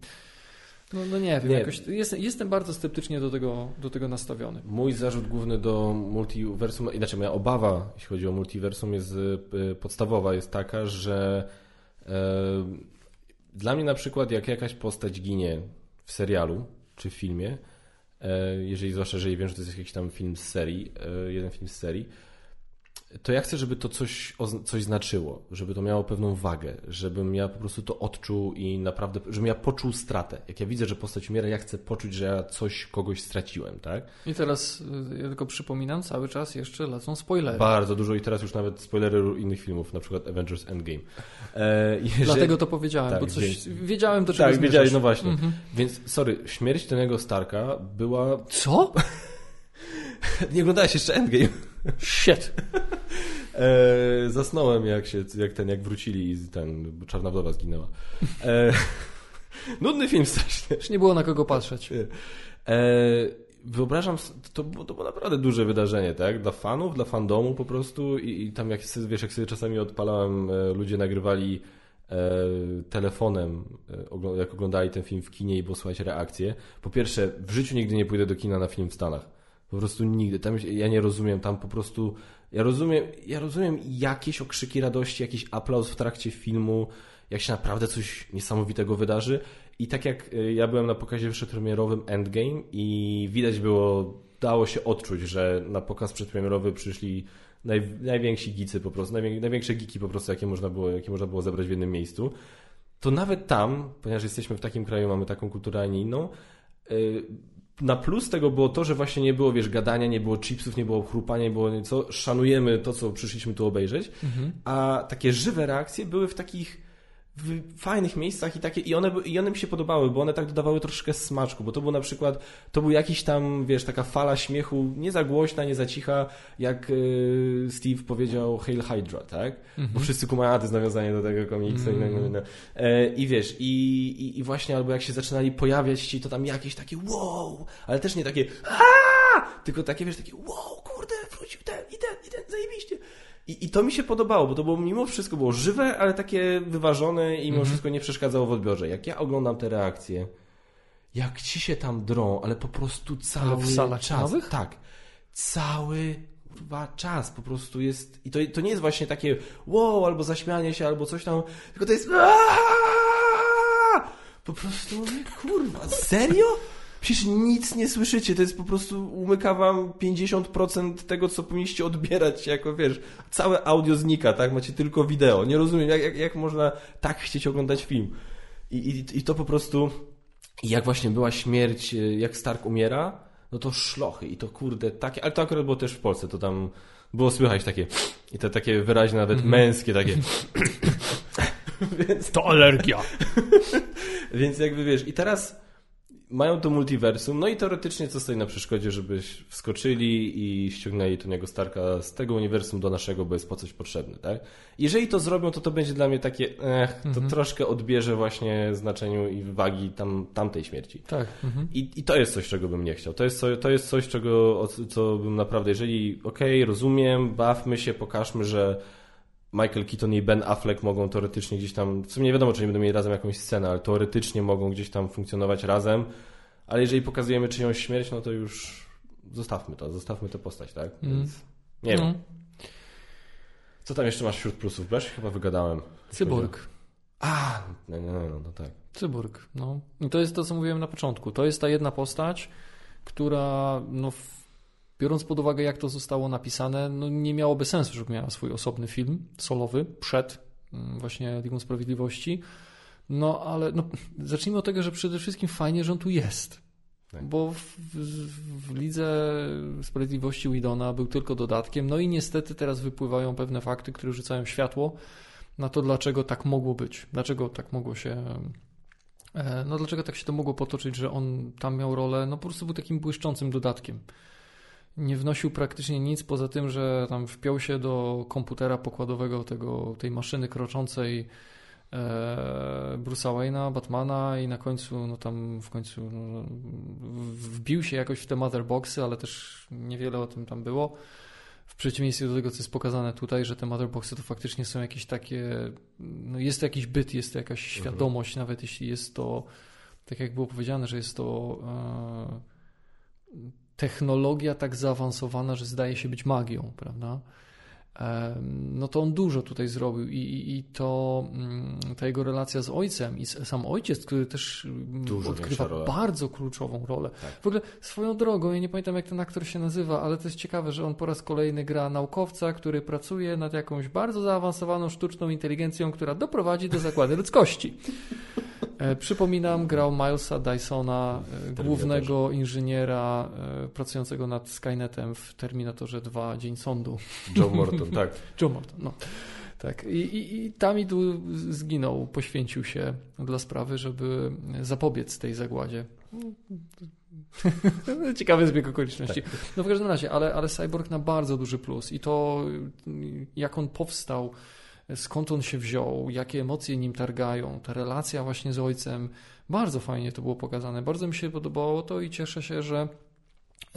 no, no nie wiem, nie. Jakoś jest, jestem bardzo sceptycznie do tego, do tego nastawiony. Mój zarzut główny do multiversum, inaczej moja obawa, jeśli chodzi o multiversum, jest y, podstawowa, jest taka, że e, dla mnie na przykład jak jakaś postać ginie w serialu czy w filmie, e, jeżeli zwłaszcza, jeżeli wiem, że to jest jakiś tam film z serii, e, jeden film z serii, to ja chcę, żeby to coś, coś znaczyło, żeby to miało pewną wagę, żebym ja po prostu to odczuł i naprawdę, żebym ja poczuł stratę. Jak ja widzę, że postać umiera, ja chcę poczuć, że ja coś kogoś straciłem, tak? I teraz y, ja tylko przypominam, cały czas jeszcze lecą spoilery. Bardzo dużo i teraz już nawet spoilery innych filmów, na przykład Avengers Endgame. E, jeżeli... Dlatego to powiedziałem, tak, bo coś wiedziałem do czego Tak, wiedziałeś, no właśnie. Mhm. Więc sorry, śmierć Tonego Starka była... Co? Nie oglądałeś jeszcze Endgame. Shit. E, zasnąłem jak się, jak ten, jak wrócili i ten, Czarna Wdowa zginęła. E, nudny film strasznie. Już nie było na kogo patrzeć. E, wyobrażam, to było, to było naprawdę duże wydarzenie, tak? Dla fanów, dla fandomu po prostu i, i tam jak, wiesz, jak sobie czasami odpalałem, e, ludzie nagrywali e, telefonem, e, jak oglądali ten film w kinie i było słuchać reakcje. Po pierwsze, w życiu nigdy nie pójdę do kina na film w Stanach po prostu nigdy. Tam, ja nie rozumiem, tam po prostu. Ja rozumiem, ja rozumiem jakieś okrzyki radości, jakiś aplauz w trakcie filmu, jak się naprawdę coś niesamowitego wydarzy. I tak jak y, ja byłem na pokazie przedpremierowym Endgame i widać było, dało się odczuć, że na pokaz przedpremierowy przyszli naj, najwięksi gicy po prostu, najwię, największe giki po prostu, jakie można, było, jakie można było zebrać w jednym miejscu. To nawet tam, ponieważ jesteśmy w takim kraju, mamy taką kulturę, a nie inną, yy, na plus tego było to, że właśnie nie było, wiesz, gadania, nie było chipsów, nie było chrupania, nie było nieco. Szanujemy to, co przyszliśmy tu obejrzeć, mhm. a takie żywe reakcje były w takich w fajnych miejscach i takie, i one, i one mi się podobały, bo one tak dodawały troszkę smaczku, bo to był na przykład, to był jakiś tam, wiesz, taka fala śmiechu, nie za głośna, nie za cicha, jak y, Steve powiedział Hail Hydra, tak? Mm -hmm. Bo wszyscy kumają, a to jest nawiązanie do tego komiksu mm -hmm. i, no. E, i wiesz, i, i, i, właśnie albo jak się zaczynali pojawiać ci, to tam jakieś takie wow, ale też nie takie Aaa! tylko takie, wiesz, takie wow, kurde, wrócił ten i ten, i ten, zajebiście. I, I to mi się podobało, bo to było mimo wszystko było żywe, ale takie wyważone i mimo mhm. wszystko nie przeszkadzało w odbiorze. Jak ja oglądam te reakcje, jak ci się tam drą, ale po prostu cały w salach czas. Nowych? Tak. Cały kurwa czas po prostu jest. I to, to nie jest właśnie takie wow, albo zaśmianie się, albo coś tam, tylko to jest. Po prostu, kurwa, serio? Przecież nic nie słyszycie, to jest po prostu, umyka wam 50% tego, co powinniście odbierać, jako wiesz, całe audio znika, tak? Macie tylko wideo. Nie rozumiem, jak, jak, jak można tak chcieć oglądać film. I, i, I to po prostu, jak właśnie była śmierć, e, jak Stark umiera, no to szlochy i to kurde takie, ale to akurat było też w Polsce, to tam było słychać takie i te takie wyraźne nawet mm -hmm. męskie takie Więc... To alergia. Więc jakby wiesz, i teraz mają to multiversum, no i teoretycznie co stoi na przeszkodzie, żebyś wskoczyli i ściągnęli niego Starka z tego uniwersum do naszego, bo jest po coś potrzebny, tak? Jeżeli to zrobią, to to będzie dla mnie takie, eh, to mhm. troszkę odbierze właśnie znaczeniu i wagi tam, tamtej śmierci. Tak. Mhm. I, I to jest coś, czego bym nie chciał. To jest, to jest coś, czego, co bym naprawdę, jeżeli okej, okay, rozumiem, bawmy się, pokażmy, że Michael Keaton i Ben Affleck mogą teoretycznie gdzieś tam, w sumie nie wiadomo, czy nie będą mieli razem jakąś scenę, ale teoretycznie mogą gdzieś tam funkcjonować razem, ale jeżeli pokazujemy czyjąś śmierć, no to już zostawmy to, zostawmy tę postać, tak? Mm. Więc nie no. wiem. Co tam jeszcze masz wśród plusów? Się chyba wygadałem. Cyborg. A, no, no, no, no tak. Cyborg, no. I to jest to, co mówiłem na początku. To jest ta jedna postać, która no, biorąc pod uwagę, jak to zostało napisane, no nie miałoby sensu, żeby miała swój osobny film solowy przed mm, właśnie Ligą Sprawiedliwości. No ale no, zacznijmy od tego, że przede wszystkim fajnie, że on tu jest. Tak. Bo w, w, w, Lidze Sprawiedliwości Widona był tylko dodatkiem. No i niestety teraz wypływają pewne fakty, które rzucają światło na to, dlaczego tak mogło być. Dlaczego tak mogło się. E, no dlaczego tak się to mogło potoczyć, że on tam miał rolę, no po prostu był takim błyszczącym dodatkiem. Nie wnosił praktycznie nic poza tym, że tam wpiął się do komputera pokładowego tego, tej maszyny kroczącej e, Bruce'a Wayne'a, Batmana i na końcu, no tam w końcu no, wbił się jakoś w te motherboxy, ale też niewiele o tym tam było. W przeciwieństwie do tego, co jest pokazane tutaj, że te motherboxy to faktycznie są jakieś takie, no jest to jakiś byt, jest to jakaś mhm. świadomość, mhm. nawet jeśli jest to, tak jak było powiedziane, że jest to e, technologia tak zaawansowana, że zdaje się być magią, prawda? No to on dużo tutaj zrobił i, i, i to mm, ta jego relacja z ojcem i sam ojciec, który też mm, dużo odgrywa bardzo kluczową rolę. Tak. W ogóle swoją drogą, ja nie pamiętam jak ten aktor się nazywa, ale to jest ciekawe, że on po raz kolejny gra naukowca, który pracuje nad jakąś bardzo zaawansowaną sztuczną inteligencją, która doprowadzi do zakłady ludzkości. E, przypominam, grał Milesa Dysona, e, głównego inżyniera e, pracującego nad Skynetem w Terminatorze 2 Dzień Sądu. Joe Morton, tak. Joe Morton, no. Tak. I, i, i tam i tu zginął, poświęcił się dla sprawy, żeby zapobiec tej zagładzie. Ciekawy zbieg okoliczności. Tak. No w każdym razie, ale, ale Cyborg na bardzo duży plus i to jak on powstał skąd on się wziął, jakie emocje nim targają, ta relacja właśnie z ojcem. Bardzo fajnie to było pokazane. Bardzo mi się podobało to i cieszę się, że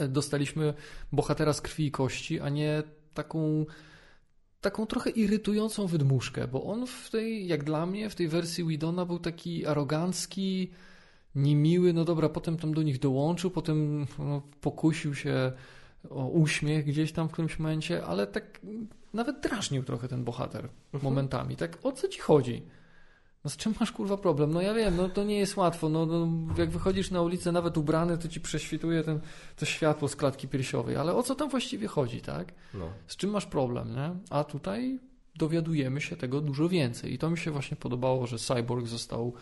dostaliśmy bohatera z krwi i kości, a nie taką taką trochę irytującą wydmuszkę, bo on w tej, jak dla mnie, w tej wersji Widona był taki arogancki, niemiły, no dobra, potem tam do nich dołączył, potem no, pokusił się o uśmiech gdzieś tam w którymś momencie, ale tak nawet drażnił trochę ten bohater mhm. momentami. Tak, o co ci chodzi? No z czym masz kurwa problem? No ja wiem, no to nie jest łatwo. No, no jak wychodzisz na ulicę nawet ubrany, to ci prześwituje ten, to światło z klatki piersiowej. Ale o co tam właściwie chodzi, tak? No. Z czym masz problem, nie? A tutaj dowiadujemy się tego dużo więcej. I to mi się właśnie podobało, że Cyborg został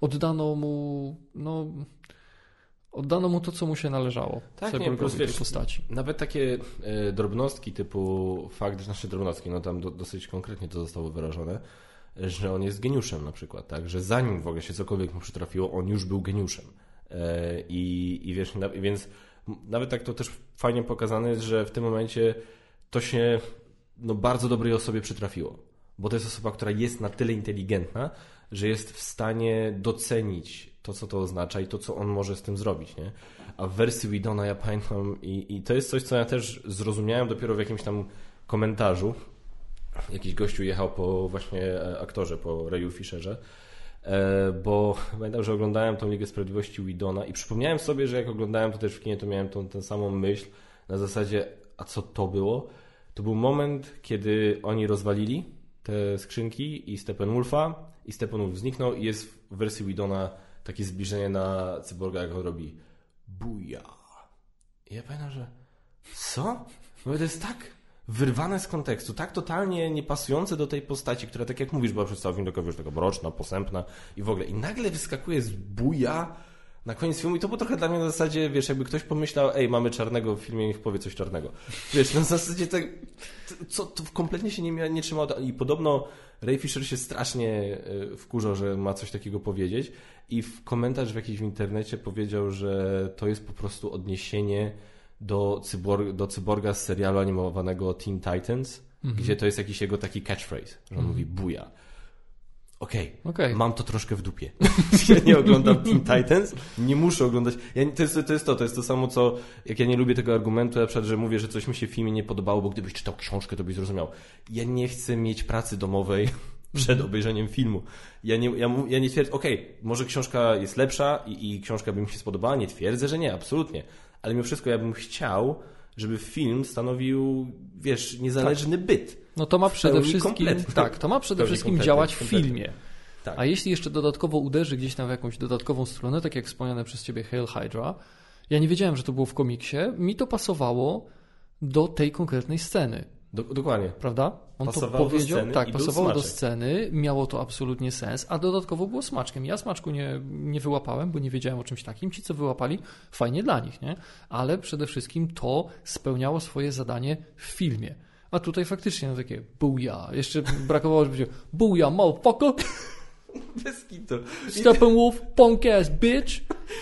oddano mu, no oddano mu to, co mu się należało. Tak, nie, plus, wiesz, postaci. Nawet takie e, drobnostki typu fakt, że nasze drobnostki, no tam do, dosyć konkretnie to zostało wyrażone, że on jest geniuszem na przykład, tak, że zanim w ogóle się cokolwiek mu przytrafiło, on już był geniuszem. E, i, I wiesz, więc nawet tak to też fajnie pokazane jest, że w tym momencie to się no, bardzo dobrej osobie przytrafiło. Bo to jest osoba, która jest na tyle inteligentna, że jest w stanie docenić to, co to oznacza i to, co on może z tym zrobić, nie? A w wersji Widona ja pamiętam i, i to jest coś, co ja też zrozumiałem dopiero w jakimś tam komentarzu. Jakiś gościu jechał po właśnie e, aktorze, po Rayu Fisherze, e, bo pamiętam, że oglądałem tą Ligę Sprawiedliwości Widona i przypomniałem sobie, że jak oglądałem to też w kinie, to miałem tą, tę samą myśl na zasadzie, a co to było? To był moment, kiedy oni rozwalili te skrzynki i Steppenwolfa i Steppenwolf zniknął i jest w wersji Widona takie zbliżenie na cyborga, jak on robi buja. I ja pamiętam, że co? Bo to jest tak wyrwane z kontekstu, tak totalnie niepasujące do tej postaci, która, tak jak mówisz, była przedstawiona taka, wiesz, taka mroczna, posępna i w ogóle. I nagle wyskakuje z buja na koniec filmu i to było trochę dla mnie na zasadzie, wiesz, jakby ktoś pomyślał, ej, mamy czarnego w filmie, niech powie coś czarnego. Wiesz, na zasadzie tak, co, to kompletnie się nie, nie trzymało i podobno Ray Fisher się strasznie e, wkurzał, że ma coś takiego powiedzieć i w komentarz w jakimś w internecie powiedział, że to jest po prostu odniesienie do, cyborg, do cyborga z serialu animowanego Teen Titans, mhm. gdzie to jest jakiś jego taki catchphrase, że on mhm. mówi buja. Okej, okay, okay. mam to troszkę w dupie. ja nie oglądam Teen Titans, nie muszę oglądać. Ja, to, jest, to jest to, to jest to samo, co jak ja nie lubię tego argumentu, na przykład, że mówię, że coś mi się w filmie nie podobało, bo gdybyś czytał książkę, to byś zrozumiał. Ja nie chcę mieć pracy domowej przed mhm. obejrzeniem filmu. Ja nie, ja, ja nie twierdzę, okej, okay, może książka jest lepsza i, i książka by mi się spodobała, nie twierdzę, że nie, absolutnie. Ale mimo wszystko ja bym chciał, żeby film stanowił, wiesz, niezależny tak. byt. No to ma przede wszystkim, tak, to ma przede wszystkim działać w filmie. Tak. A jeśli jeszcze dodatkowo uderzy gdzieś tam w jakąś dodatkową stronę, tak jak wspomniane przez ciebie Hail Hydra, ja nie wiedziałem, że to było w komiksie, mi to pasowało do tej konkretnej sceny. Do, dokładnie. Prawda? On pasowało to powiedział, do sceny tak, pasowało do smaczek. sceny, miało to absolutnie sens, a dodatkowo było smaczkiem. Ja smaczku nie, nie wyłapałem, bo nie wiedziałem o czymś takim. Ci, co wyłapali, fajnie dla nich, nie? Ale przede wszystkim to spełniało swoje zadanie w filmie. A tutaj faktycznie no takie buja. Jeszcze brakowało, żeby powiedział buja, motherfucker, Bez kitu. Steppenwolf, punk ass bitch.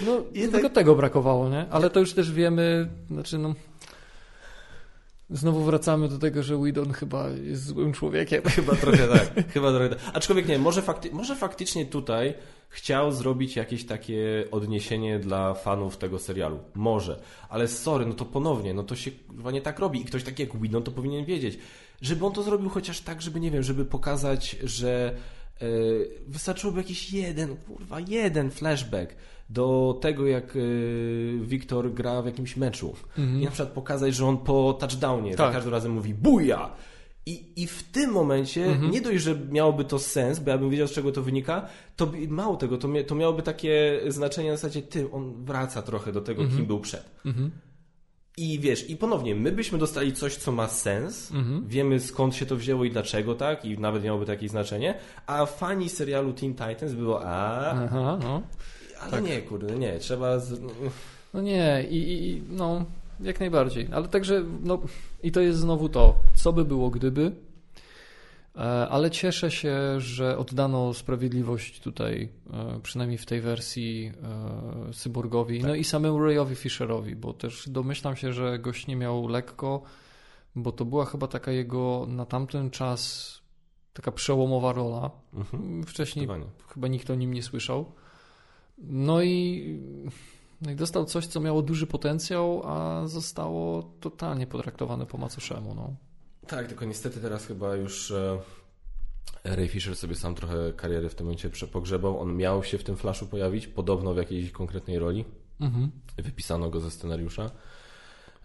No, I tylko tak- tego brakowało, nie? Ale to już też wiemy, znaczy no... Znowu wracamy do tego, że Whedon chyba jest złym człowiekiem. Chyba trochę tak. Chyba trochę tak. Aczkolwiek nie, może, fakty, może faktycznie tutaj chciał zrobić jakieś takie odniesienie dla fanów tego serialu. Może. Ale sorry, no to ponownie, no to się chyba nie tak robi. I ktoś taki jak Whedon to powinien wiedzieć. Żeby on to zrobił chociaż tak, żeby, nie wiem, żeby pokazać, że e, wystarczyłoby jakiś jeden, kurwa, jeden flashback do tego, jak e, Wiktor gra w jakimś meczu. I na przykład pokazać, że on po touchdownie za Tak. każdym razem mówi buja! I, I w tym momencie Mhm. nie dość, że miałoby to sens, bo ja bym wiedział, z czego to wynika, to mało tego, to, mia, to miałoby takie znaczenie na zasadzie, ty, on wraca trochę do tego, kim był przed. Mhm. I wiesz, i ponownie, my byśmy dostali coś, co ma sens, Mhm. wiemy skąd się to wzięło i dlaczego, tak, i nawet miałoby takie znaczenie, a fani serialu Teen Titans było, a, Aha, no. Ale nie, kurde, nie, trzeba... Z... No nie, i, i no, jak najbardziej. Ale także, no, i to jest znowu to, co by było gdyby, E, ale cieszę się, że oddano sprawiedliwość tutaj, e, przynajmniej w tej wersji e, Cyborgowi, no i samemu Rayowi Fisherowi, bo też domyślam się, że gość nie miał lekko, bo to była chyba taka jego na tamten czas taka przełomowa rola. Mhm. Wcześniej chyba nikt o nim nie słyszał. No i, no i dostał coś, co miało duży potencjał, a zostało totalnie potraktowane po macoszemu. No. Tak, tylko niestety teraz chyba już e, Ray Fisher sobie sam trochę kariery w tym momencie prze- pogrzebał. On miał się w tym flashu pojawić, podobno w jakiejś konkretnej roli. Mhm. Wypisano go ze scenariusza.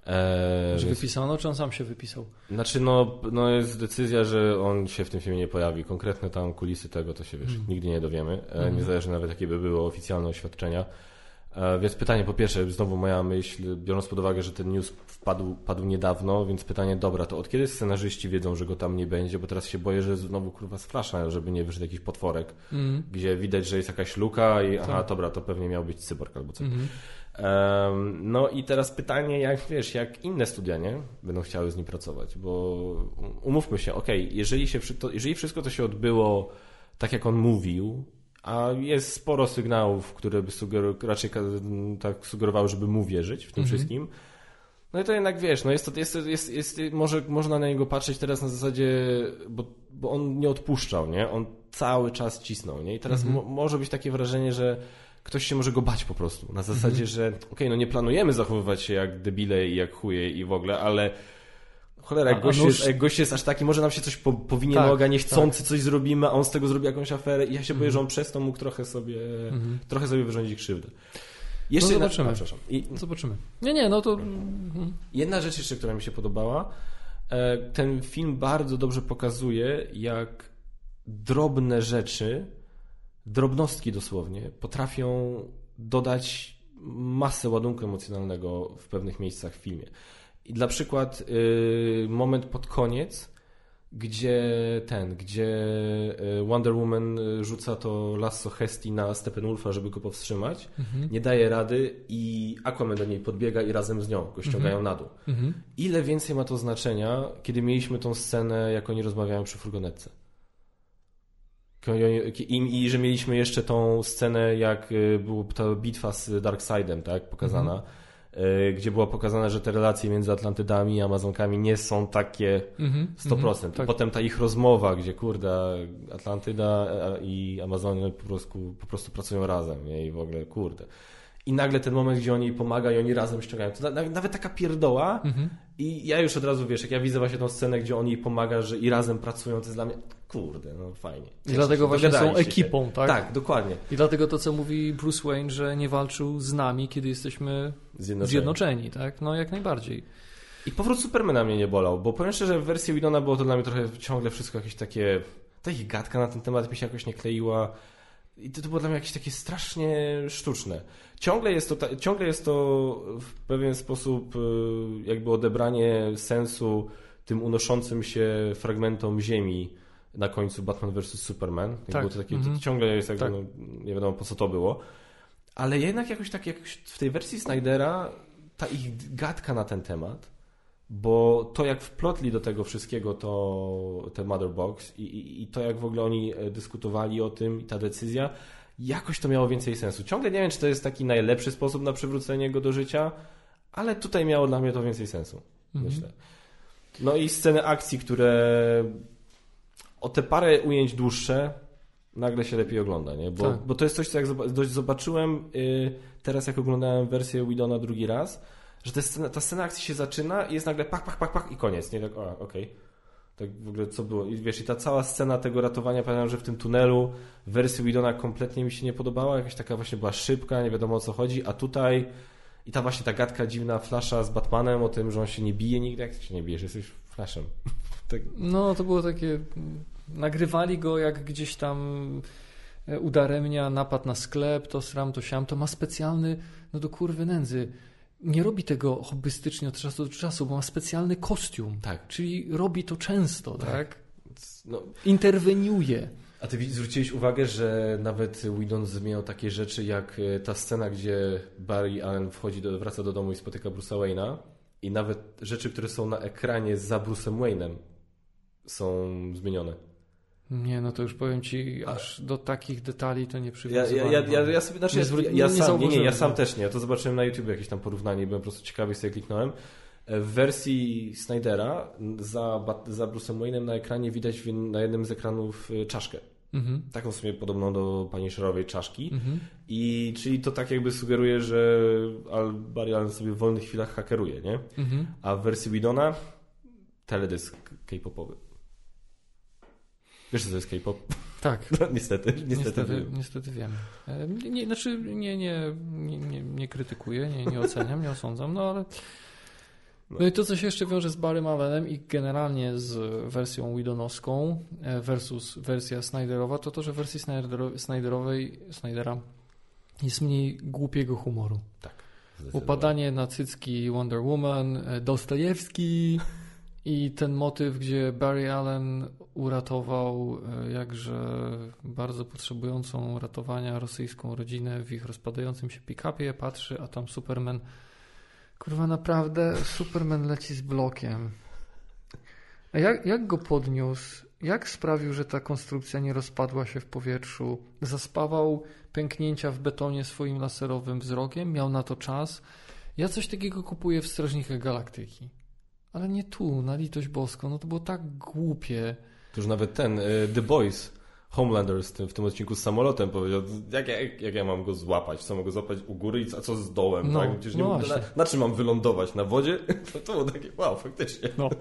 E, Że wypisano, czy on sam się wypisał? Znaczy, no, no jest decyzja, że on się w tym filmie nie pojawi. Konkretne tam kulisy tego, to się wiesz, nigdy nie dowiemy. E, Niezależnie nawet jakie by były oficjalne oświadczenia. E, Więc pytanie po pierwsze, znowu moja myśl, biorąc pod uwagę, że ten news wpadł, padł niedawno, więc pytanie, dobra, to od kiedy scenarzyści wiedzą, że go tam nie będzie, bo teraz się boję, że znowu kurwa sflasza, żeby nie wyszedł jakiś potworek, Mhm. gdzie widać, że jest jakaś luka i aha, dobra, to pewnie miał być cyborg albo coś. Mhm. No i teraz pytanie, jak wiesz, jak inne studia, nie? Będą chciały z nim pracować, bo umówmy się, okej, jeżeli, się, to, jeżeli wszystko to się odbyło tak, jak on mówił, a jest sporo sygnałów, które by sugeru- raczej tak sugerowały, żeby mu wierzyć w tym wszystkim, no i to jednak wiesz, no jest to, jest, jest, jest, może można na niego patrzeć teraz na zasadzie, bo, bo on nie odpuszczał, nie? On cały czas cisnął, nie? I teraz mo, może być takie wrażenie, że ktoś się może go bać po prostu. Na zasadzie, że okej, no nie planujemy zachowywać się jak debile i jak chuje i w ogóle, ale cholera, jak gość, jest, jak gość jest aż taki, może nam się coś po, powinie Tak, noga, niechcący coś zrobimy, a on z tego zrobi jakąś aferę i ja się boję, Mhm. że on przez to mógł trochę sobie, trochę sobie wyrządzić krzywdę. Jeszcze No jedna, zobaczymy. a, przepraszam. I, Zobaczymy. Nie, nie, no to... mhm. Jedna rzecz jeszcze, która mi się podobała. e, Ten film bardzo dobrze pokazuje, jak drobne rzeczy, drobnostki dosłownie, potrafią dodać masę ładunku emocjonalnego w pewnych miejscach w filmie. I dla przykład y, moment pod koniec, gdzie ten, gdzie y, Wonder Woman rzuca to lasso Hesti na Steppenwolfa, żeby go powstrzymać, nie daje rady i Aquaman do niej podbiega i razem z nią go ściągają na dół. Mhm. Ile więcej ma to znaczenia, kiedy mieliśmy tą scenę, jak oni rozmawiają przy furgonetce? I, że mieliśmy jeszcze tą scenę, jak y, była ta bitwa z Darkseidem, tak, pokazana, y, gdzie była pokazana, że te relacje między Atlantydami i Amazonkami nie są takie Mhm. 100%. tak. I potem ta ich rozmowa, gdzie kurde, Atlantyda i Amazony po prostu, po prostu pracują razem, nie? I w ogóle kurde. I nagle ten moment, gdzie oni jej pomaga i oni razem ściągają. To na- nawet taka pierdoła. Mhm. I ja już od razu wiesz, jak ja widzę właśnie tą scenę, gdzie on jej pomaga, że i razem pracują, to jest dla mnie kurde, no fajnie. I dlatego właśnie są Dogadaliście się. ekipą, tak? Tak, dokładnie. I dlatego to, co mówi Bruce Wayne, że nie walczył z nami, kiedy jesteśmy Zjednoczeni. zjednoczeni, tak? No jak najbardziej. I powrót Supermana mnie nie bolał, bo powiem szczerze, w wersji Widona było to dla mnie trochę ciągle wszystko jakieś takie... Ta ich gadka na ten temat mi się jakoś nie kleiła. I to, to było dla mnie jakieś takie strasznie sztuczne. Ciągle jest to, ta, ciągle jest to w pewien sposób y, jakby odebranie sensu tym unoszącym się fragmentom ziemi na końcu Batman vs. Superman. Tak. Było to takie, Mhm. to ciągle jest jakby, Tak. no, nie wiadomo po co to było. Ale jednak jakoś tak jakoś w tej wersji Snydera ta ich gadka na ten temat, bo to jak wplotli do tego wszystkiego to te Mother Box i, i, i to jak w ogóle oni e, dyskutowali o tym i ta decyzja, jakoś to miało więcej sensu. Ciągle nie wiem, czy to jest taki najlepszy sposób na przywrócenie go do życia, ale tutaj miało dla mnie to więcej sensu, Mhm. myślę. No i sceny akcji, które o te parę ujęć dłuższe nagle się lepiej ogląda, nie? Bo, Tak. bo to jest coś, co jak zobaczyłem y, teraz, jak oglądałem wersję Widona drugi raz, że ta scena, ta scena akcji się zaczyna i jest nagle pach, pach, pach, pach i koniec, nie? Tak, o, okej. Tak w ogóle co było? I wiesz, i ta cała scena tego ratowania, pamiętam, że w tym tunelu w Widona kompletnie mi się nie podobała, jakaś taka właśnie była szybka, nie wiadomo o co chodzi, a tutaj i ta właśnie ta gadka dziwna flasza z Batmanem o tym, że on się nie bije nigdy, jak się nie bijesz, jesteś flashem. tak, No, to było takie. Nagrywali go jak gdzieś tam e, udaremnia napad na sklep, to sram, to siam. To ma specjalny, no do kurwy nędzy. Nie robi tego hobbystycznie od czasu do czasu, bo ma specjalny kostium. tak. Czyli robi to często, tak? No, Interweniuje. A ty zwróciłeś uwagę, że nawet Whedon zmieniał takie rzeczy jak e, ta scena, gdzie Barry Allen wchodzi do, wraca do domu i spotyka Bruce'a Wayne'a i nawet rzeczy, które są na ekranie za Bruce'em Wayne'em są zmienione. Nie, no to już powiem ci, aż do takich detali to nie przywiązywałem. ja, ja, ja, ja sobie, znaczy, Nie ja, nie- sam, nie, ja sam no. też nie. Ja to zobaczyłem na YouTube jakieś tam porównanie i byłem po prostu ciekawy, sobie kliknąłem. E, W wersji Snydera za, za Bruce'em Wayne'em na ekranie widać w, na jednym z ekranów e, czaszkę. Mhm. Taką sobie podobną do pani Szerowej czaszki. Mhm. I czyli to tak jakby sugeruje, że Al- Barry Allen sobie w wolnych chwilach hakeruje, nie? Mhm. A w wersji Widona teledysk K-popowy. Wiesz co to jest K-pop? Tak. No, niestety, niestety. Niestety, niestety wiem. E, Nie, znaczy nie, nie, nie, nie, nie krytykuję, nie, nie oceniam, nie osądzam, no ale no i to, co się jeszcze wiąże z Barrym Allenem i generalnie z wersją Widonowską e, versus wersja Snyderowa, to to, że w wersji Snydero- Snyderowej Snydera jest mniej głupiego humoru. Zdecydowanie. Upadanie na cycki Wonder Woman, e, Dostojewski i ten motyw, gdzie Barry Allen uratował e, jakże bardzo potrzebującą ratowania rosyjską rodzinę w ich rozpadającym się pick-upie, patrzy, a tam Superman kurwa naprawdę Superman leci z blokiem. A jak, jak go podniósł? Jak sprawił, że ta konstrukcja nie rozpadła się w powietrzu? Zaspawał pęknięcia w betonie swoim laserowym wzrokiem, miał na to czas. Ja coś takiego kupuję w Strażnikach Galaktyki. Ale nie tu, na litość boską. No to było tak głupie. To już nawet ten, y, The Boys, Homelander tym, w tym odcinku z samolotem powiedział, jak, ja- jak, ja mam go złapać? Co mam go złapać u góry a co z dołem? No, tak? Przecież nie, no mógł- na, na czym mam wylądować? Na wodzie? To, to było takie, wow, faktycznie. No.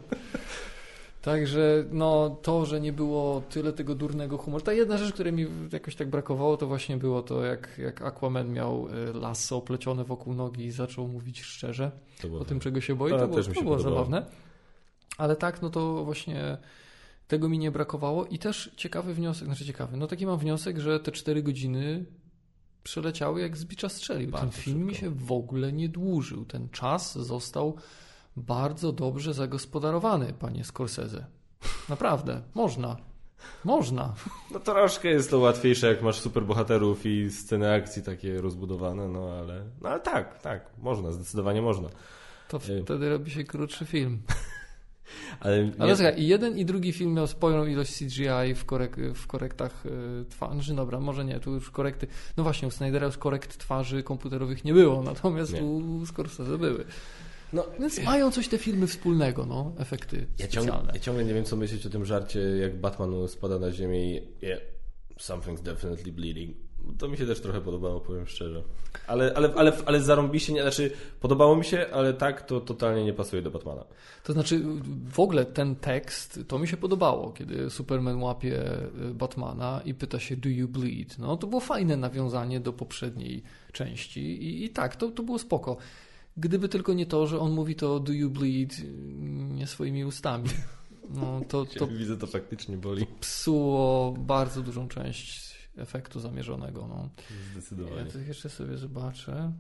Także no, to, że nie było tyle tego durnego humoru. Ta jedna rzecz, której mi jakoś tak brakowało, to właśnie było to, jak, jak Aquaman miał y, lasso oplecione wokół nogi i zaczął mówić szczerze o tym, czego się boi. To było, też mi to było zabawne. Ale tak, no to właśnie tego mi nie brakowało. I też ciekawy wniosek, znaczy ciekawy, no taki mam wniosek, że te cztery godziny przeleciały jak z bicza strzelił. Ten Bardzo film mi szybko. się w ogóle nie dłużył. Ten czas został bardzo dobrze zagospodarowany, panie Scorsese. Naprawdę, można. Można. No troszkę jest to łatwiejsze, jak masz superbohaterów i sceny akcji takie rozbudowane, no ale, no ale tak, tak, można, zdecydowanie można. To Y. wtedy robi się krótszy film. Ale, Ale nie, słuchaj, i jeden i drugi film miał sporą ilość CGI w, korek w korektach y, twarzy. Dobra, może nie, tu już korekty. No właśnie, u Snydera już korekt twarzy komputerowych nie było, natomiast Nie. u Scorsese były. No, Więc mają coś te filmy wspólnego, no, efekty ja, ciągle, ja ciągle nie wiem, co myśleć o tym żarcie, jak Batman spada na ziemię i yeah, something's definitely bleeding. To mi się też trochę podobało, powiem szczerze. Ale, ale, ale, ale zarąbiście, nie, znaczy podobało mi się, ale tak to totalnie nie pasuje do Batmana. To znaczy, w ogóle ten tekst, to mi się podobało, kiedy Superman łapie y, Batmana i pyta się, do you bleed? No, to było fajne nawiązanie do poprzedniej części i, i tak, to, to było spoko. Gdyby tylko nie to, że on mówi to do you bleed y, nie swoimi ustami. No, to, to Widzę, to faktycznie boli. psuło bardzo dużą część efektu zamierzonego. No. Ja Zdecydowanie. to jeszcze sobie zobaczę.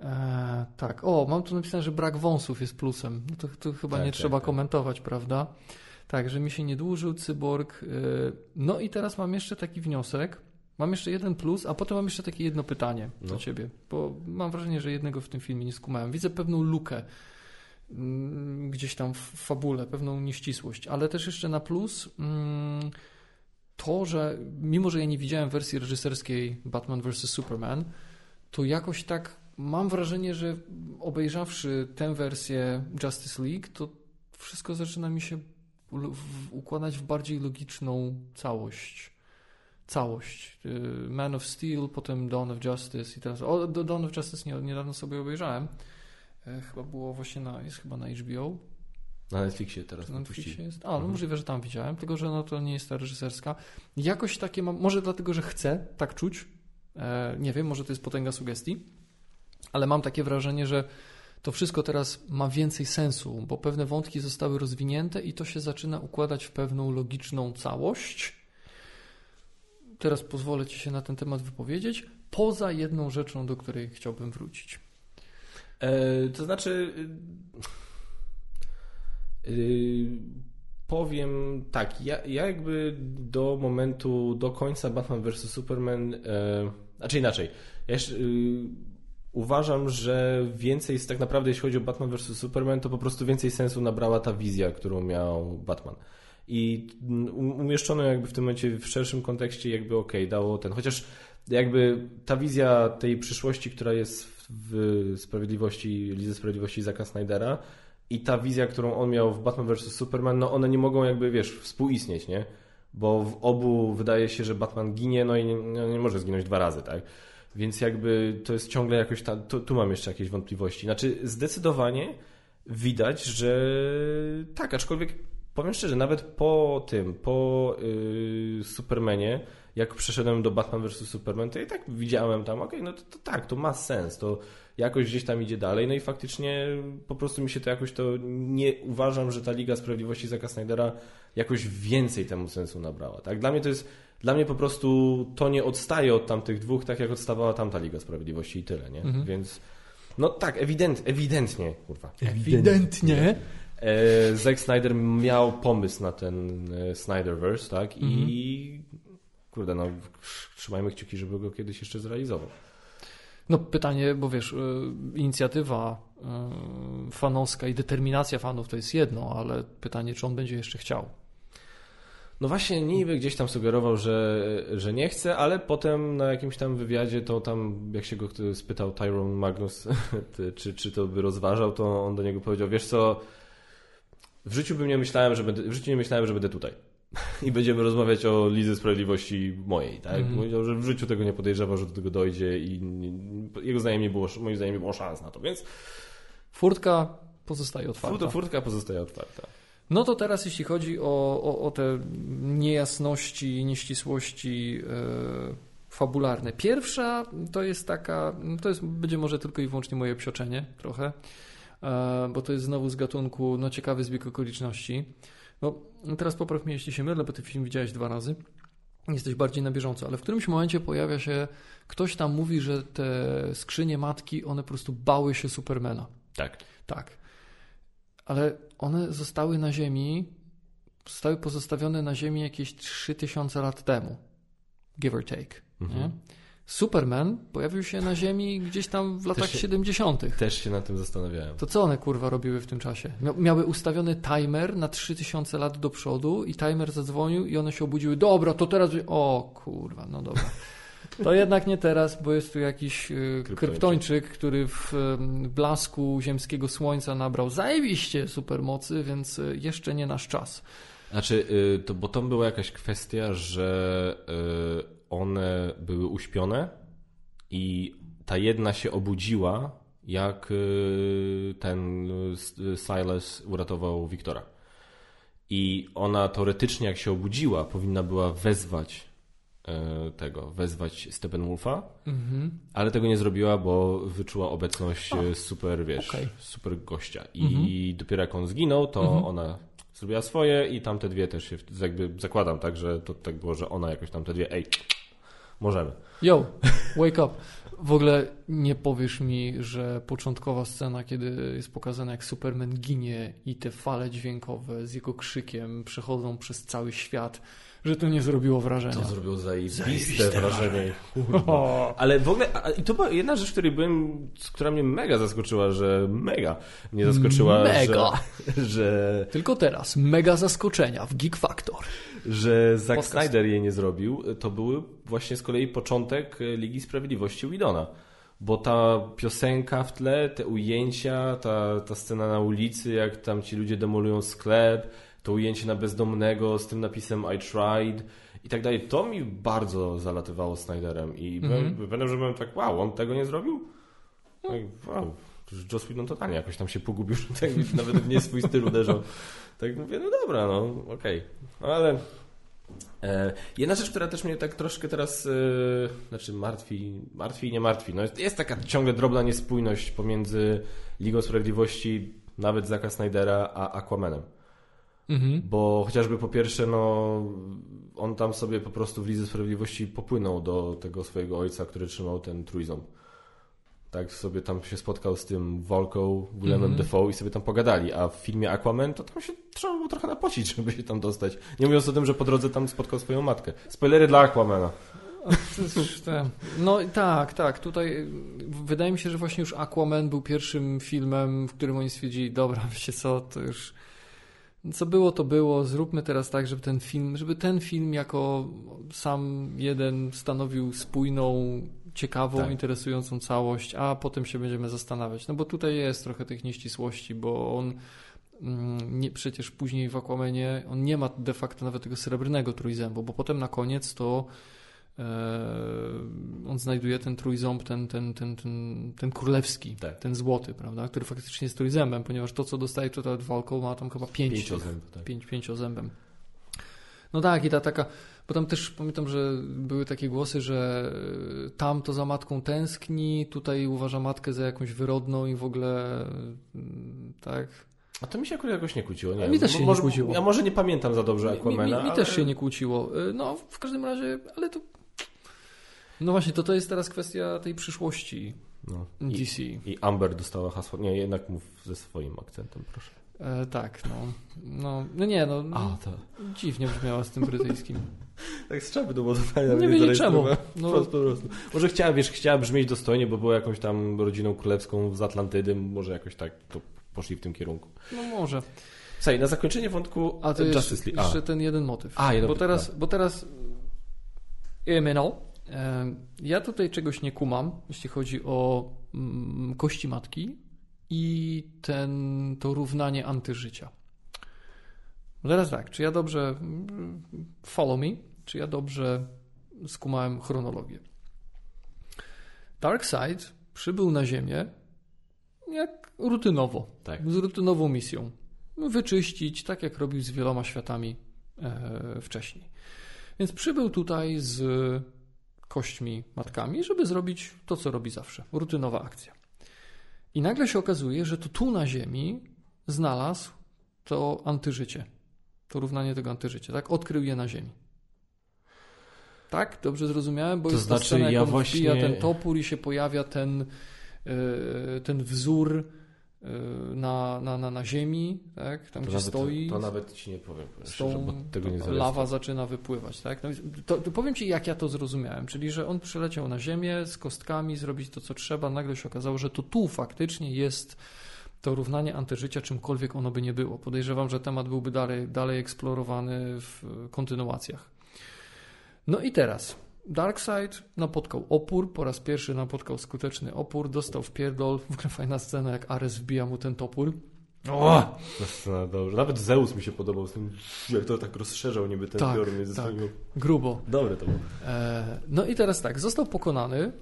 E, tak, o, mam tu napisane, że brak wąsów jest plusem. No to, to chyba Tak, nie tak, trzeba tak. komentować, prawda? Tak, że mi się nie dłużył cyborg. e, No i teraz mam jeszcze taki wniosek. Mam jeszcze jeden plus, a potem mam jeszcze takie jedno pytanie do No. ciebie, bo mam wrażenie, że jednego w tym filmie nie skumałem. Widzę pewną lukę mm, gdzieś tam w fabule, pewną nieścisłość, ale też jeszcze na plus mm, to, że mimo, że ja nie widziałem wersji reżyserskiej Batman vs. Superman, to jakoś tak mam wrażenie, że obejrzawszy tę wersję Justice League, to wszystko zaczyna mi się układać w bardziej logiczną całość. Całość. Y, Man of Steel, potem Dawn of Justice i teraz. O, Dawn of Justice nie, niedawno sobie obejrzałem. E, Chyba było właśnie na. Jest chyba na HBO. Na Netflixie teraz Na. Netflixie jest. A, no Mhm. możliwe, że tam widziałem, tylko że no to nie jest ta reżyserska. Jakoś takie mam, może dlatego, że chcę tak czuć. E, nie wiem, może to jest potęga sugestii, ale mam takie wrażenie, że to wszystko teraz ma więcej sensu, bo pewne wątki zostały rozwinięte i to się zaczyna układać w pewną logiczną całość. Teraz pozwolę Ci się na ten temat wypowiedzieć, poza jedną rzeczą, do której chciałbym wrócić. E, to znaczy. y, y, powiem tak, ja, ja jakby do momentu, do końca Batman vs. Superman. E, znaczy inaczej. Ja jeszcze, uważam, że więcej, tak naprawdę, jeśli chodzi o Batman vs. Superman, to po prostu więcej sensu nabrała ta wizja, którą miał Batman. I mm, um- umieszczono jakby w tym momencie w szerszym kontekście, jakby okej, dało ten. Chociaż jakby ta wizja tej przyszłości, która jest w Sprawiedliwości, Lidze Sprawiedliwości Zaka Snydera i ta wizja, którą on miał w Batman vs. Superman, no one nie mogą jakby, wiesz, współistnieć, nie? Bo w obu wydaje się, że Batman ginie, no i nie, nie może zginąć dwa razy, tak? Więc jakby to jest ciągle jakoś tam, tu, tu mam jeszcze jakieś wątpliwości. Znaczy zdecydowanie widać, że tak, aczkolwiek powiem szczerze, nawet po tym, po yy, Supermanie, jak przeszedłem do Batman vs. Superman, to i tak widziałem tam, okej, no to, to tak, to ma sens, to jakoś gdzieś tam idzie dalej, no i faktycznie po prostu mi się to jakoś to, nie uważam, że ta Liga Sprawiedliwości Zaka Snydera jakoś więcej temu sensu nabrała, tak? Dla mnie to jest, dla mnie po prostu to nie odstaje od tamtych dwóch, tak jak odstawała tamta Liga Sprawiedliwości i tyle, nie? Mhm. Więc, no tak, ewident, ewidentnie, kurwa. Ewidentnie. E, Zack Snyder miał pomysł na ten e, Snyderverse, tak? I kurde, no trzymajmy kciuki, żeby go kiedyś jeszcze zrealizował. No pytanie, bo wiesz, y, inicjatywa fanowska i determinacja fanów to jest jedno, ale pytanie, czy on będzie jeszcze chciał. No właśnie, niby gdzieś tam sugerował, że, że nie chce, ale potem na jakimś tam wywiadzie to tam, jak się go spytał Tyrone Magnus, czy, czy to by rozważał, to on do niego powiedział, wiesz co, w życiu bym nie myślałem, że będę, w życiu nie myślałem, że będę tutaj. I będziemy rozmawiać o Lidze Sprawiedliwości mojej, tak? Mhm. Powiedział, że w życiu tego nie podejrzewał, że do tego dojdzie i jego zdaniem nie było, moim zdaniem nie było szans na to, więc Furtka pozostaje otwarta. furtka, furtka pozostaje otwarta. No to teraz, jeśli chodzi o, o, o te niejasności, nieścisłości e, fabularne. Pierwsza to jest taka, to jest, będzie może tylko i wyłącznie moje psioczenie trochę, bo to jest znowu z gatunku, no ciekawy zbieg okoliczności. No teraz popraw mnie, jeśli się mylę, bo ten film widziałeś dwa razy. Jesteś bardziej na bieżąco, ale w którymś momencie pojawia się, ktoś tam mówi, że te skrzynie matki, one po prostu bały się Supermana. Tak. Tak. Ale one zostały na Ziemi, zostały pozostawione na Ziemi jakieś 3000 lat temu. Give or take. Mhm. Nie? Superman pojawił się na Ziemi gdzieś tam w latach się- 70. Też się nad tym zastanawiałem. To co one kurwa robiły w tym czasie? Mia- Miały ustawiony timer na 3000 lat do przodu i timer zadzwonił i one się obudziły. Dobra, to teraz. O kurwa, no dobra. To jednak nie teraz, bo jest tu jakiś y, Kryptończyk. kryptończyk, który w blasku ziemskiego słońca nabrał zajebiście supermocy, więc y, jeszcze nie nasz czas. Znaczy, y, to, bo tam była jakaś kwestia, że one były uśpione i ta jedna się obudziła, jak y, ten y, Silas uratował Wiktora. I ona teoretycznie, jak się obudziła, powinna była wezwać y, tego, wezwać Steppenwolfa, Mhm. ale tego nie zrobiła, bo wyczuła obecność A, y, super, wiesz, okej. super gościa. I Mhm. dopiero jak on zginął, to Mhm. ona zrobiła swoje i tamte dwie też się, jakby zakładam, tak, że to tak było, że ona jakoś tamte dwie, ej, możemy. Yo, wake up. W ogóle nie powiesz mi, że początkowa scena, kiedy jest pokazane jak Superman ginie i te fale dźwiękowe z jego krzykiem przechodzą przez cały świat, że to nie zrobiło wrażenia. To zrobiło zajebiste Zajebiste wrażenie. O, Ale w ogóle, i to była jedna rzecz, której byłem, która mnie mega zaskoczyła, że mega mnie zaskoczyła, Mega. Że, że, Tylko teraz, mega zaskoczenia w Geek Factor. że Zack Podcast. Snyder jej nie zrobił. To był właśnie z kolei początek Ligi Sprawiedliwości Widona. Bo ta piosenka w tle, te ujęcia, ta, ta scena na ulicy, jak tam ci ludzie demolują sklep, to ujęcie na bezdomnego z tym napisem I tried i tak dalej, to mi bardzo zalatywało Snyderem i byłem, Mhm. pamiętam, że byłem tak, wow, on tego nie zrobił? Tak, wow, Joss Whedon totalnie jakoś tam się pogubił, że tak nawet nie swój styl uderzał. Tak mówię, no dobra, no okej, No ale... E, jedna rzecz, która też mnie tak troszkę teraz, e, znaczy martwi, martwi i nie martwi, no jest, jest taka ciągle drobna niespójność pomiędzy Ligą Sprawiedliwości, nawet Zacka Snydera, a Aquamanem. Mhm. Bo chociażby po pierwsze, no, on tam sobie po prostu w Lidze Sprawiedliwości popłynął do tego swojego ojca, który trzymał ten trójząb. Tak sobie tam się spotkał z tym Volką, Willemem Mhm. Defoe i sobie tam pogadali, a w filmie Aquaman to tam się trzeba było trochę napocić, żeby się tam dostać. Nie mówiąc o tym, że po drodze tam spotkał swoją matkę. Spoilery dla Aquamana. No tak, tak. Tutaj y, wydaje mi się, że właśnie już Aquaman był pierwszym filmem, w którym oni stwierdzili, dobra, wiecie co, to już co było, to było. Zróbmy teraz tak, żeby ten film, żeby ten film jako sam jeden stanowił spójną, ciekawą, Tak. interesującą całość, a potem się będziemy zastanawiać. No bo tutaj jest trochę tych nieścisłości, bo on mm, nie, przecież później w Aquamanie on nie ma de facto nawet tego srebrnego trójzębu, bo potem na koniec to on znajduje ten trójząb, ten, ten, ten, ten, ten królewski, Tak. ten złoty, prawda, który faktycznie jest trójzębem, ponieważ to, co dostaje tutaj od walką, ma tam chyba pięć, Pięciozęb, tak. pięć, pięciozębem. No tak, i ta taka, bo tam też pamiętam, że były takie głosy, że y, tam to za matką tęskni, tutaj uważa matkę za jakąś wyrodną i w ogóle mm, tak. A to mi się akurat jakoś nie kłóciło. Nie mi też się nie może, kłóciło. Ja może nie pamiętam za dobrze Mi, mi, Aquamana, mi, mi ale... też się nie kłóciło. Y, No, w każdym razie, ale to. No właśnie, to to jest teraz kwestia tej przyszłości No. I, DC. I Amber dostała hasło. Nie, jednak mów ze swoim akcentem, proszę. E, tak, no. no. No nie, no. to. Dziwnie brzmiała z tym brytyjskim. Tak z czapy było totalnie. Nie wiedzieć czemu. No. Po prostu. Może chciała, wiesz, chciała brzmieć dostojnie, bo była jakąś tam rodziną królewską z Atlantydy, może jakoś tak to poszli w tym kierunku. no może. Słuchaj, na zakończenie wątku A to Justice League. A, jeszcze ten jeden motyw. A, jeden bo, motyw, teraz, bo teraz Emino, ja tutaj czegoś nie kumam, jeśli chodzi o mm, kości matki i ten, to równanie antyżycia. Teraz tak, czy ja dobrze mm, follow me, czy ja dobrze skumałem chronologię. Darkseid przybył na Ziemię jak rutynowo, tak. z rutynową misją. Wyczyścić, tak jak robił z wieloma światami e, wcześniej. Więc przybył tutaj z kośćmi matkami, żeby zrobić to, co robi zawsze. Rutynowa akcja. I nagle się okazuje, że to tu na Ziemi znalazł to antyżycie. To równanie tego antyżycia. Tak? Odkrył je na Ziemi. Tak? Dobrze zrozumiałem? Bo To jest ta znaczy, scena, jak ja właśnie- ten topór i się pojawia ten, e, ten wzór na, na, na, na ziemi, tak? tam To gdzie nawet, stoi. to nawet ci nie powiem, powiem z szczerze, tą, bo tego nie lawa zaczyna wypływać, tak? No, to, to powiem Ci, jak ja to zrozumiałem, czyli, że on przyleciał na ziemię z kostkami, zrobić to, co trzeba, nagle się okazało, że to tu faktycznie jest to równanie antyżycia, czymkolwiek ono by nie było. Podejrzewam, że temat byłby dalej, dalej eksplorowany w kontynuacjach. No i teraz Darkseid napotkał opór, po raz pierwszy napotkał skuteczny opór, dostał w pierdol, w ogóle fajna scena, jak Ares wbija mu ten topór. O! Scena dobrze. Nawet Zeus mi się podobał z tym, jak to tak rozszerzał niby ten Tak, piorun między tak. swoimi... Grubo. Dobre to było. E, No i teraz tak, został pokonany.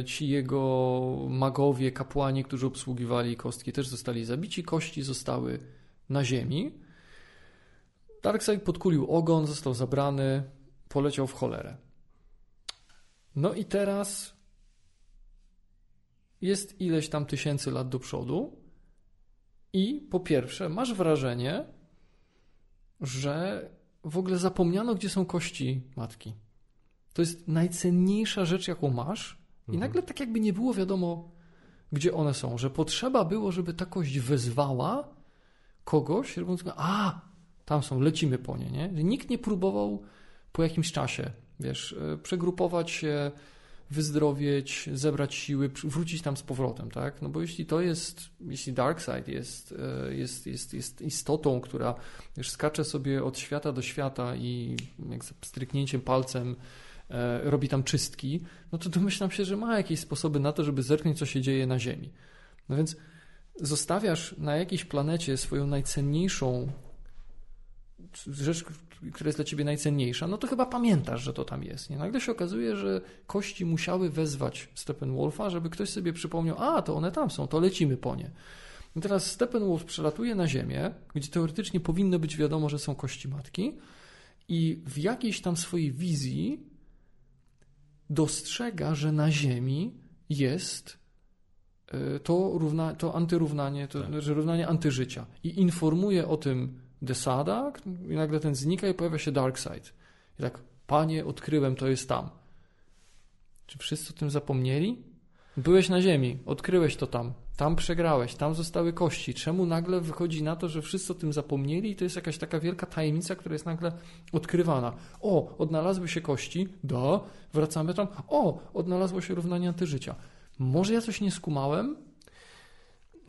E, Ci jego magowie, kapłani, którzy obsługiwali kostki, też zostali zabici. Kości zostały na ziemi. Darkseid podkulił ogon, został zabrany, poleciał w cholerę. No i teraz jest ileś tam tysięcy lat do przodu i po pierwsze masz wrażenie, że w ogóle zapomniano, gdzie są kości matki. To jest najcenniejsza rzecz, jaką masz I nagle tak jakby nie było wiadomo, gdzie one są, że potrzeba było, żeby ta kość wezwała kogoś, on a, tam są, lecimy po nie, nie? Nikt nie próbował po jakimś czasie, wiesz, e, przegrupować się, wyzdrowieć, zebrać siły, wrócić tam z powrotem, tak? No bo jeśli to jest, jeśli Darkseid jest, e, jest, jest, jest istotą, która wiesz, skacze sobie od świata do świata i jak stryknięciem palcem e, robi tam czystki, no to domyślam się, że ma jakieś sposoby na to, żeby zerknąć, co się dzieje na Ziemi. No więc zostawiasz na jakiejś planecie swoją najcenniejszą rzecz, która jest dla ciebie najcenniejsza, no to chyba pamiętasz, że to tam jest. Nie? Nagle się okazuje, że kości musiały wezwać Steppenwolfa, żeby ktoś sobie przypomniał, a to one tam są, to lecimy po nie. I teraz Steppenwolf przelatuje na Ziemię, gdzie teoretycznie powinno być wiadomo, że są kości matki i w jakiejś tam swojej wizji dostrzega, że na Ziemi jest e, to, równa, to antyrównanie, to, tak. że równanie antyżycia i informuje o tym Desada i nagle ten znika i pojawia się Darkseid. I tak, panie, odkryłem, to jest tam. Czy wszyscy o tym zapomnieli? Byłeś na ziemi, odkryłeś to tam, tam przegrałeś, tam zostały kości. Czemu nagle wychodzi na to, że wszyscy o tym zapomnieli i to jest jakaś taka wielka tajemnica, która jest nagle odkrywana? O, odnalazły się kości, da, wracamy tam. O, odnalazło się równanie antyżycia. Może ja coś nie skumałem,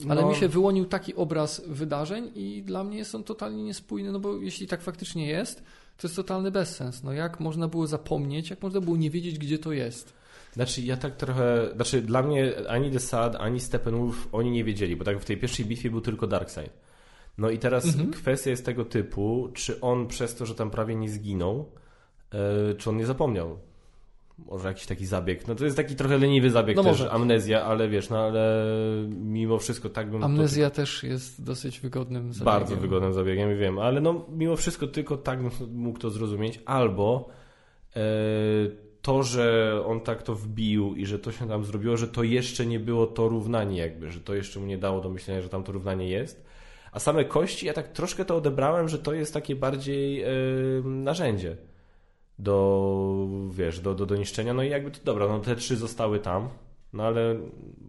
ale no. mi się wyłonił taki obraz wydarzeń i dla mnie jest on totalnie niespójny, no bo jeśli tak faktycznie jest, to jest totalny bezsens. No jak można było zapomnieć, jak można było nie wiedzieć, gdzie to jest? Znaczy, ja tak trochę. Znaczy, dla mnie ani The Sad, ani Steppenwolf oni nie wiedzieli, bo tak w tej pierwszej bitwie był tylko Darkseid. No i teraz mhm. kwestia jest tego typu, czy on przez to, że tam prawie nie zginął, yy, czy on nie zapomniał może jakiś taki zabieg. No to jest taki trochę leniwy zabieg no też, może. amnezja, ale wiesz, no ale mimo wszystko tak bym... Amnezja też jest dosyć wygodnym zabiegiem. Bardzo wygodnym zabiegiem, wiem, ale no mimo wszystko tylko tak bym mógł to zrozumieć, albo e, to, że on tak to wbił i że to się tam zrobiło, że to jeszcze nie było to równanie jakby, że to jeszcze mu nie dało do myślenia, że tam to równanie jest. A same kości, ja tak troszkę to odebrałem, że to jest takie bardziej e, narzędzie do, wiesz, do, do, do niszczenia. No i jakby to dobra, no te trzy zostały tam, no ale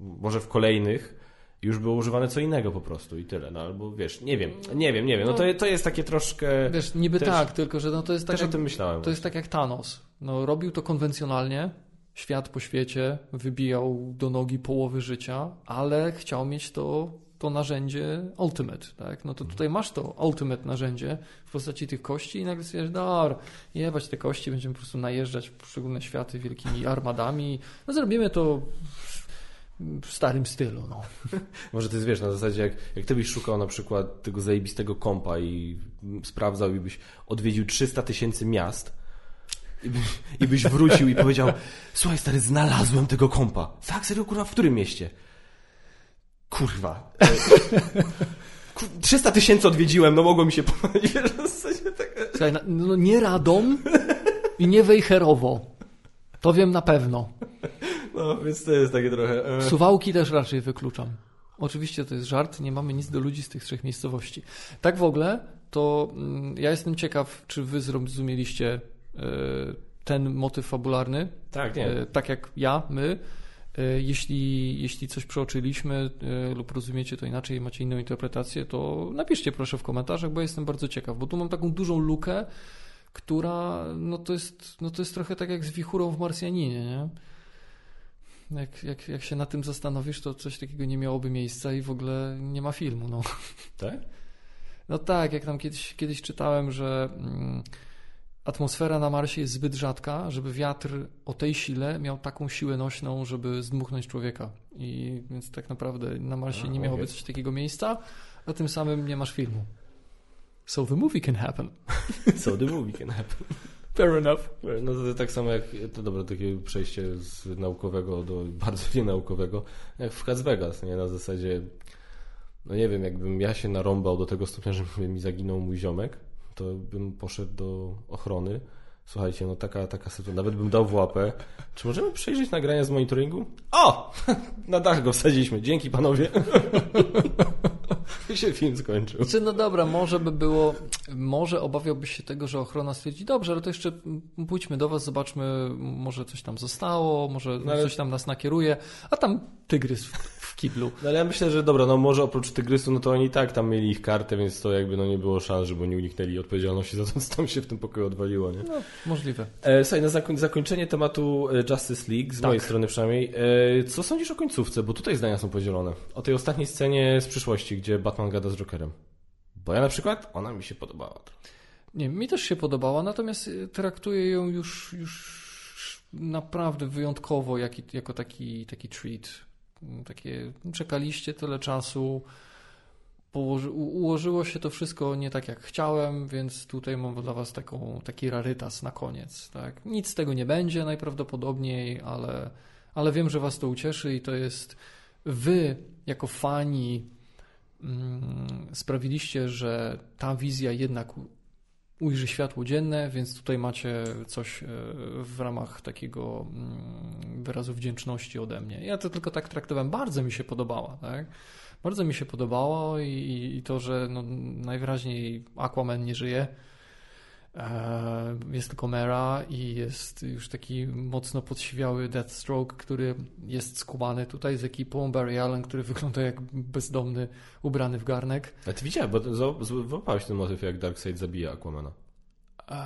może w kolejnych już było używane co innego po prostu i tyle, no albo wiesz, nie wiem, nie wiem, nie wiem, no to, to jest takie troszkę... Wiesz, niby też, tak, tylko że no to jest tak też jak, o tym myślałem. To jest tak jak Thanos, no robił to konwencjonalnie, świat po świecie, wybijał do nogi połowy życia, ale chciał mieć to to narzędzie ultimate, tak? No to tutaj masz to ultimate narzędzie w postaci tych kości i nagle stwierdzisz, dobra, jebać te kości, będziemy po prostu najeżdżać w poszczególne światy wielkimi armadami. No zrobimy to w starym stylu, no. Może jest, wiesz, na zasadzie jak, jak ty byś szukał na przykład tego zajebistego kompa i sprawdzał i byś odwiedził 300 tysięcy miast, i, by, I byś wrócił i powiedział: Słuchaj, stary, znalazłem tego kompa. Tak, serio, kurwa, w którym mieście? Kurwa. 300 tysięcy odwiedziłem, no mogło mi się pomylić. Tak... Słuchaj, no nie Radom i nie Wejherowo. To wiem na pewno. No, więc to jest takie trochę... E. Suwałki też raczej wykluczam. Oczywiście to jest żart, nie mamy nic do ludzi z tych trzech miejscowości. Tak w ogóle, to mm, ja jestem ciekaw, czy wy zrozumieliście e, ten motyw fabularny. Tak, nie. E, tak jak ja, my. E, jeśli, jeśli coś przeoczyliśmy e, lub rozumiecie to inaczej macie inną interpretację, to napiszcie proszę w komentarzach, bo jestem bardzo ciekaw, bo tu mam taką dużą lukę, która no to jest, no to jest trochę tak jak z wichurą w Marsjaninie, nie? Jak, jak, jak się na tym zastanowisz, to coś takiego nie miałoby miejsca i w ogóle nie ma filmu. No. Tak? No tak, jak tam kiedyś, kiedyś czytałem, że mm, atmosfera na Marsie jest zbyt rzadka, żeby wiatr o tej sile miał taką siłę nośną, żeby zdmuchnąć człowieka. I więc tak naprawdę na Marsie a, nie miałoby okay. coś takiego miejsca, a tym samym nie masz filmu. So the movie can happen. so the movie can happen. Fair enough. No to tak samo jak, to dobra, takie przejście z naukowego do bardzo nienaukowego, jak w Las Vegas, nie? Na zasadzie, no nie wiem, jakbym ja się narąbał do tego stopnia, że mi zaginął mój ziomek, to bym poszedł do ochrony. Słuchajcie, no taka, taka sytuacja, nawet bym dał w łapę. Czy możemy przejrzeć nagrania z monitoringu? O! Na dach go wsadziliśmy. Dzięki panowie. się film skończył. Znaczy, no dobra, może by było, może obawiałbyś się tego, że ochrona stwierdzi, dobrze, ale to jeszcze pójdźmy do was, zobaczmy, może coś tam zostało, może No coś tam nas nakieruje, a tam tygrys kiblu. No ale ja myślę, że dobra, no może oprócz Tygrysu, no to oni i tak tam mieli ich kartę, więc to jakby no nie było szans, żeby oni uniknęli odpowiedzialności za to, co tam się w tym pokoju odwaliło, nie? No, możliwe. E, słuchaj, na zakoń, zakończenie tematu e, Justice League, z Tak. mojej strony przynajmniej, e, co sądzisz o końcówce? Bo tutaj zdania są podzielone. O tej ostatniej scenie z przyszłości, gdzie Batman gada z Jokerem. Bo ja na przykład, ona mi się podobała. Nie, mi też się podobała, natomiast y, traktuję ją już, już naprawdę wyjątkowo jak, jako taki, taki treat. Takie, czekaliście tyle czasu, położy, ułożyło się to wszystko nie tak jak chciałem, więc tutaj mam dla Was taką, taki rarytas na koniec. Tak? Nic z tego nie będzie najprawdopodobniej, ale, ale wiem, że Was to ucieszy i to jest Wy, jako fani, mm, sprawiliście, że ta wizja jednak ujrzy światło dzienne, więc tutaj macie coś e, w ramach takiego mm, wyrazu wdzięczności ode mnie. Ja to tylko tak traktowałem. Bardzo mi się podobała, tak? Bardzo mi się podobało i, i to, że no, najwyraźniej Aquaman nie żyje. E, Jest tylko Mera i jest już taki mocno podsiwiały Deathstroke, który jest skubany tutaj z ekipą. Barry Allen, który wygląda jak bezdomny, ubrany w garnek. A ty widziałeś, bo zo- z- wyłapałeś ten motyw, jak Darkseid zabija Aquamana. Eee,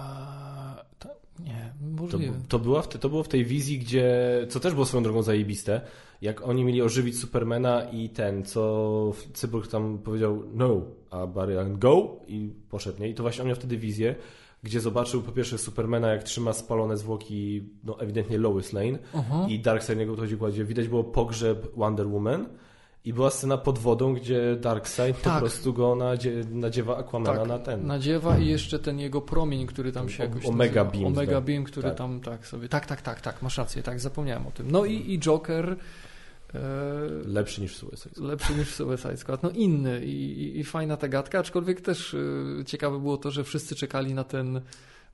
to, nie, To, to, była w te, to było w tej wizji, gdzie, co też było swoją drogą zajebiste, jak oni mieli ożywić Supermana i ten, co Cyborg tam powiedział no, a Barry Allen go i poszedł, nie? I to właśnie on miał wtedy wizję, gdzie zobaczył po pierwsze Supermana, jak trzyma spalone zwłoki, no ewidentnie Lois Lane Aha. i Darkseid niego podchodzi, gdzie widać było pogrzeb Wonder Woman i była scena pod wodą, gdzie Darkseid po Tak. prostu go nadzie, nadziewa Aquamana Tak, na ten. Nadziewa i jeszcze ten jego promień, który tam się jakoś Omega nazywa. Beam, Omega tak. Beam, który Tak. tam tak sobie. Tak, tak, tak, tak, masz rację, tak, zapomniałem o tym. No i, i Joker Lepszy niż Suicide Squad. lepszy niż Suicide Squad. No inny i, i, i fajna ta gadka, aczkolwiek też e, ciekawe było to, że wszyscy czekali na ten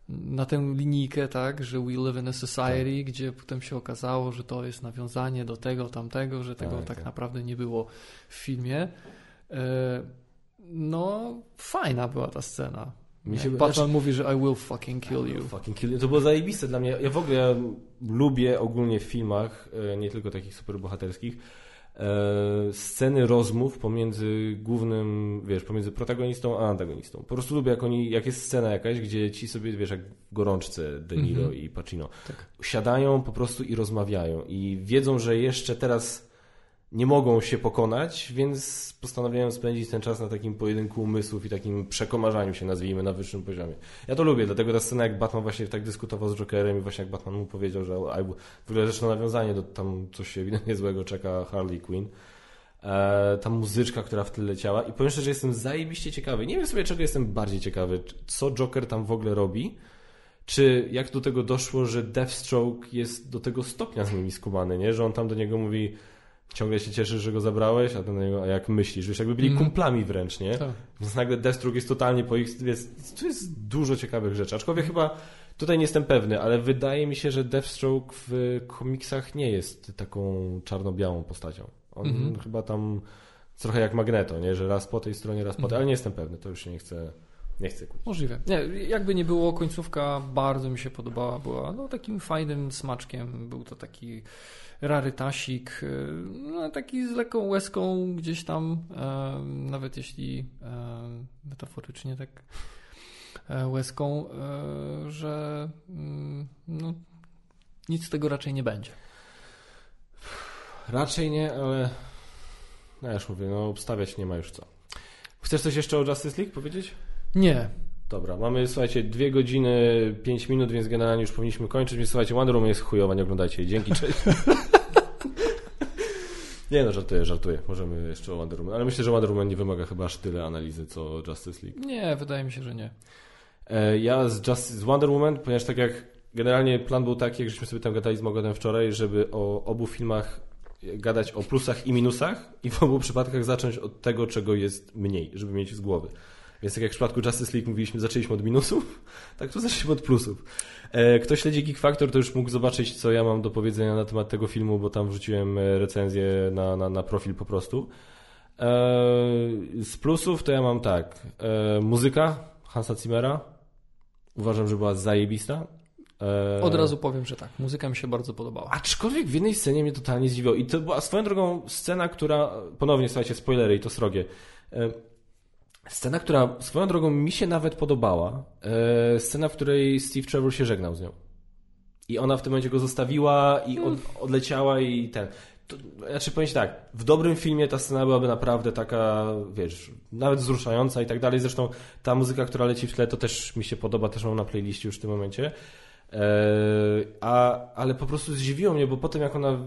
na tę linijkę, tak, że we live in a society, gdzie potem się okazało, że to jest nawiązanie do tego, tamtego, że tego Tak, tak, tak. naprawdę nie było w filmie. E, No, fajna była ta scena. Mi się- mówi, że I will fucking kill you. Fucking kill. To było zajebiste dla mnie. Ja w ogóle lubię ogólnie w filmach, e, nie tylko takich superbohaterskich, e, sceny rozmów pomiędzy głównym, wiesz, pomiędzy protagonistą a antagonistą. Po prostu lubię, jak oni, jak jest scena jakaś, gdzie ci sobie, wiesz, jak w gorączce De Niro Mhm. i Pacino, Tak. siadają po prostu i rozmawiają i wiedzą, że jeszcze teraz nie mogą się pokonać, więc postanawiają spędzić ten czas na takim pojedynku umysłów i takim przekomarzaniu się, nazwijmy, na wyższym poziomie. Ja to lubię, dlatego ta scena, jak Batman właśnie tak dyskutował z Jokerem i właśnie jak Batman mu powiedział, że w ogóle zresztą nawiązanie do tam coś ewidentnie złego czeka Harley Quinn. E, ta muzyczka, która w tle leciała i powiem szczerze, że jestem zajebiście ciekawy. Nie wiem sobie, czego jestem bardziej ciekawy. Co Joker tam w ogóle robi? Czy jak do tego doszło, że Deathstroke jest do tego stopnia z nimi skubany, nie? Że on tam do niego mówi ciągle się cieszysz, że go zabrałeś, a ten niego, a jak myślisz? Wiesz, jakby byli Mhm. kumplami wręcz, nie? Tak. Więc nagle Deathstroke jest totalnie po ich... Jest, tu jest dużo ciekawych rzeczy. Aczkolwiek chyba tutaj nie jestem pewny, ale wydaje mi się, że Deathstroke w komiksach nie jest taką czarno-białą postacią. On Mhm. chyba tam trochę jak Magneto, nie? Że raz po tej stronie, raz po tej, Mhm. ale nie jestem pewny, to już się nie chcę, nie chcę kłócić. Możliwe. Nie, jakby nie było, końcówka bardzo mi się podobała. Była no, takim fajnym smaczkiem. Był to taki rarytasik, y, no, taki z lekką łezką gdzieś tam, e, nawet jeśli e, metaforycznie tak e, łezką, że mm, no, nic z tego raczej nie będzie. Raczej nie, ale no ja już mówię, no obstawiać nie ma już co. Chcesz coś jeszcze o Justice League powiedzieć? Nie. Dobra, mamy, słuchajcie, dwie godziny, pięć minut, więc generalnie już powinniśmy kończyć, więc słuchajcie, Wonder Woman jest chujowa, nie oglądajcie jej. Dzięki, cześć. nie no, żartuję, żartuję. Możemy jeszcze o Wonder Woman, ale myślę, że Wonder Woman nie wymaga chyba aż tyle analizy, co Justice League. Nie, wydaje mi się, że nie. E, Ja z, Just, z Wonder Woman, ponieważ tak jak generalnie plan był taki, jak żeśmy sobie tam gadali z Mogodem wczoraj, żeby o obu filmach gadać o plusach i minusach i w obu przypadkach zacząć od tego, czego jest mniej, żeby mieć z głowy. Więc tak jak w przypadku Justice League mówiliśmy, zaczęliśmy od minusów, tak tu zaczęliśmy od plusów. E, Kto śledzi Geek Factor, to już mógł zobaczyć, co ja mam do powiedzenia na temat tego filmu, bo tam wrzuciłem e, recenzję na, na, na profil po prostu. E, z plusów to ja mam tak. Muzyka Hansa Zimmera. Uważam, że była zajebista. Od razu powiem, że tak. Muzyka mi się bardzo podobała. Aczkolwiek w jednej scenie mnie totalnie zdziwiło. I to była swoją drogą scena, która. Ponownie słuchajcie, spoilery i to srogie. E... Scena, która swoją drogą mi się nawet podobała. E... Scena, w której Steve Trevor się żegnał z nią. I ona w tym momencie go zostawiła i od, mm. odleciała i ten. To, znaczy powiem tak, w dobrym filmie ta scena byłaby naprawdę taka, wiesz, nawet wzruszająca i tak dalej. Zresztą ta muzyka, która leci w tle, to też mi się podoba, też mam na playliście już w tym momencie. Eee, a, ale po prostu zdziwiło mnie, bo potem jak ona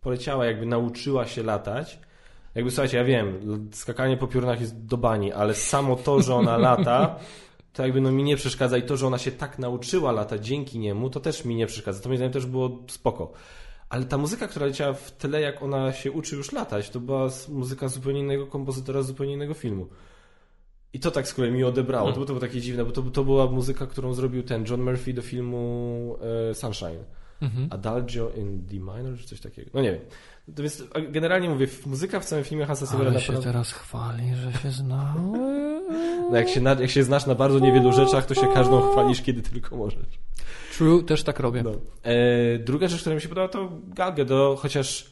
poleciała, jakby nauczyła się latać, jakby słuchajcie, ja wiem, skakanie po piórnach jest do bani, ale samo to, że ona lata, to jakby no mi nie przeszkadza i to, że ona się tak nauczyła latać dzięki niemu, to też mi nie przeszkadza. To moim zdaniem też było spoko. Ale ta muzyka, która leciała w tle, jak ona się uczy już latać, to była muzyka zupełnie innego kompozytora, zupełnie innego filmu. I to tak z kolei mi odebrało. Hmm. To, to było takie dziwne, bo to, to była muzyka, którą zrobił ten John Murphy do filmu e, Sunshine. Mhm. Adagio in D minor, czy coś takiego. No nie wiem. Generalnie mówię, muzyka w całym filmie Hansa Zimmera Ale się teraz chwali, że się znał. No jak, się na, jak się znasz na bardzo niewielu rzeczach, to się każdą chwalisz, kiedy tylko możesz. True, też tak robię. No. E, druga rzecz, która mi się podoba, to Gal Gadot, chociaż,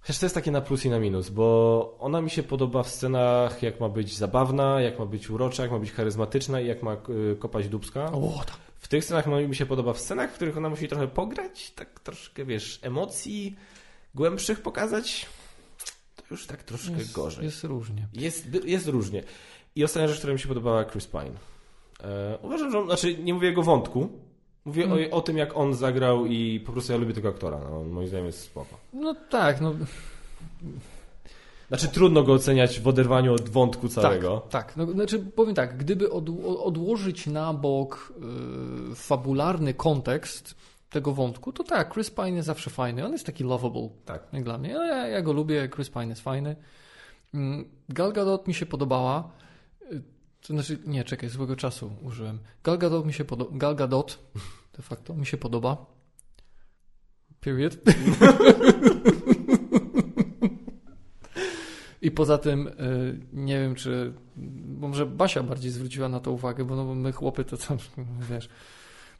chociaż to jest takie na plus i na minus, bo ona mi się podoba w scenach, jak ma być zabawna, jak ma być urocza, jak ma być charyzmatyczna i jak ma y, kopać dubska. O, tak. W tych scenach mi się podoba w scenach, w których ona musi trochę pograć, tak troszkę, wiesz, emocji głębszych pokazać, to już tak troszkę jest, gorzej. Jest różnie. Jest, jest różnie. I ostatnia rzecz, która mi się podobała, Chris Pine. E, uważam, że on, znaczy nie mówię jego wątku, mówię hmm. o, o, tym, jak on zagrał i po prostu ja lubię tego aktora. No, moim zdaniem jest spoko. No tak, no... Znaczy trudno go oceniać w oderwaniu od wątku całego. Tak, tak. No, znaczy powiem tak, gdyby od, odłożyć na bok yy, fabularny kontekst tego wątku, to tak, Chris Pine jest zawsze fajny. On jest taki lovable, tak. jak dla mnie. Ja, ja go lubię, Chris Pine jest fajny. Mm, Gal Gadot mi się podobała. Y, to znaczy, nie, czekaj, złego czasu użyłem. Gal Gadot mi się podoba. Gal Gadot de facto mi się podoba. Period. I poza tym y, nie wiem, czy może Basia bardziej zwróciła na to uwagę, bo no, my chłopy to tam, wiesz,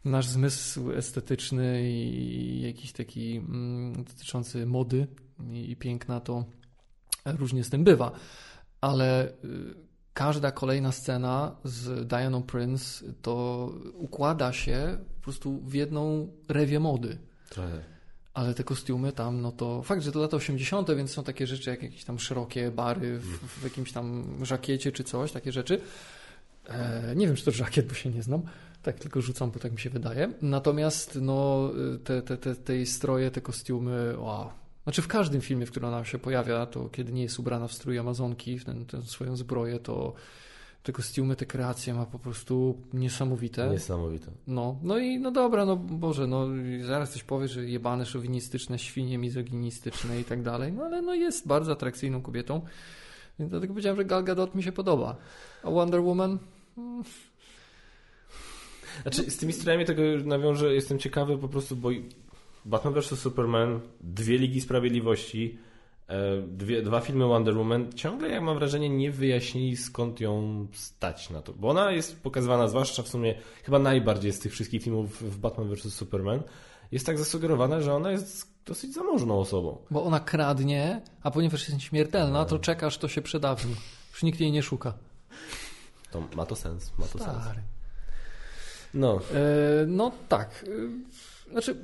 nasz zmysł estetyczny i jakiś taki mm, dotyczący mody i, i piękna to różnie z tym bywa. Ale y, każda kolejna scena z Dianą Prince to układa się po prostu w jedną rewię mody. Trochę. Ale te kostiumy tam, no to fakt, że to lata 80., więc są takie rzeczy jak jakieś tam szerokie bary w, w jakimś tam żakiecie czy coś, takie rzeczy. E, nie wiem, czy to żakiet, bo się nie znam. Tak, tylko rzucam, bo tak mi się wydaje. Natomiast no, te, te, te, te stroje, te kostiumy, wow. Znaczy w każdym filmie, w którym ona się pojawia, to kiedy nie jest ubrana w strój Amazonki, w ten, ten swoją zbroję, to te kostiumy, te kreacje ma po prostu niesamowite. Niesamowite. No, no i no dobra, no Boże, no zaraz coś powie, że jebane szowinistyczne, świnie mizoginistyczne i tak dalej, no ale no jest bardzo atrakcyjną kobietą, więc dlatego powiedziałem, że Gal Gadot mi się podoba. A Wonder Woman... Hmm. Znaczy, z tymi strojami tego nawiążę, jestem ciekawy po prostu, bo Batman vs. Superman, dwie Ligi Sprawiedliwości, e, dwie, dwa filmy Wonder Woman, ciągle, jak mam wrażenie, nie wyjaśnili skąd ją stać na to. Bo ona jest pokazywana, zwłaszcza w sumie chyba najbardziej z tych wszystkich filmów w Batman vs. Superman, jest tak zasugerowana, że ona jest dosyć zamożną osobą. Bo ona kradnie, a ponieważ jest śmiertelna, to czekasz, to się przedawni. Już nikt jej nie szuka. To ma to sens, ma to Stary. sens. No. E, no tak. E, znaczy,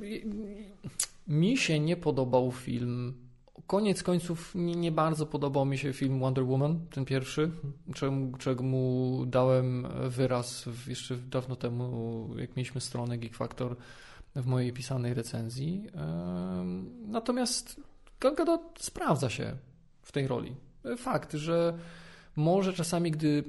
mi się nie podobał film. Koniec końców nie, nie bardzo podobał mi się film Wonder Woman, ten pierwszy, czemu, czemu dałem wyraz w, jeszcze dawno temu, jak mieliśmy stronę Geek Factor w mojej pisanej recenzji. E, natomiast Gal Gadot sprawdza się w tej roli. Fakt, że może czasami, gdy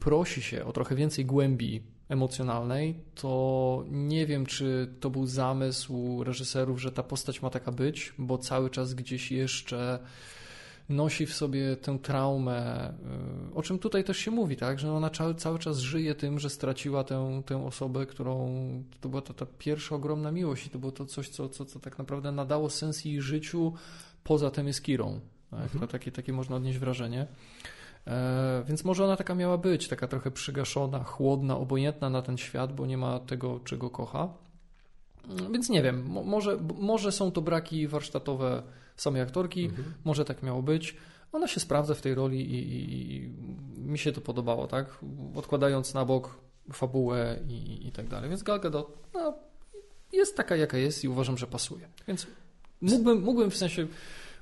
prosi się o trochę więcej głębi emocjonalnej, to nie wiem, czy to był zamysł reżyserów, że ta postać ma taka być, bo cały czas gdzieś jeszcze nosi w sobie tę traumę, y, o czym tutaj też się mówi, tak, że ona cały, czas żyje tym, że straciła tę, tę osobę, którą to była to ta pierwsza ogromna miłość i to było to coś, co, co, co tak naprawdę nadało sens jej życiu poza tym jest Kirą. Tak? Mhm. takie, takie można odnieść wrażenie. E, więc może ona taka miała być, taka trochę przygaszona, chłodna, obojętna na ten świat, bo nie ma tego, czego kocha. Mm, więc nie wiem, może, może są to braki warsztatowe samej aktorki, mhm. może tak miało być. Ona się sprawdza w tej roli i, i, i, mi się to podobało, tak? Odkładając na bok fabułę i, i tak dalej. Więc Gal Gadot no, jest taka, jaka jest i uważam, że pasuje. Więc mógłbym, mógłbym w sensie,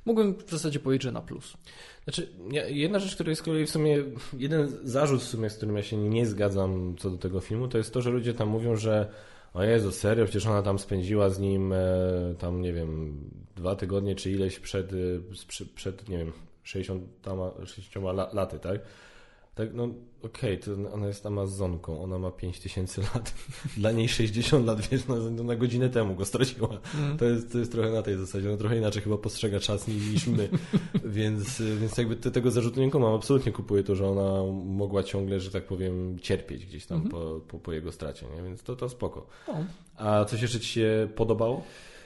mógłbym w zasadzie powiedzieć, że na plus. Znaczy, jedna rzecz, która jest z kolei w sumie, jeden zarzut w sumie, z którym ja się nie zgadzam co do tego filmu, to jest to, że ludzie tam mówią, że o Jezu, serio, przecież ona tam spędziła z nim e, tam, nie wiem, dwa tygodnie czy ileś przed, e, przed nie wiem, 60, 60 laty, tak? Tak, no okej, okay, ona jest Amazonką, ona ma 5000 lat. Dla niej 60 lat, wiesz, na, na godzinę temu go straciła. Mm. To, jest, to jest trochę na tej zasadzie. Ona trochę inaczej chyba postrzega czas niż my. więc, więc jakby te, tego zarzutu nie mam. Absolutnie kupuję to, że ona mogła ciągle, że tak powiem, cierpieć gdzieś tam mm -hmm. po, po, po, jego stracie, nie? Więc to, to spoko. A coś jeszcze Ci się podobało?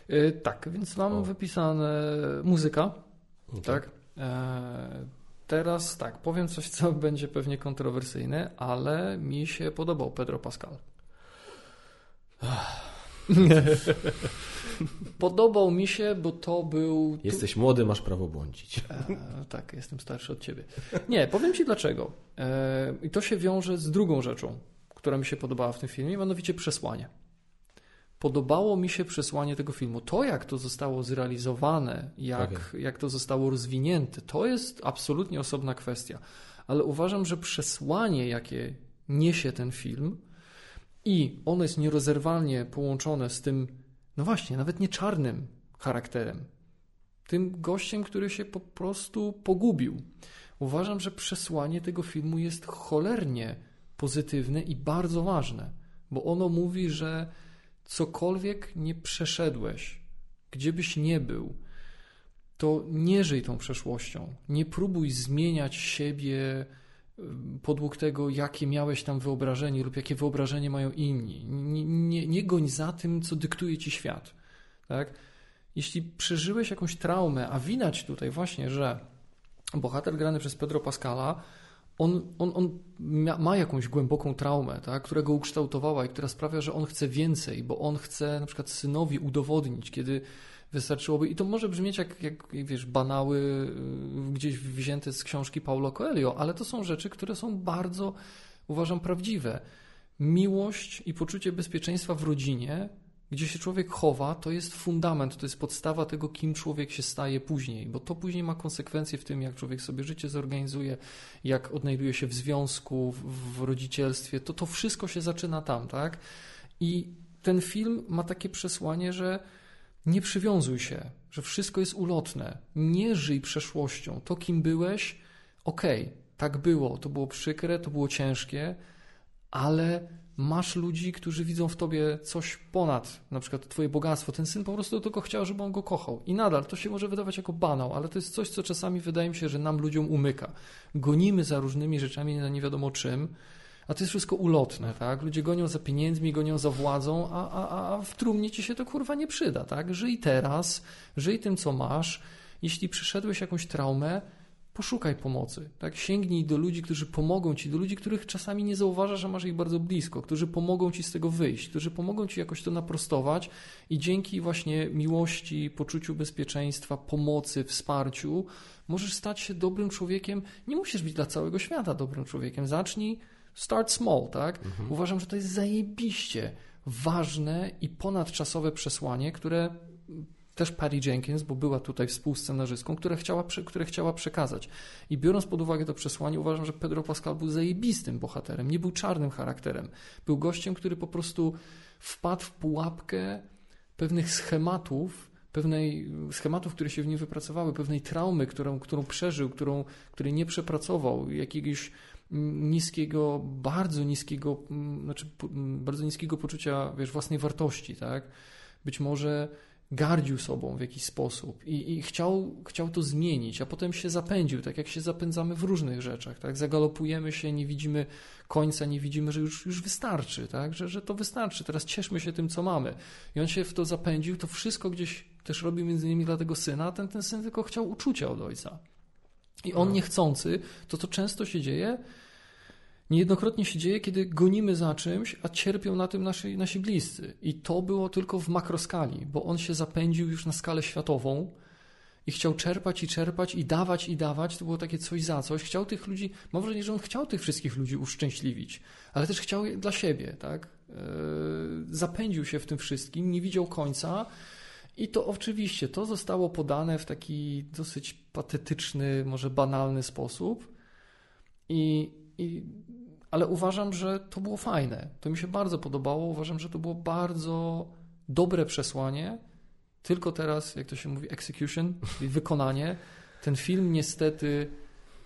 Yy, tak, więc mam o. wypisane muzyka, okay. tak? E, teraz tak, powiem coś, co będzie pewnie kontrowersyjne, ale mi się podobał Pedro Pascal. Podobał mi się, bo to był. Jesteś młody, masz prawo błądzić. E, tak, jestem starszy od ciebie. Nie, powiem ci dlaczego. E, I to się wiąże z drugą rzeczą, która mi się podobała w tym filmie, mianowicie przesłanie podobało mi się przesłanie tego filmu. To, jak to zostało zrealizowane, jak, okay. jak to zostało rozwinięte, to jest absolutnie osobna kwestia. Ale uważam, że przesłanie, jakie niesie ten film, i ono jest nierozerwalnie połączone z tym, no właśnie, nawet nie czarnym charakterem, tym gościem, który się po prostu pogubił. Uważam, że przesłanie tego filmu jest cholernie pozytywne i bardzo ważne, bo ono mówi, że cokolwiek nie przeszedłeś, gdzie byś nie był, to nie żyj tą przeszłością. Nie próbuj zmieniać siebie podług tego, jakie miałeś tam wyobrażenie lub jakie wyobrażenie mają inni. Nie, nie, nie goń za tym, co dyktuje ci świat. Tak? Jeśli przeżyłeś jakąś traumę, a widać tutaj właśnie, że bohater grany przez Pedro Pascala on, on, on ma jakąś głęboką traumę, tak, która go ukształtowała i która sprawia, że on chce więcej, bo on chce na przykład synowi udowodnić, kiedy wystarczyłoby, i to może brzmieć jak, jak wiesz, banały y, gdzieś wzięte z książki Paulo Coelho, ale to są rzeczy, które są bardzo, uważam, prawdziwe. Miłość i poczucie bezpieczeństwa w rodzinie gdzie się człowiek chowa, to jest fundament, to jest podstawa tego, kim człowiek się staje później, bo to później ma konsekwencje w tym, jak człowiek sobie życie zorganizuje, jak odnajduje się w związku, w, w rodzicielstwie, to to wszystko się zaczyna tam, tak? I ten film ma takie przesłanie, że nie przywiązuj się, że wszystko jest ulotne. Nie żyj przeszłością. To, kim byłeś, okej, okay, tak było, to było przykre, to było ciężkie, ale masz ludzi, którzy widzą w tobie coś ponad na przykład twoje bogactwo. Ten syn po prostu tylko chciał, żeby on go kochał. I nadal to się może wydawać jako banał, ale to jest coś, co czasami wydaje mi się, że nam ludziom umyka. Gonimy za różnymi rzeczami na nie wiadomo czym, a to jest wszystko ulotne, tak? Ludzie gonią za pieniędzmi, gonią za władzą, a, a, a w trumnie ci się to kurwa nie przyda, tak? Żyj teraz, żyj tym, co masz. Jeśli przeszedłeś jakąś traumę, poszukaj pomocy. Tak? Sięgnij do ludzi, którzy pomogą ci, do ludzi, których czasami nie zauważasz, że masz ich bardzo blisko, którzy pomogą ci z tego wyjść, którzy pomogą ci jakoś to naprostować i dzięki właśnie miłości, poczuciu bezpieczeństwa, pomocy, wsparciu możesz stać się dobrym człowiekiem. Nie musisz być dla całego świata dobrym człowiekiem. Zacznij start small, tak? Mhm. Uważam, że to jest zajebiście ważne i ponadczasowe przesłanie, które też Patty Jenkins, bo była tutaj współscenarzystką, która chciała, które chciała przekazać. I biorąc pod uwagę to przesłanie, uważam, że Pedro Pascal był zajebistym bohaterem, nie był czarnym charakterem. Był gościem, który po prostu wpadł w pułapkę pewnych schematów, pewnej schematów, które się w nim wypracowały, pewnej traumy, którą, którą przeżył, którą, której nie przepracował, jakiegoś niskiego, bardzo niskiego, znaczy bardzo niskiego poczucia wiesz, własnej wartości, tak? Być może gardził sobą w jakiś sposób i, i, chciał, chciał to zmienić, a potem się zapędził, tak jak się zapędzamy w różnych rzeczach, tak? Zagalopujemy się, nie widzimy końca, nie widzimy, że już, już wystarczy, tak? Że, że to wystarczy, teraz cieszmy się tym, co mamy. I on się w to zapędził, to wszystko gdzieś też robił między innymi dla tego syna, a ten, ten syn tylko chciał uczucia od ojca. I on No. niechcący, to co często się dzieje, niejednokrotnie się dzieje, kiedy gonimy za czymś, a cierpią na tym nasi, nasi bliscy. I to było tylko w makroskali, bo on się zapędził już na skalę światową i chciał czerpać i czerpać i dawać i dawać. To było takie coś za coś. Chciał tych ludzi, mam wrażenie, że on chciał tych wszystkich ludzi uszczęśliwić, ale też chciał je dla siebie, tak? Yy, zapędził się w tym wszystkim, nie widział końca. I to oczywiście, to zostało podane w taki dosyć patetyczny, może banalny sposób. I, i, ale uważam, że to było fajne. To mi się bardzo podobało. Uważam, że to było bardzo dobre przesłanie. Tylko teraz, jak to się mówi, execution, wykonanie. Ten film niestety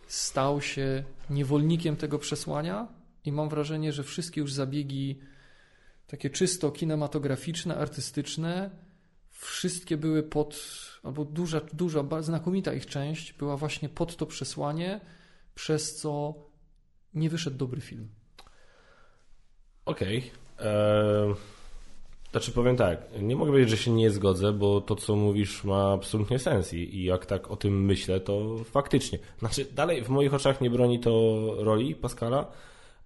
stał się niewolnikiem tego przesłania i mam wrażenie, że wszystkie już zabiegi takie czysto kinematograficzne, artystyczne, wszystkie były pod, albo duża, duża, znakomita ich część była właśnie pod to przesłanie, przez co nie wyszedł dobry film. Okej. Eee, Znaczy powiem tak, nie mogę powiedzieć, że się nie zgodzę, bo to co mówisz ma absolutnie sens i, jak tak o tym myślę, to faktycznie. Znaczy dalej w moich oczach nie broni to roli Pascala,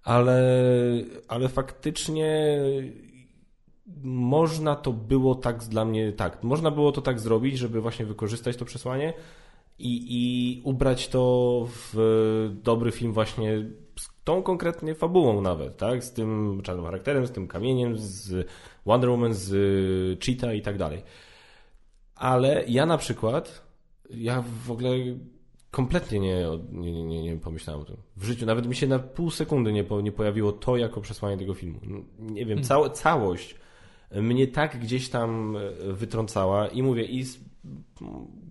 ale, ale faktycznie można to było tak dla mnie, tak, można było to tak zrobić, żeby właśnie wykorzystać to przesłanie i, i ubrać to w dobry film właśnie tą konkretnie fabułą nawet, tak? Z tym czarnym charakterem, z tym kamieniem, z Wonder Woman, z Cheetah i tak dalej. Ale ja na przykład, ja w ogóle kompletnie nie, nie, nie, nie, pomyślałem o tym. W życiu nawet mi się na pół sekundy nie, po, nie pojawiło to jako przesłanie tego filmu. Nie wiem, cał, całość mnie tak gdzieś tam wytrącała i mówię, i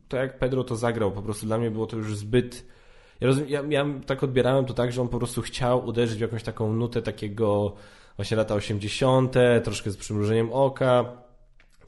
to jak Pedro to zagrał, po prostu dla mnie było to już zbyt. Ja, rozumiem, ja, ja tak odbierałem to tak, że on po prostu chciał uderzyć w jakąś taką nutę takiego właśnie lata 80., troszkę z przymrużeniem oka.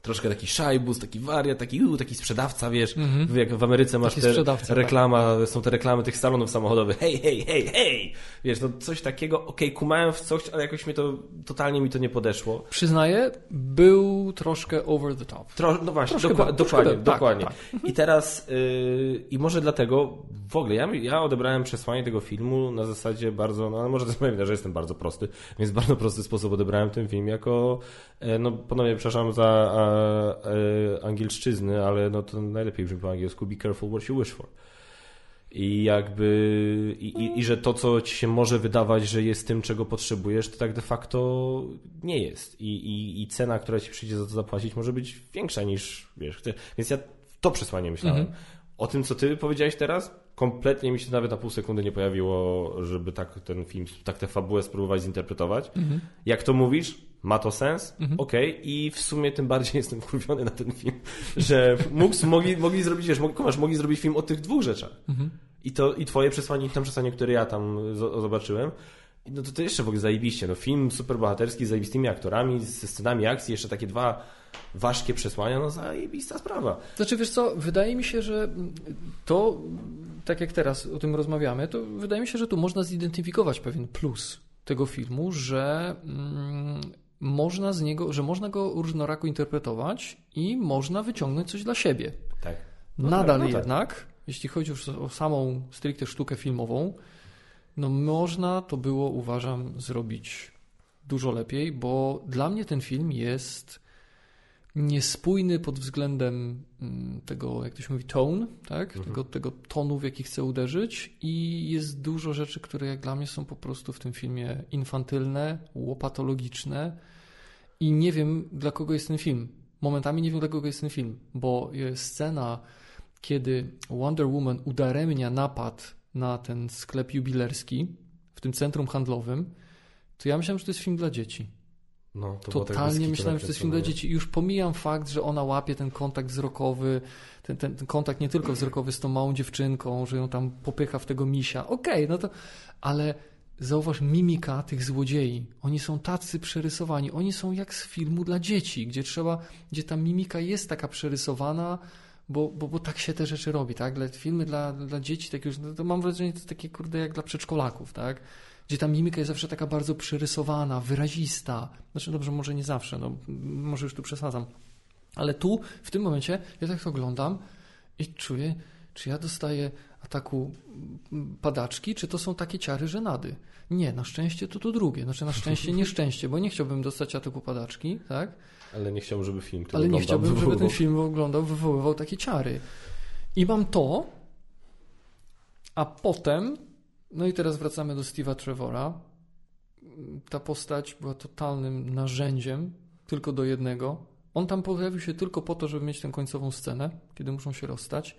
Troszkę taki szajbus, taki wariat, taki, uu, taki sprzedawca, wiesz, Mhm. jak w Ameryce masz Taki te tak. reklama, są te reklamy tych salonów samochodowych, hej, hej, hej, hej, wiesz, no coś takiego, okej, kumałem w coś, ale jakoś mi to, totalnie mi to nie podeszło. Przyznaję, był troszkę over the top. Tro, no właśnie, Troszkę był, troszkę dokładnie, był, tak, dokładnie. tak. I teraz, yy, i może dlatego w ogóle, ja, ja odebrałem przesłanie tego filmu na zasadzie bardzo, no może to jest moja wina, że jestem bardzo prosty, więc w bardzo prosty sposób odebrałem ten film jako, e, no ponownie przepraszam za e, angielszczyzny, ale no to najlepiej brzmi po angielsku, be careful what you wish for. I jakby, i, i, i że to, co ci się może wydawać, że jest tym, czego potrzebujesz, to tak de facto nie jest. I, i, i cena, która ci przyjdzie za to zapłacić, może być większa niż, wiesz. Więc ja to przesłanie myślałem. Mhm. O tym, co ty powiedziałeś teraz, kompletnie mi się nawet na pół sekundy nie pojawiło, żeby tak ten film, tak tę fabułę spróbować zinterpretować. Mhm. Jak to mówisz, ma to sens, okej, i w sumie tym bardziej jestem wkurwiony na ten film, że mógł, mogli, mogli zrobić, wiesz, kumasz, mogli zrobić film o tych dwóch rzeczach. Mhm. I to i twoje przesłanie, i tam przesłanie, które ja tam zo- zobaczyłem, no to to jeszcze w ogóle zajebiście. No, film superbohaterski z zajebistymi aktorami, ze scenami akcji, jeszcze takie dwa ważkie przesłania, no zajebista sprawa. Znaczy, wiesz co, wydaje mi się, że to, tak jak teraz o tym rozmawiamy, to wydaje mi się, że tu można zidentyfikować pewien plus tego filmu, że mm, można z niego, że można go różnorako interpretować i można wyciągnąć coś dla siebie. Tak. No Nadal tak, no tak. jednak, jeśli chodzi już o samą stricte sztukę filmową, no można to było, uważam, zrobić dużo lepiej, bo dla mnie ten film jest niespójny pod względem mm, tego, jak to się mówi, tone, tak? tego, tego tonu, w jaki chcę uderzyć i jest dużo rzeczy, które jak dla mnie są po prostu w tym filmie infantylne, łopatologiczne i nie wiem, dla kogo jest ten film. Momentami nie wiem, dla kogo jest ten film, bo scena, kiedy Wonder Woman udaremnia napad na ten sklep jubilerski w tym centrum handlowym, to ja myślałem, że to jest film dla dzieci. No, to tak Totalnie kitu myślałem, że to jest film dla dzieci. I już pomijam fakt, że ona łapie ten kontakt wzrokowy, ten, ten, ten kontakt nie tylko wzrokowy z tą małą dziewczynką, że ją tam popycha w tego misia. Okej, no to, ale zauważ mimika tych złodziei. Oni są tacy przerysowani. Oni są jak z filmu dla dzieci, gdzie trzeba, gdzie ta mimika jest taka przerysowana, bo, bo, bo tak się te rzeczy robi, tak? Dla, filmy dla, dla dzieci, tak już, no to mam wrażenie, to takie kurde jak dla przedszkolaków, tak? Gdzie ta mimika jest zawsze taka bardzo przerysowana, wyrazista. Znaczy, dobrze, może nie zawsze, no, może już tu przesadzam. Ale tu, w tym momencie, ja tak to oglądam i czuję, czy ja dostaję ataku padaczki, czy to są takie ciary żenady. Nie, na szczęście to to drugie. Znaczy na szczęście nieszczęście, bo nie chciałbym dostać ataku padaczki, tak? Ale nie chciałbym, żeby film to Ale nie chciałbym, żeby ten film oglądał, wywoływał takie ciary. I mam to, a potem, no i teraz wracamy do Steve'a Trevora. Ta postać była totalnym narzędziem, tylko do jednego. On tam pojawił się tylko po to, żeby mieć tę końcową scenę, kiedy muszą się rozstać.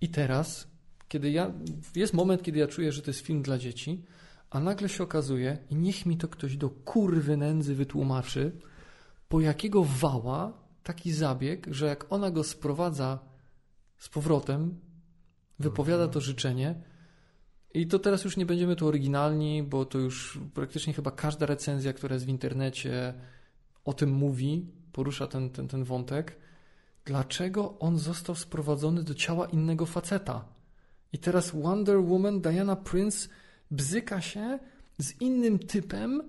I teraz, kiedy ja, jest moment, kiedy ja czuję, że to jest film dla dzieci, a nagle się okazuje, i niech mi to ktoś do kurwy nędzy wytłumaczy, po jakiego wała taki zabieg, że jak ona go sprowadza z powrotem, wypowiada to życzenie. I to teraz już nie będziemy tu oryginalni, bo to już praktycznie chyba każda recenzja, która jest w internecie, o tym mówi, porusza ten, ten, ten wątek. Dlaczego on został sprowadzony do ciała innego faceta? I teraz Wonder Woman, Diana Prince bzyka się z innym typem.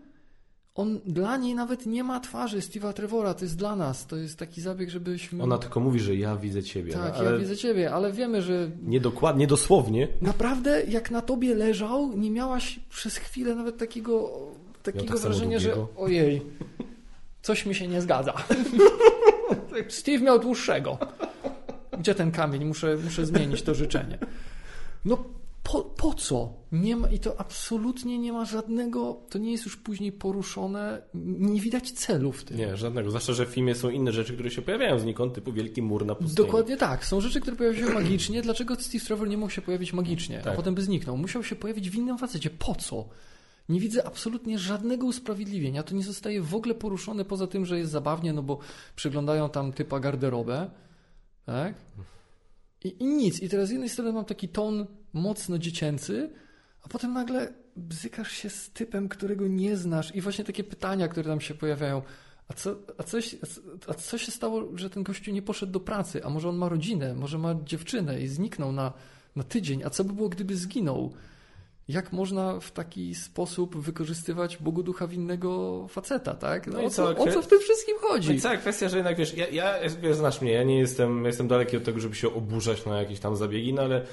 On dla niej nawet nie ma twarzy Steve'a Trevora, to jest dla nas. To jest taki zabieg, żebyśmy. Ona tylko mówi, że ja widzę ciebie. Tak, ale ja widzę ciebie, ale wiemy, że Nie dokładnie, dosłownie. naprawdę jak na tobie leżał, nie miałaś przez chwilę nawet takiego, takiego tak samo wrażenia, że ojej, coś mi się nie zgadza. Steve miał dłuższego. Gdzie ten kamień? Muszę, muszę zmienić to życzenie. No po, po co? Nie ma, I to absolutnie nie ma żadnego, to nie jest już później poruszone, nie widać celu w tym. Nie, żadnego. Zwłaszcza, że w filmie są inne rzeczy, które się pojawiają znikąd, typu wielki mur na pustyni. Dokładnie tak. Są rzeczy, które pojawiają się magicznie. Dlaczego Steve Trevor nie mógł się pojawić magicznie, a Tak. potem by zniknął? Musiał się pojawić w innym facecie. Po co? Nie widzę absolutnie żadnego usprawiedliwienia. To nie zostaje w ogóle poruszone poza tym, że jest zabawnie, no bo przyglądają tam typa garderobę, tak? I, I nic. I teraz z jednej strony mam taki ton mocno dziecięcy, a potem nagle bzykasz się z typem, którego nie znasz i właśnie takie pytania, które tam się pojawiają. A co, a, coś, a co się stało, że ten gościu nie poszedł do pracy? A może on ma rodzinę, może ma dziewczynę i zniknął na, na tydzień? A co by było, gdyby zginął? Jak można w taki sposób wykorzystywać Bogu ducha winnego faceta, tak? No, No i o, co, co, o co w tym wszystkim No chodzi? i cała kwestia, że jednak wiesz, ja, ja wiesz, znasz mnie, ja nie jestem, jestem daleki od tego, żeby się oburzać na jakieś tam zabiegi, no ale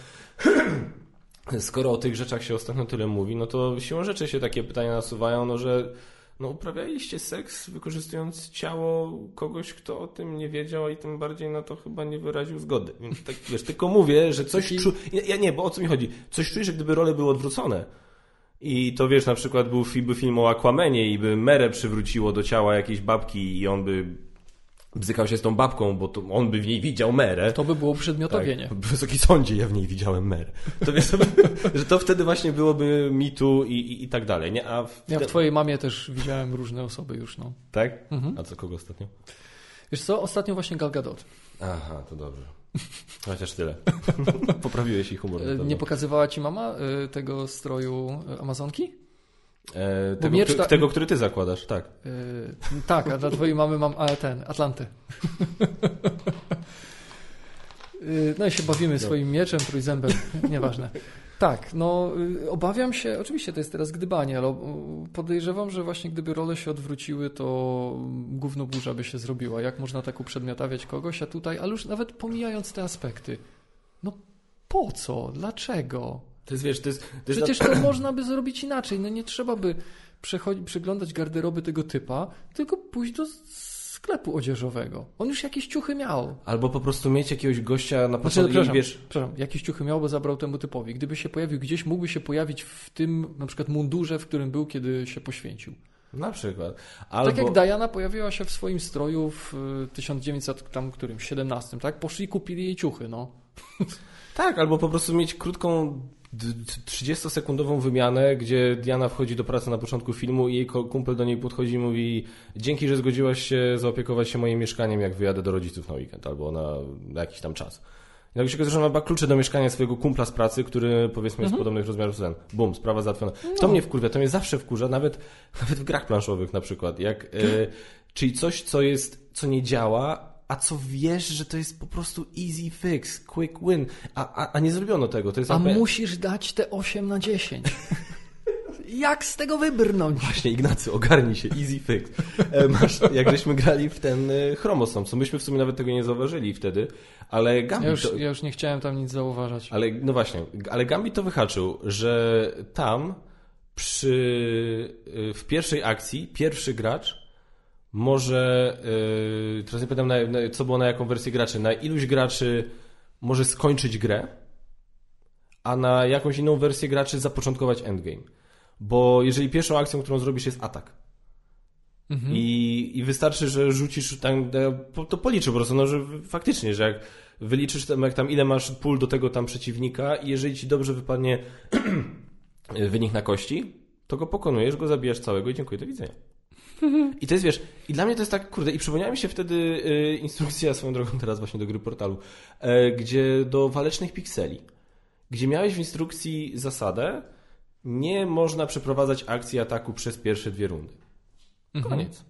skoro o tych rzeczach się ostatnio tyle mówi, no to siłą rzeczy się takie pytania nasuwają, no że no uprawialiście seks wykorzystując ciało kogoś, kto o tym nie wiedział i tym bardziej na to chyba nie wyraził zgody. Więc tak, wiesz, tylko mówię, że coś czu... Ja, nie, bo o co mi chodzi? Coś czuję, że gdyby role były odwrócone, i to wiesz, na przykład był film, był film o Aquamenie i by Merę przywróciło do ciała jakiejś babki i on by bzykał się z tą babką, bo to on by w niej widział Merę. To by było przedmiotowienie. Tak, Wysoki sądzie, ja w niej widziałem Merę. To by, że to wtedy właśnie byłoby mitu i, i, i tak dalej, nie? A w, Ja w twojej mamie też widziałem różne osoby już, no. Tak? Mhm. A co, kogo ostatnio? Wiesz co, ostatnio właśnie Gal Gadot. Aha, to dobrze. Chociaż tyle. Poprawiłeś ich humor. E. Nie pokazywała ci mama e, tego stroju e, Amazonki? E, tego, miecz który, ta- tego, który ty zakładasz, tak. E, tak, a dla twojej mamy mam a, ten, Atlantę. E, no i się bawimy swoim mieczem, trójzębem, nieważne. Tak, no y, obawiam się, oczywiście to jest teraz gdybanie, ale podejrzewam, że właśnie gdyby role się odwróciły, to gówno burza by się zrobiła. Jak można tak uprzedmiotawiać kogoś, a tutaj, ale już nawet pomijając te aspekty, no po co? Dlaczego? To jest, wiesz, to jest... To jest Przecież to można by zrobić inaczej. No nie trzeba by przeglądać garderoby tego typa, tylko pójść do sklepu odzieżowego. On już jakieś ciuchy miał. Albo po prostu mieć jakiegoś gościa na Znaczy, początku przepraszam, wiesz... przepraszam, jakieś ciuchy miał, bo zabrał temu typowi. Gdyby się pojawił gdzieś, mógłby się pojawić w tym na przykład mundurze, w którym był, kiedy się poświęcił. Na przykład. Albo... Tak jak Diana pojawiła się w swoim stroju w y, 1900, tam którym, 17, tak? Poszli i kupili jej ciuchy, no. Tak, albo po prostu mieć krótką 30-sekundową wymianę, gdzie Diana wchodzi do pracy na początku filmu i jej kumpel do niej podchodzi i mówi dzięki, że zgodziłaś się zaopiekować się moim mieszkaniem, jak wyjadę do rodziców na weekend albo na, na jakiś tam czas. Nagle się okazuje, że ma klucze do mieszkania swojego kumpla z pracy, który powiedzmy jest podobnych rozmiarów ten. Bum, sprawa załatwiona. To mnie wkurwia, to mnie zawsze wkurza, nawet, nawet w grach planszowych na przykład. Jak, e, czyli coś, co jest, co nie działa, a co wiesz, że to jest po prostu easy fix, quick win, a, a, a nie zrobiono tego. To jest A jakby- musisz dać te 8 na 10. Jak z tego wybrnąć? Właśnie, Ignacy, ogarnij się, easy fix. E, masz, jak żeśmy grali w ten e, chromosom, co myśmy w sumie nawet tego nie zauważyli wtedy, ale Gambit... Ja już, to, ja już nie chciałem tam nic zauważać. ale, no właśnie, ale Gambit to wyhaczył, że tam przy, e, w pierwszej akcji pierwszy gracz może, e, teraz nie pamiętam na, na, co było na jaką wersję graczy, na iluś graczy może skończyć grę, a na jakąś inną wersję graczy zapoczątkować endgame. Bo jeżeli pierwszą akcją, którą zrobisz jest atak, Mhm. i, I wystarczy, że rzucisz tam, to policzy po prostu, no, że faktycznie, że jak wyliczysz tam, jak tam ile masz pól do tego tam przeciwnika i jeżeli ci dobrze wypadnie wynik na kości, to go pokonujesz, go zabijasz całego i dziękuję, do widzenia. I to jest, wiesz, i dla mnie to jest tak, kurde, i przypomniała mi się wtedy y, instrukcja swoją drogą teraz właśnie do gry portalu, y, gdzie do walecznych pikseli, gdzie miałeś w instrukcji zasadę, nie można przeprowadzać akcji ataku przez pierwsze dwie rundy. Koniec.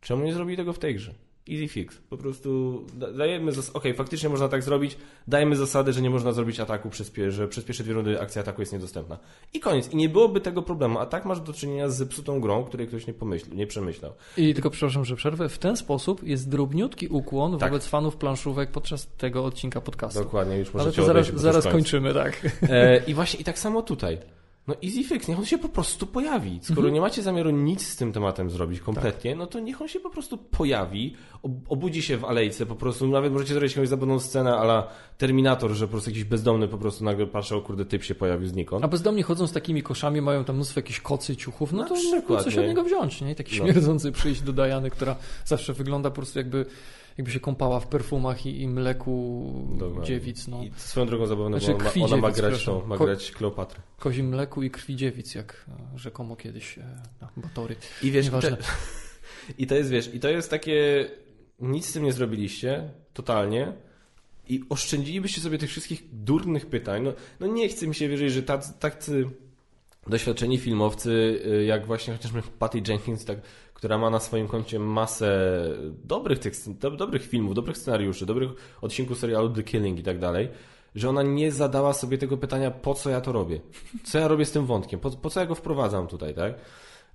Czemu nie zrobili tego w tej grze? Easy fix. Po prostu da- dajemy zas- Okej, faktycznie można tak zrobić. Dajemy zasadę, że nie można zrobić ataku przez, że przez pierwsze dwie rundy akcja ataku jest niedostępna. I koniec. I nie byłoby tego problemu. A tak masz do czynienia z zepsutą grą, której ktoś nie pomyślał, nie przemyślał. I tylko przepraszam, że przerwę. W ten sposób jest drobniutki ukłon Tak. wobec fanów planszówek podczas tego odcinka podcastu. Dokładnie, już Ale możecie to zaraz, bo to zaraz koniec. kończymy, tak. E, I właśnie i tak samo tutaj. No easy fix, niech on się po prostu pojawi. Skoro Mhm. nie macie zamiaru nic z tym tematem zrobić Tak. kompletnie, no to niech on się po prostu pojawi, ob- obudzi się w alejce, po prostu nawet możecie zrobić jakąś zabawną scenę ala Terminator, że po prostu jakiś bezdomny po prostu nagle patrzy, o kurde, typ się pojawił znikąd. A bezdomni chodzą z takimi koszami, mają tam mnóstwo jakichś kocy, ciuchów, no Na to przykład, coś nie? od niego wziąć, nie? I taki No. śmierdzący przyjść do Dajany, która zawsze wygląda po prostu jakby, jakby się kąpała w perfumach i, i mleku Dokładnie. dziewic, no. I swoją drogą zabawne, Znaczy, ona, ma- ona ma grać tą, ma Ko- grać Kleopatrę. Kozim mleku i krwi dziewic, jak e, rzekomo kiedyś e, no, Batory. I wiesz, Nieważne. te, i to jest, wiesz, i to jest takie, nic z tym nie zrobiliście, totalnie, i oszczędzilibyście sobie tych wszystkich durnych pytań. No, no nie chce mi się wierzyć, że tacy, tacy doświadczeni filmowcy, y, jak właśnie chociażby Patty Jenkins, tak, która ma na swoim koncie masę dobrych, tych, do, dobrych filmów, dobrych scenariuszy, dobrych odcinków serialu The Killing i tak dalej, że ona nie zadała sobie tego pytania, po co ja to robię? Co ja robię z tym wątkiem? Po, po co ja go wprowadzam tutaj, tak?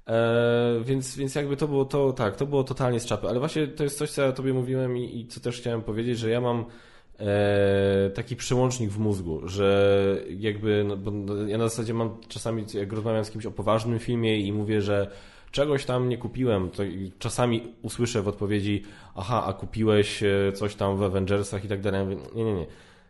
E, więc, więc jakby to było to, tak, to było totalnie z czapy, ale właśnie to jest coś, co ja tobie mówiłem i, i co też chciałem powiedzieć, że ja mam taki przełącznik w mózgu, że jakby, no, bo ja na zasadzie mam czasami, jak rozmawiam z kimś o poważnym filmie i mówię, że czegoś tam nie kupiłem, to czasami usłyszę w odpowiedzi, aha, a kupiłeś e, coś tam w Avengersach i tak dalej. Mówię, nie, nie, nie.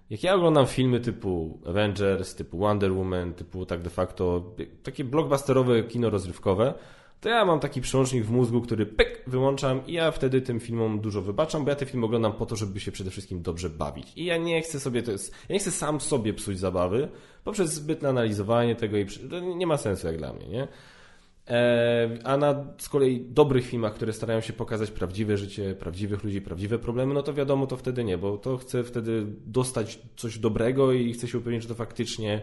Jak ja oglądam filmy typu Avengers, typu Wonder Woman, typu tak de facto takie blockbusterowe kino rozrywkowe, to ja mam taki przełącznik w mózgu, który pyk, wyłączam i ja wtedy tym filmom dużo wybaczam, bo ja te filmy oglądam po to, żeby się przede wszystkim dobrze bawić. I ja nie chcę sobie, to jest, ja nie chcę sam sobie psuć zabawy poprzez zbytne analizowanie tego i to nie ma sensu jak dla mnie, nie? E, A na z kolei dobrych filmach, które starają się pokazać prawdziwe życie, prawdziwych ludzi, prawdziwe problemy, no to wiadomo, to wtedy nie, bo to chcę wtedy dostać coś dobrego i chcę się upewnić, że to faktycznie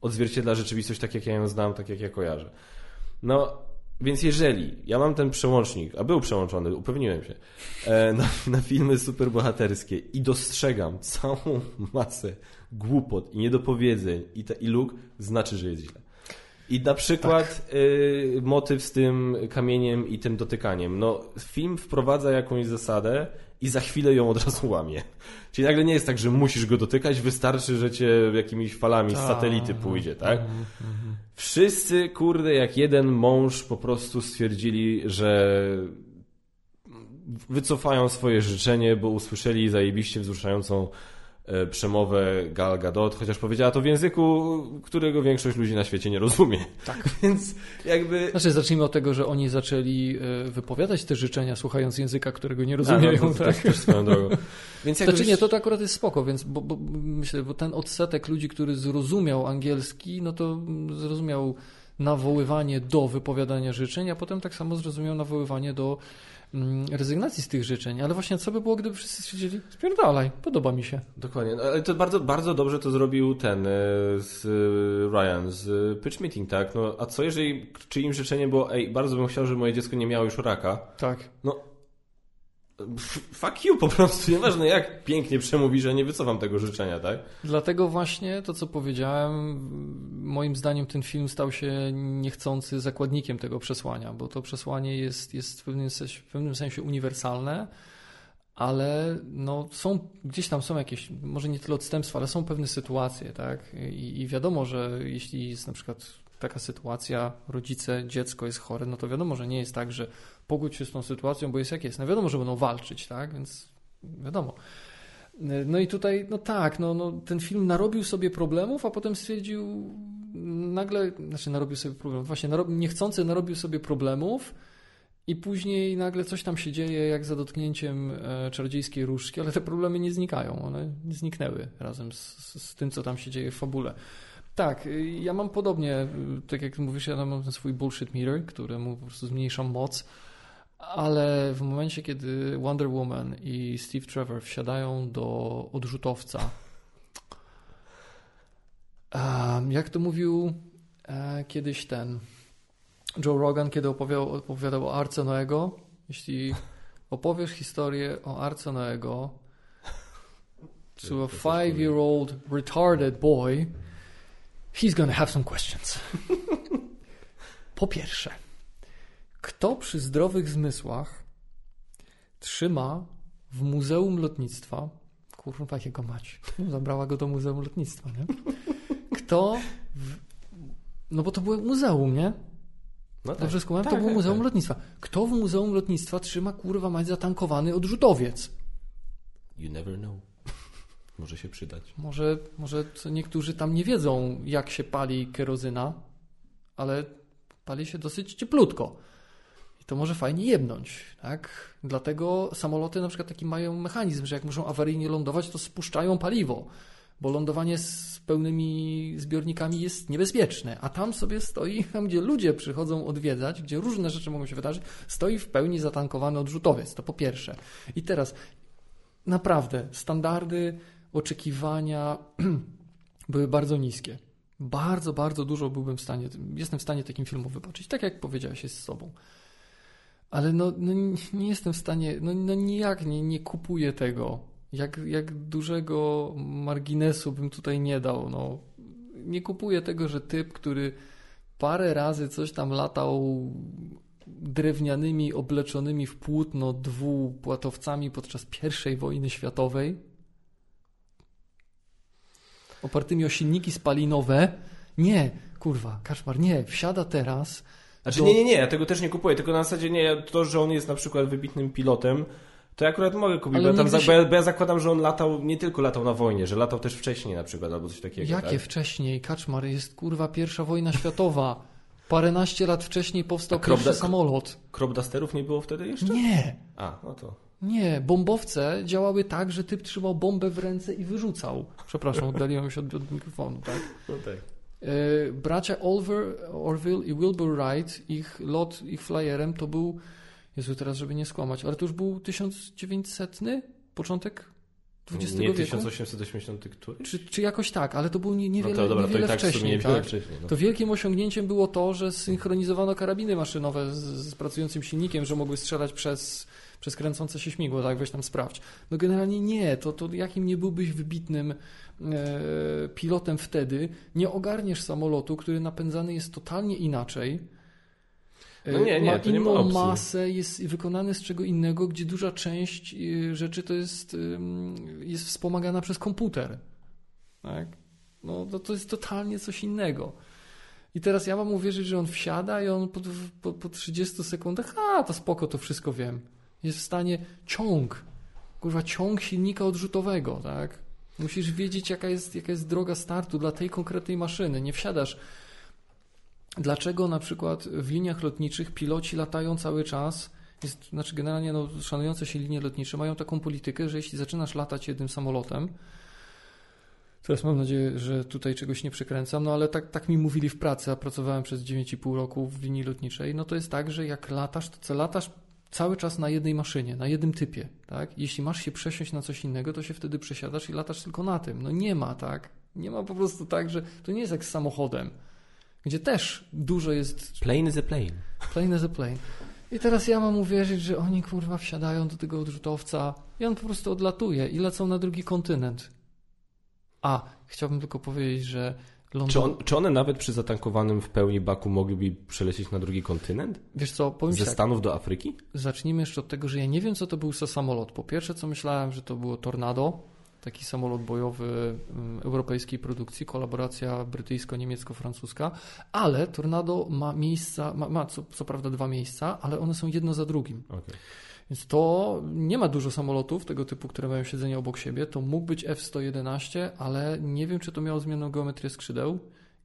odzwierciedla rzeczywistość tak, jak ja ją znam, tak, jak ja kojarzę. No, więc jeżeli ja mam ten przełącznik, a był przełączony, upewniłem się, e, na, na filmy superbohaterskie i dostrzegam całą masę głupot i niedopowiedzeń i, te, i luk, znaczy, że jest źle. I na przykład y, motyw z tym kamieniem i tym dotykaniem. No, film wprowadza jakąś zasadę i za chwilę ją od razu łamie. Czyli nagle nie jest tak, że musisz go dotykać, wystarczy, że cię jakimiś falami z Tak. satelity pójdzie, tak? Mhm, mhm. Wszyscy, kurde, jak jeden mąż po prostu stwierdzili, że wycofają swoje życzenie, bo usłyszeli zajebiście wzruszającą przemowę Gal Gadot, chociaż powiedziała to w języku, którego większość ludzi na świecie nie rozumie. Tak. Więc jakby... Znaczy, zacznijmy od tego, że oni zaczęli e, wypowiadać te życzenia, słuchając języka, którego nie A, rozumieją. no, to tak? też, swoją drogą. Więc jakby... Znaczy nie, to, to akurat jest spoko, więc bo, bo, myślę, bo ten odsetek ludzi, który zrozumiał angielski, no to zrozumiał nawoływanie do wypowiadania życzeń, a potem tak samo zrozumiał nawoływanie do rezygnacji z tych życzeń. Ale właśnie co by było, gdyby wszyscy stwierdzili, spierdalaj, podoba mi się. Dokładnie, No, ale to bardzo, bardzo dobrze to zrobił ten e, z e, Ryan z e, Pitch Meeting, tak? No, a co jeżeli czyimś życzenie było, ej, bardzo bym chciał, żeby moje dziecko nie miało już raka? Tak. No, Fuck you po prostu, nieważne jak pięknie przemówi, że nie wycofam tego życzenia, tak? Dlatego właśnie to, co powiedziałem, moim zdaniem ten film stał się niechcący zakładnikiem tego przesłania, bo to przesłanie jest, jest w, pewnym sensie, w pewnym sensie uniwersalne, ale no są, gdzieś tam są jakieś, może nie tyle odstępstwa, ale są pewne sytuacje, tak? I, I wiadomo, że jeśli jest na przykład taka sytuacja, rodzice, dziecko jest chore, no to wiadomo, że nie jest tak, że pogódź się z tą sytuacją, bo jest jak jest. No wiadomo, że będą walczyć, tak? Więc wiadomo. No i tutaj, no tak, no, no, ten film narobił sobie problemów, a potem stwierdził, nagle, znaczy narobił sobie problemów, właśnie narobił, niechcący narobił sobie problemów i później nagle coś tam się dzieje, jak za dotknięciem e, czarodziejskiej różdżki, ale te problemy nie znikają, one zniknęły razem z, z tym, co tam się dzieje w fabule. Tak, y, ja mam podobnie, y, tak jak mówisz, ja mam ten swój bullshit meter, któremu po prostu zmniejszam moc, ale w momencie, kiedy Wonder Woman i Steve Trevor wsiadają do odrzutowca, jak to mówił e, kiedyś ten Joe Rogan, kiedy opowiadał, opowiadał o Arce Noego, jeśli opowiesz historię o Arce Noego to a five-year-old retarded boy, he's gonna have some questions. Po pierwsze, kto przy zdrowych zmysłach trzyma w Muzeum Lotnictwa, kurwa jego mać, zabrała go do Muzeum Lotnictwa, nie? Kto, w, no bo to było muzeum, nie? No tak. Dobrze skłamałem? Tak, to było tak, Muzeum tak. Lotnictwa. Kto w Muzeum Lotnictwa trzyma kurwa mać zatankowany odrzutowiec? You never know. Może się przydać. Może, może niektórzy tam nie wiedzą, jak się pali kerozyna, ale pali się dosyć cieplutko. To może fajnie jebnąć, tak? Dlatego samoloty na przykład taki mają mechanizm, że jak muszą awaryjnie lądować, to spuszczają paliwo, bo lądowanie z pełnymi zbiornikami jest niebezpieczne, a tam sobie stoi, tam gdzie ludzie przychodzą odwiedzać, gdzie różne rzeczy mogą się wydarzyć, stoi w pełni zatankowany odrzutowiec, to po pierwsze. I teraz naprawdę standardy oczekiwania były bardzo niskie. Bardzo, bardzo dużo byłbym w stanie, jestem w stanie takim filmom wybaczyć, tak jak powiedziałeś, z sobą. Ale no, no nie jestem w stanie, no, no nijak nie, nie kupuję tego. Jak, jak dużego marginesu bym tutaj nie dał. No, nie kupuję tego, że typ, który parę razy coś tam latał drewnianymi, obleczonymi w płótno dwupłatowcami podczas I wojny światowej, opartymi o silniki spalinowe. Nie, kurwa, Kaszmar, nie, wsiada teraz. Znaczy, do... nie, nie, nie, ja tego też nie kupuję, tylko na zasadzie nie, to, że on jest na przykład wybitnym pilotem, to ja akurat mogę kupić, bo ja, tam, się... bo, ja, bo ja, zakładam, że on latał, nie tylko latał na wojnie, że latał też wcześniej na przykład, albo coś takiego. Jakie tak? wcześniej? Kaczmar, jest kurwa pierwsza wojna światowa. Paręnaście lat wcześniej powstał pierwszy samolot. Crop dusterów nie było wtedy jeszcze? Nie. A, no to... Nie, bombowce działały tak, że typ trzymał bombę w ręce i wyrzucał. Przepraszam, oddaliłem się od, od mikrofonu, tak? No tak. E, bracia Oliver, Orville i Wilbur Wright, ich lot, ich flyerem to był, Jezu teraz, żeby nie skłamać, ale to już był 1900, początek XX nie, wieku? Nie 1880 któryś? Czy, czy jakoś tak, ale to był niewiele, no to, dobra, niewiele to tak wcześniej. Niewiele tak? wcześniej no. To wielkim osiągnięciem było to, że synchronizowano karabiny maszynowe z, z pracującym silnikiem, że mogły strzelać przez przez kręcące się śmigło, tak, weź tam sprawdź. No generalnie nie, to, to jakim nie byłbyś wybitnym e, pilotem wtedy, nie ogarniesz samolotu, który napędzany jest totalnie inaczej. E, no nie, nie, ma to inną nie ma masę, jest wykonany z czego innego, gdzie duża część e, rzeczy to jest, jest wspomagana przez komputer. Tak? No to, to jest totalnie coś innego. I teraz ja mam uwierzyć, że on wsiada i on po, po, po 30 sekundach, a to spoko, to wszystko wiem jest w stanie ciąg, kurwa, ciąg silnika odrzutowego, tak? Musisz wiedzieć, jaka jest, jaka jest droga startu dla tej konkretnej maszyny. Nie wsiadasz. Dlaczego na przykład w liniach lotniczych piloci latają cały czas? Jest, znaczy, generalnie no, szanujące się linie lotnicze mają taką politykę, że jeśli zaczynasz latać jednym samolotem, Teraz mam nadzieję, że tutaj czegoś nie przekręcam, no ale tak, tak mi mówili w pracy, a pracowałem przez 9,5 roku w linii lotniczej. No to jest tak, że jak latasz, to co latasz cały czas na jednej maszynie, na jednym typie, tak? Jeśli masz się przesiąść na coś innego, to się wtedy przesiadasz i latasz tylko na tym. No nie ma, tak? Nie ma po prostu tak, że to nie jest jak z samochodem, gdzie też dużo jest... Plane is a plane. Plane is a plane. I teraz ja mam uwierzyć, że oni kurwa wsiadają do tego odrzutowca i on po prostu odlatuje i lecą na drugi kontynent. A, chciałbym tylko powiedzieć, że Czy, on, czy one nawet przy zatankowanym w pełni baku mogliby przelecieć na drugi kontynent? Wiesz co, powiem Ze tak, Stanów do Afryki? zacznijmy jeszcze od tego, że ja nie wiem, co to był za samolot. Po pierwsze, co myślałem, że to było Tornado, taki samolot bojowy mm, europejskiej produkcji, kolaboracja brytyjsko-niemiecko-francuska, ale Tornado ma miejsca, ma, ma co, co prawda dwa miejsca, ale one są jedno za drugim. Okay. Więc to nie ma dużo samolotów tego typu, które mają siedzenie obok siebie. To mógł być F-111, ale nie wiem, czy to miało zmienną geometrię skrzydeł.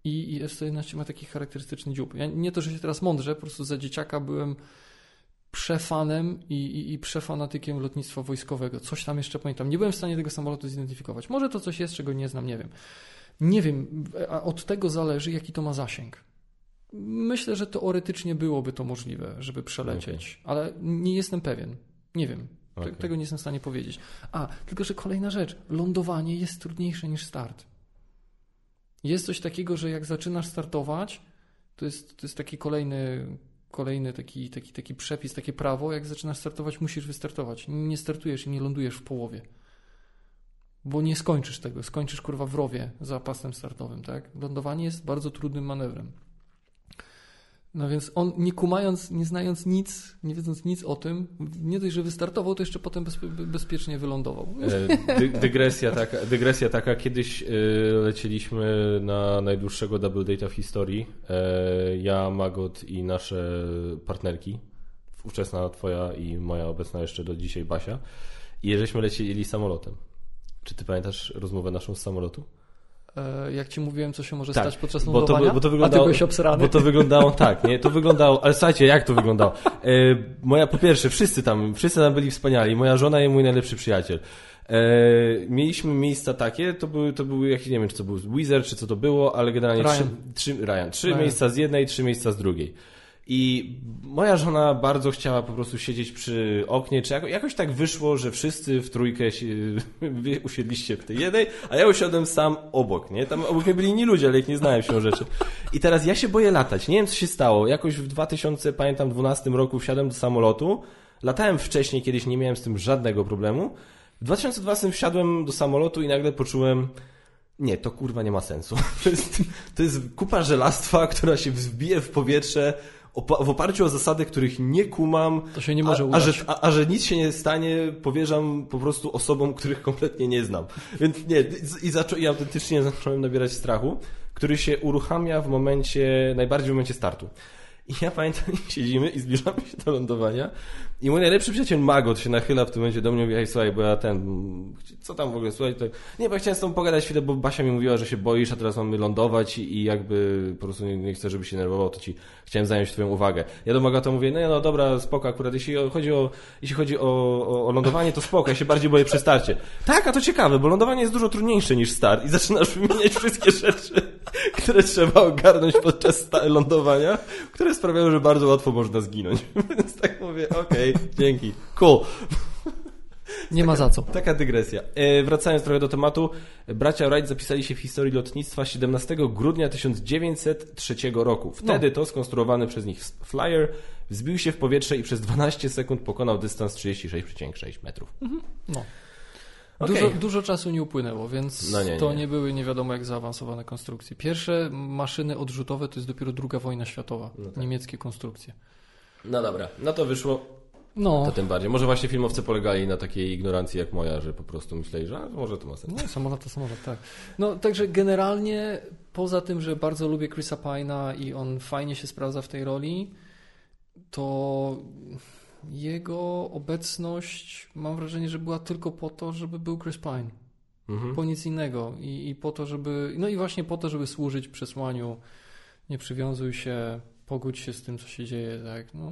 I, i F-111 ma taki charakterystyczny dziób. Ja nie to, że się teraz mądrze, po prostu za dzieciaka byłem przefanem i, i, i przefanatykiem lotnictwa wojskowego. Coś tam jeszcze pamiętam. Nie byłem w stanie tego samolotu zidentyfikować. Może to coś jest, czego nie znam, nie wiem. Nie wiem, a od tego zależy, jaki to ma zasięg. Myślę, że teoretycznie byłoby to możliwe, żeby przelecieć, ale nie jestem pewien. Nie wiem. Okej. Tego nie jestem w stanie powiedzieć. A, tylko że kolejna rzecz. Lądowanie jest trudniejsze niż start. Jest coś takiego, że jak zaczynasz startować, to jest, to jest taki kolejny, kolejny taki, taki, taki przepis, takie prawo. Jak zaczynasz startować, musisz wystartować. Nie startujesz i nie lądujesz w połowie. Bo nie skończysz tego. Skończysz kurwa w rowie za pasem startowym, tak? Lądowanie jest bardzo trudnym manewrem. No więc on, nie kumając, nie znając nic, nie wiedząc nic o tym, nie dość, że wystartował, to jeszcze potem bezpie, bezpiecznie wylądował. E, Dy, dygresja, taka, dygresja taka. Kiedyś e, lecieliśmy na najdłuższego double date'a w historii. E, Ja, Magot i nasze partnerki. Ówczesna twoja i moja obecna jeszcze do dzisiaj Basia. I żeśmy lecieli samolotem. Czy ty pamiętasz rozmowę naszą z samolotu? E, Jak ci mówiłem, co się może Tak, stać podczas bo to, lądowania, bo to a ty wyglądało, byłeś obsrany. Bo to wyglądało tak, nie? To wyglądało, ale słuchajcie, jak to wyglądało? E, moja, po pierwsze, wszyscy tam, wszyscy tam byli wspaniali. Moja żona i mój najlepszy przyjaciel. E, mieliśmy miejsca takie, to były, to były jakieś, nie wiem, czy to był Wizard, czy co to było, ale generalnie Ryan. trzy, trzy, Ryan, trzy Ryan. miejsca z jednej, trzy miejsca z drugiej. I moja żona bardzo chciała po prostu siedzieć przy oknie, czy jako, jakoś tak wyszło, że wszyscy w trójkę się, usiedliście w tej jednej, a ja usiadłem sam obok, nie? Tam obok mnie byli inni ludzie, ale ich nie znałem się rzeczy. I teraz ja się boję latać. Nie wiem, co się stało. Jakoś w 2000, pamiętam, 12 roku wsiadłem do samolotu. Latałem wcześniej, kiedyś nie miałem z tym żadnego problemu. W 2012 wsiadłem do samolotu i nagle poczułem, nie, to kurwa nie ma sensu. To jest, to jest kupa żelastwa, która się wzbije w powietrze w oparciu o zasady, których nie kumam. To się nie może a, a, że, a, a że nic się nie stanie, powierzam po prostu osobom, których kompletnie nie znam. Więc nie, i, zaczą, i autentycznie zacząłem nabierać strachu, który się uruchamia w momencie, najbardziej w momencie startu. I ja pamiętam, siedzimy i zbliżamy się do lądowania i mój najlepszy przyjaciel Magot się nachyla w tym momencie do mnie i mówi, "Ej, słuchaj, bo ja ten, co tam w ogóle, słuchaj, to... nie, bo ja chciałem z tobą pogadać chwilę, bo Basia mi mówiła, że się boisz, a teraz mamy lądować i, jakby po prostu nie, nie chcę, żebyś się nerwował, to ci chciałem zająć twoją uwagę. Ja do Magota mówię, no, no dobra, spoko, akurat jeśli chodzi o, jeśli chodzi o, o, o lądowanie, to spoko, ja się bardziej boję przy starcie. Tak, a to ciekawe, bo lądowanie jest dużo trudniejsze niż start i zaczynasz wymieniać wszystkie rzeczy, które trzeba ogarnąć podczas lądowania, które sprawiają, że bardzo łatwo można zginąć. Więc tak mówię, okej, dzięki, cool. Nie ma za co. Taka dygresja. E, wracając trochę do tematu, bracia Wright zapisali się w historii lotnictwa 17 grudnia 1903 roku. Wtedy to skonstruowany przez nich flyer wzbił się w powietrze i przez 12 sekund pokonał dystans 36,6 metrów. No. Okej. Dużo, dużo czasu nie upłynęło, więc No nie, to nie. nie były nie wiadomo jak zaawansowane konstrukcje. Pierwsze maszyny odrzutowe to jest dopiero druga wojna światowa. No tak. Niemieckie konstrukcje. No dobra, no to wyszło, No, to tym bardziej. Może właśnie filmowcy polegali na takiej ignorancji jak moja, że po prostu myśleli, że może to ma sens. no samolot to samolot, tak. No także generalnie poza tym, że bardzo lubię Chrisa Pine'a i on fajnie się sprawdza w tej roli, to jego obecność mam wrażenie, że była tylko po to, żeby był Chris Pine. Mhm. po nic innego I, i po to, żeby, no i właśnie po to, żeby służyć przesłaniu, nie przywiązuj się, pogódź się z tym, co się dzieje, tak, no,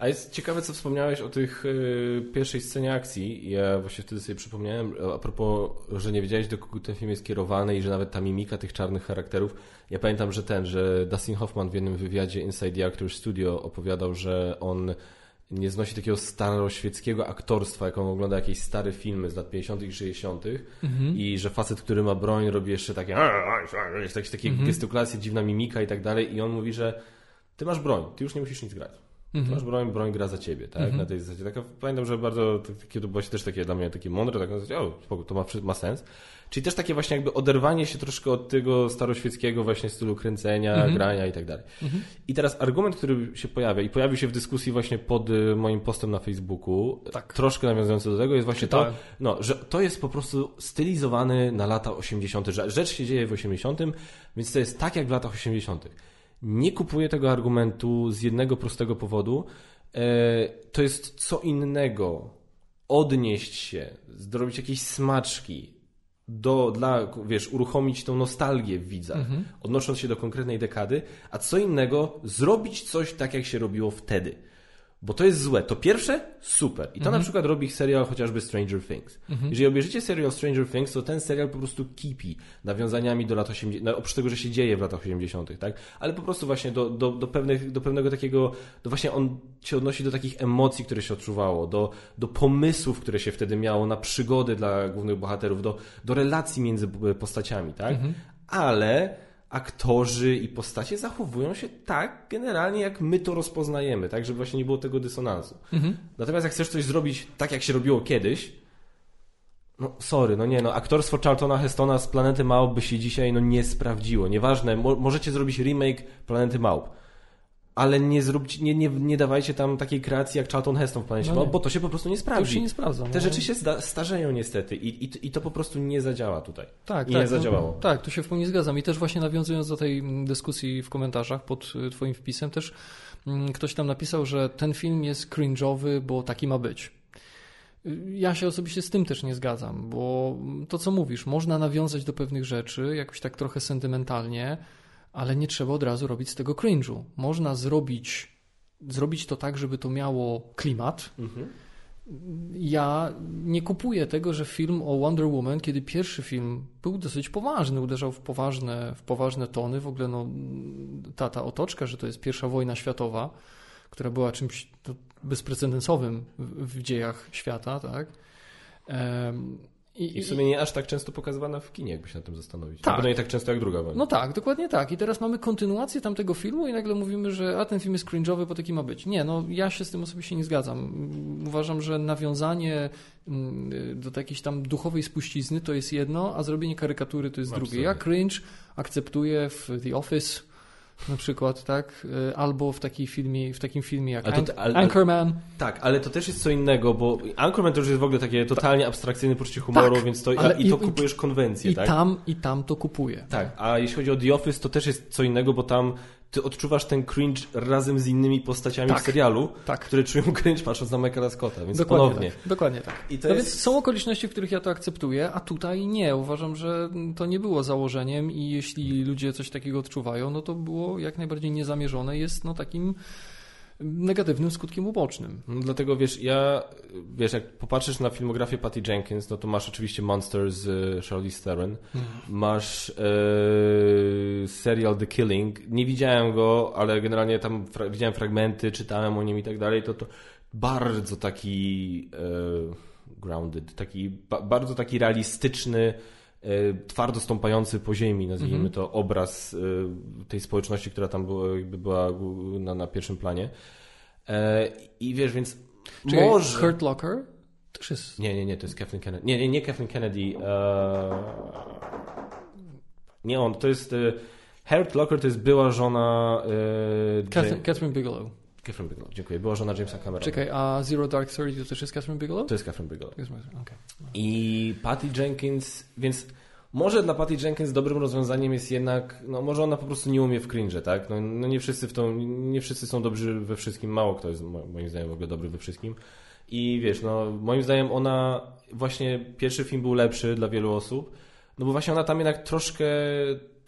A jest ciekawe, co wspomniałeś o tych y, pierwszej scenie akcji. Ja właśnie wtedy sobie przypomniałem, a propos, że nie wiedziałeś, do kogo ten film jest kierowany i że nawet ta mimika tych czarnych charakterów. Ja pamiętam, że ten, że Dustin Hoffman w jednym wywiadzie Inside the Actors Studio opowiadał, że on nie znosi takiego staroświeckiego aktorstwa, jak on ogląda jakieś stare filmy z lat 50. i 60. i że facet, który ma broń, robi jeszcze takie jakieś takie Mhm. gestykulacje, dziwna mimika i tak dalej i on mówi, że ty masz broń, ty już nie musisz nic grać. Mhm. Masz broń, broń gra za ciebie, tak? Mhm. Na tej zasadzie. Taka, pamiętam, że bardzo, takie, to było też takie dla mnie takie mądre, tak na zasadzie, o, to ma, ma sens. Czyli też takie właśnie jakby oderwanie się troszkę od tego staroświeckiego właśnie stylu kręcenia, mhm. grania i tak dalej. Mhm. I teraz argument, który się pojawia i pojawił się w dyskusji właśnie pod y, moim postem na Facebooku, tak. troszkę nawiązujący do tego, jest właśnie to, no, że to jest po prostu stylizowany na lata 80. Rzecz się dzieje w 80., więc to jest tak jak w latach 80. Nie kupuję tego argumentu z jednego prostego powodu. E, to jest co innego odnieść się, zrobić jakieś smaczki, do, dla, wiesz, uruchomić tą nostalgię w widzach, mhm. odnosząc się do konkretnej dekady, a co innego zrobić coś tak, jak się robiło wtedy. Bo to jest złe. To pierwsze, super. I to mhm. na przykład robi serial chociażby Stranger Things. Mhm. Jeżeli obejrzycie serial Stranger Things, to ten serial po prostu kipi nawiązaniami do lat 80., no, oprócz tego, że się dzieje w latach 80., tak? Ale po prostu właśnie do, do, do, pewnych, do pewnego takiego, do właśnie on się odnosi do takich emocji, które się odczuwało, do, do pomysłów, które się wtedy miało na przygody dla głównych bohaterów, do, do relacji między postaciami, tak? Mhm. Ale aktorzy i postacie zachowują się tak generalnie, jak my to rozpoznajemy, tak, żeby właśnie nie było tego dysonansu. Mhm. Natomiast jak chcesz coś zrobić tak, jak się robiło kiedyś, no sorry, no nie, no aktorstwo Charltona Hestona z Planety Małp by się dzisiaj no nie sprawdziło. Nieważne, mo możecie zrobić remake Planety Małp ale nie, zróbcie, nie, nie, nie dawajcie tam takiej kreacji jak Charlton Heston w Planecie no, bo to się po prostu nie sprawdzi. To się nie sprawdza. Te no. rzeczy się starzeją niestety i, i, i to po prostu nie zadziała tutaj. Tak, I tak, nie zadziałało. No, tak, tu się w pełni zgadzam. I też właśnie nawiązując do tej dyskusji w komentarzach pod y, twoim wpisem też mm, ktoś tam napisał, że ten film jest cringe'owy, bo taki ma być. Y, ja się osobiście z tym też nie zgadzam, bo to co mówisz, można nawiązać do pewnych rzeczy jakoś tak trochę sentymentalnie, ale nie trzeba od razu robić z tego cringe'u. Można zrobić, zrobić to tak, żeby to miało klimat. Mhm. Ja nie kupuję tego, że film o Wonder Woman, kiedy pierwszy film był dosyć poważny, uderzał w poważne, w poważne tony, w ogóle no, ta, ta otoczka, że to jest pierwsza wojna światowa, która była czymś bezprecedensowym w, w dziejach świata, tak? I, I w sumie nie aż tak często pokazywana w kinie, jakby się na tym zastanowić. Tak. nie tak często jak druga wojna. No tak, dokładnie tak. I teraz mamy kontynuację tamtego filmu i nagle mówimy, że a ten film jest cringe'owy, bo taki ma być. Nie, no ja się z tym osobiście nie zgadzam. Uważam, że nawiązanie mm, do jakiejś tam duchowej spuścizny to jest jedno, a zrobienie karykatury to jest Absolutnie. drugie. Ja cringe akceptuję w The Office, na przykład, tak? Y, albo w, takiej filmie, w takim filmie jak to, ale, Anchorman. Tak, ale to też jest co innego, bo Anchorman to już jest w ogóle takie totalnie abstrakcyjne poczucie humoru, tak, więc to, i to kupujesz konwencję, i tak? Tam, I tam to kupuję. Tak, a jeśli chodzi o The Office, to też jest co innego, bo tam ty odczuwasz ten cringe razem z innymi postaciami tak, w serialu, tak. które czują cringe patrząc na Michaela Scotta, więc dokładnie ponownie. Tak, dokładnie tak. I to no jest... więc są okoliczności, w których ja to akceptuję, a tutaj nie. Uważam, że to nie było założeniem i jeśli ludzie coś takiego odczuwają, no to było jak najbardziej niezamierzone, jest no takim negatywnym skutkiem ubocznym. No, dlatego wiesz, ja, wiesz, jak popatrzysz na filmografię Patty Jenkins, no to masz oczywiście Monster z e, Charlize Theron, hmm. masz e, serial The Killing, nie widziałem go, ale generalnie tam fra widziałem fragmenty, czytałem o nim i tak dalej, to to bardzo taki e, grounded, taki ba bardzo taki realistyczny twardo stąpający po ziemi, nazwijmy mm -hmm. to, obraz e, tej społeczności, która tam była, była na, na pierwszym planie. E, I wiesz, więc Czekaj, może... Kurt Locker? Też jest... Nie, nie, nie, to jest Kathleen Kennedy. Nie, nie, nie Kathleen Kennedy. Nie on, to jest... Kurt Locker to jest była żona... Catherine, Catherine Bigelow. Catherine Bigelow, dziękuję. Była żona Jamesa Camerona. Czekaj, a Zero Dark Thirty to też jest Catherine Bigelow? To jest Catherine Bigelow. Okay. I Patty Jenkins, więc może dla Patty Jenkins dobrym rozwiązaniem jest jednak, no może ona po prostu nie umie w cringe, tak? No, no nie wszyscy w tą, nie wszyscy są dobrzy we wszystkim, mało kto jest moim zdaniem w ogóle dobry we wszystkim. I wiesz, no moim zdaniem ona, właśnie pierwszy film był lepszy dla wielu osób, no bo właśnie ona tam jednak troszkę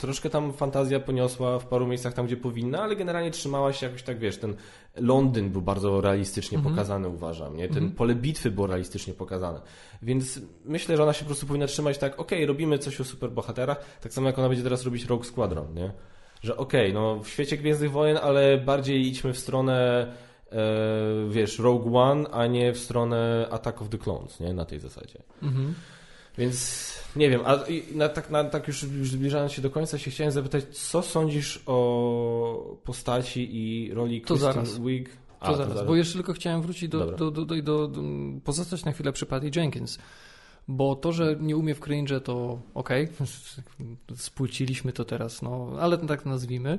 troszkę tam fantazja poniosła w paru miejscach tam, gdzie powinna, ale generalnie trzymała się jakoś tak, wiesz, ten Londyn był bardzo realistycznie -hmm. pokazany, uważam, nie? Ten -hmm. pole bitwy było realistycznie pokazane. Więc myślę, że ona się po prostu powinna trzymać tak, okej, okay, robimy coś o superbohaterach, tak samo jak ona będzie teraz robić Rogue Squadron, nie? Że okej, okay, no w świecie Gwiezdnych Wojen, ale bardziej idźmy w stronę e, wiesz, Rogue One, a nie w stronę Attack of the Clones, nie? Na tej zasadzie. -hmm. Więc nie wiem, a na, tak, na, tak już, już zbliżając się do końca się chciałem zapytać, co sądzisz o postaci i roli to Kristen Wiig? To A, zaraz, to bo jeszcze tylko chciałem wrócić do, do, do, do, do, do, pozostać na chwilę przy Patty Jenkins. Bo to, że nie umie w cringe, to okej, okay. spłyciliśmy to teraz, no, ale tak nazwijmy.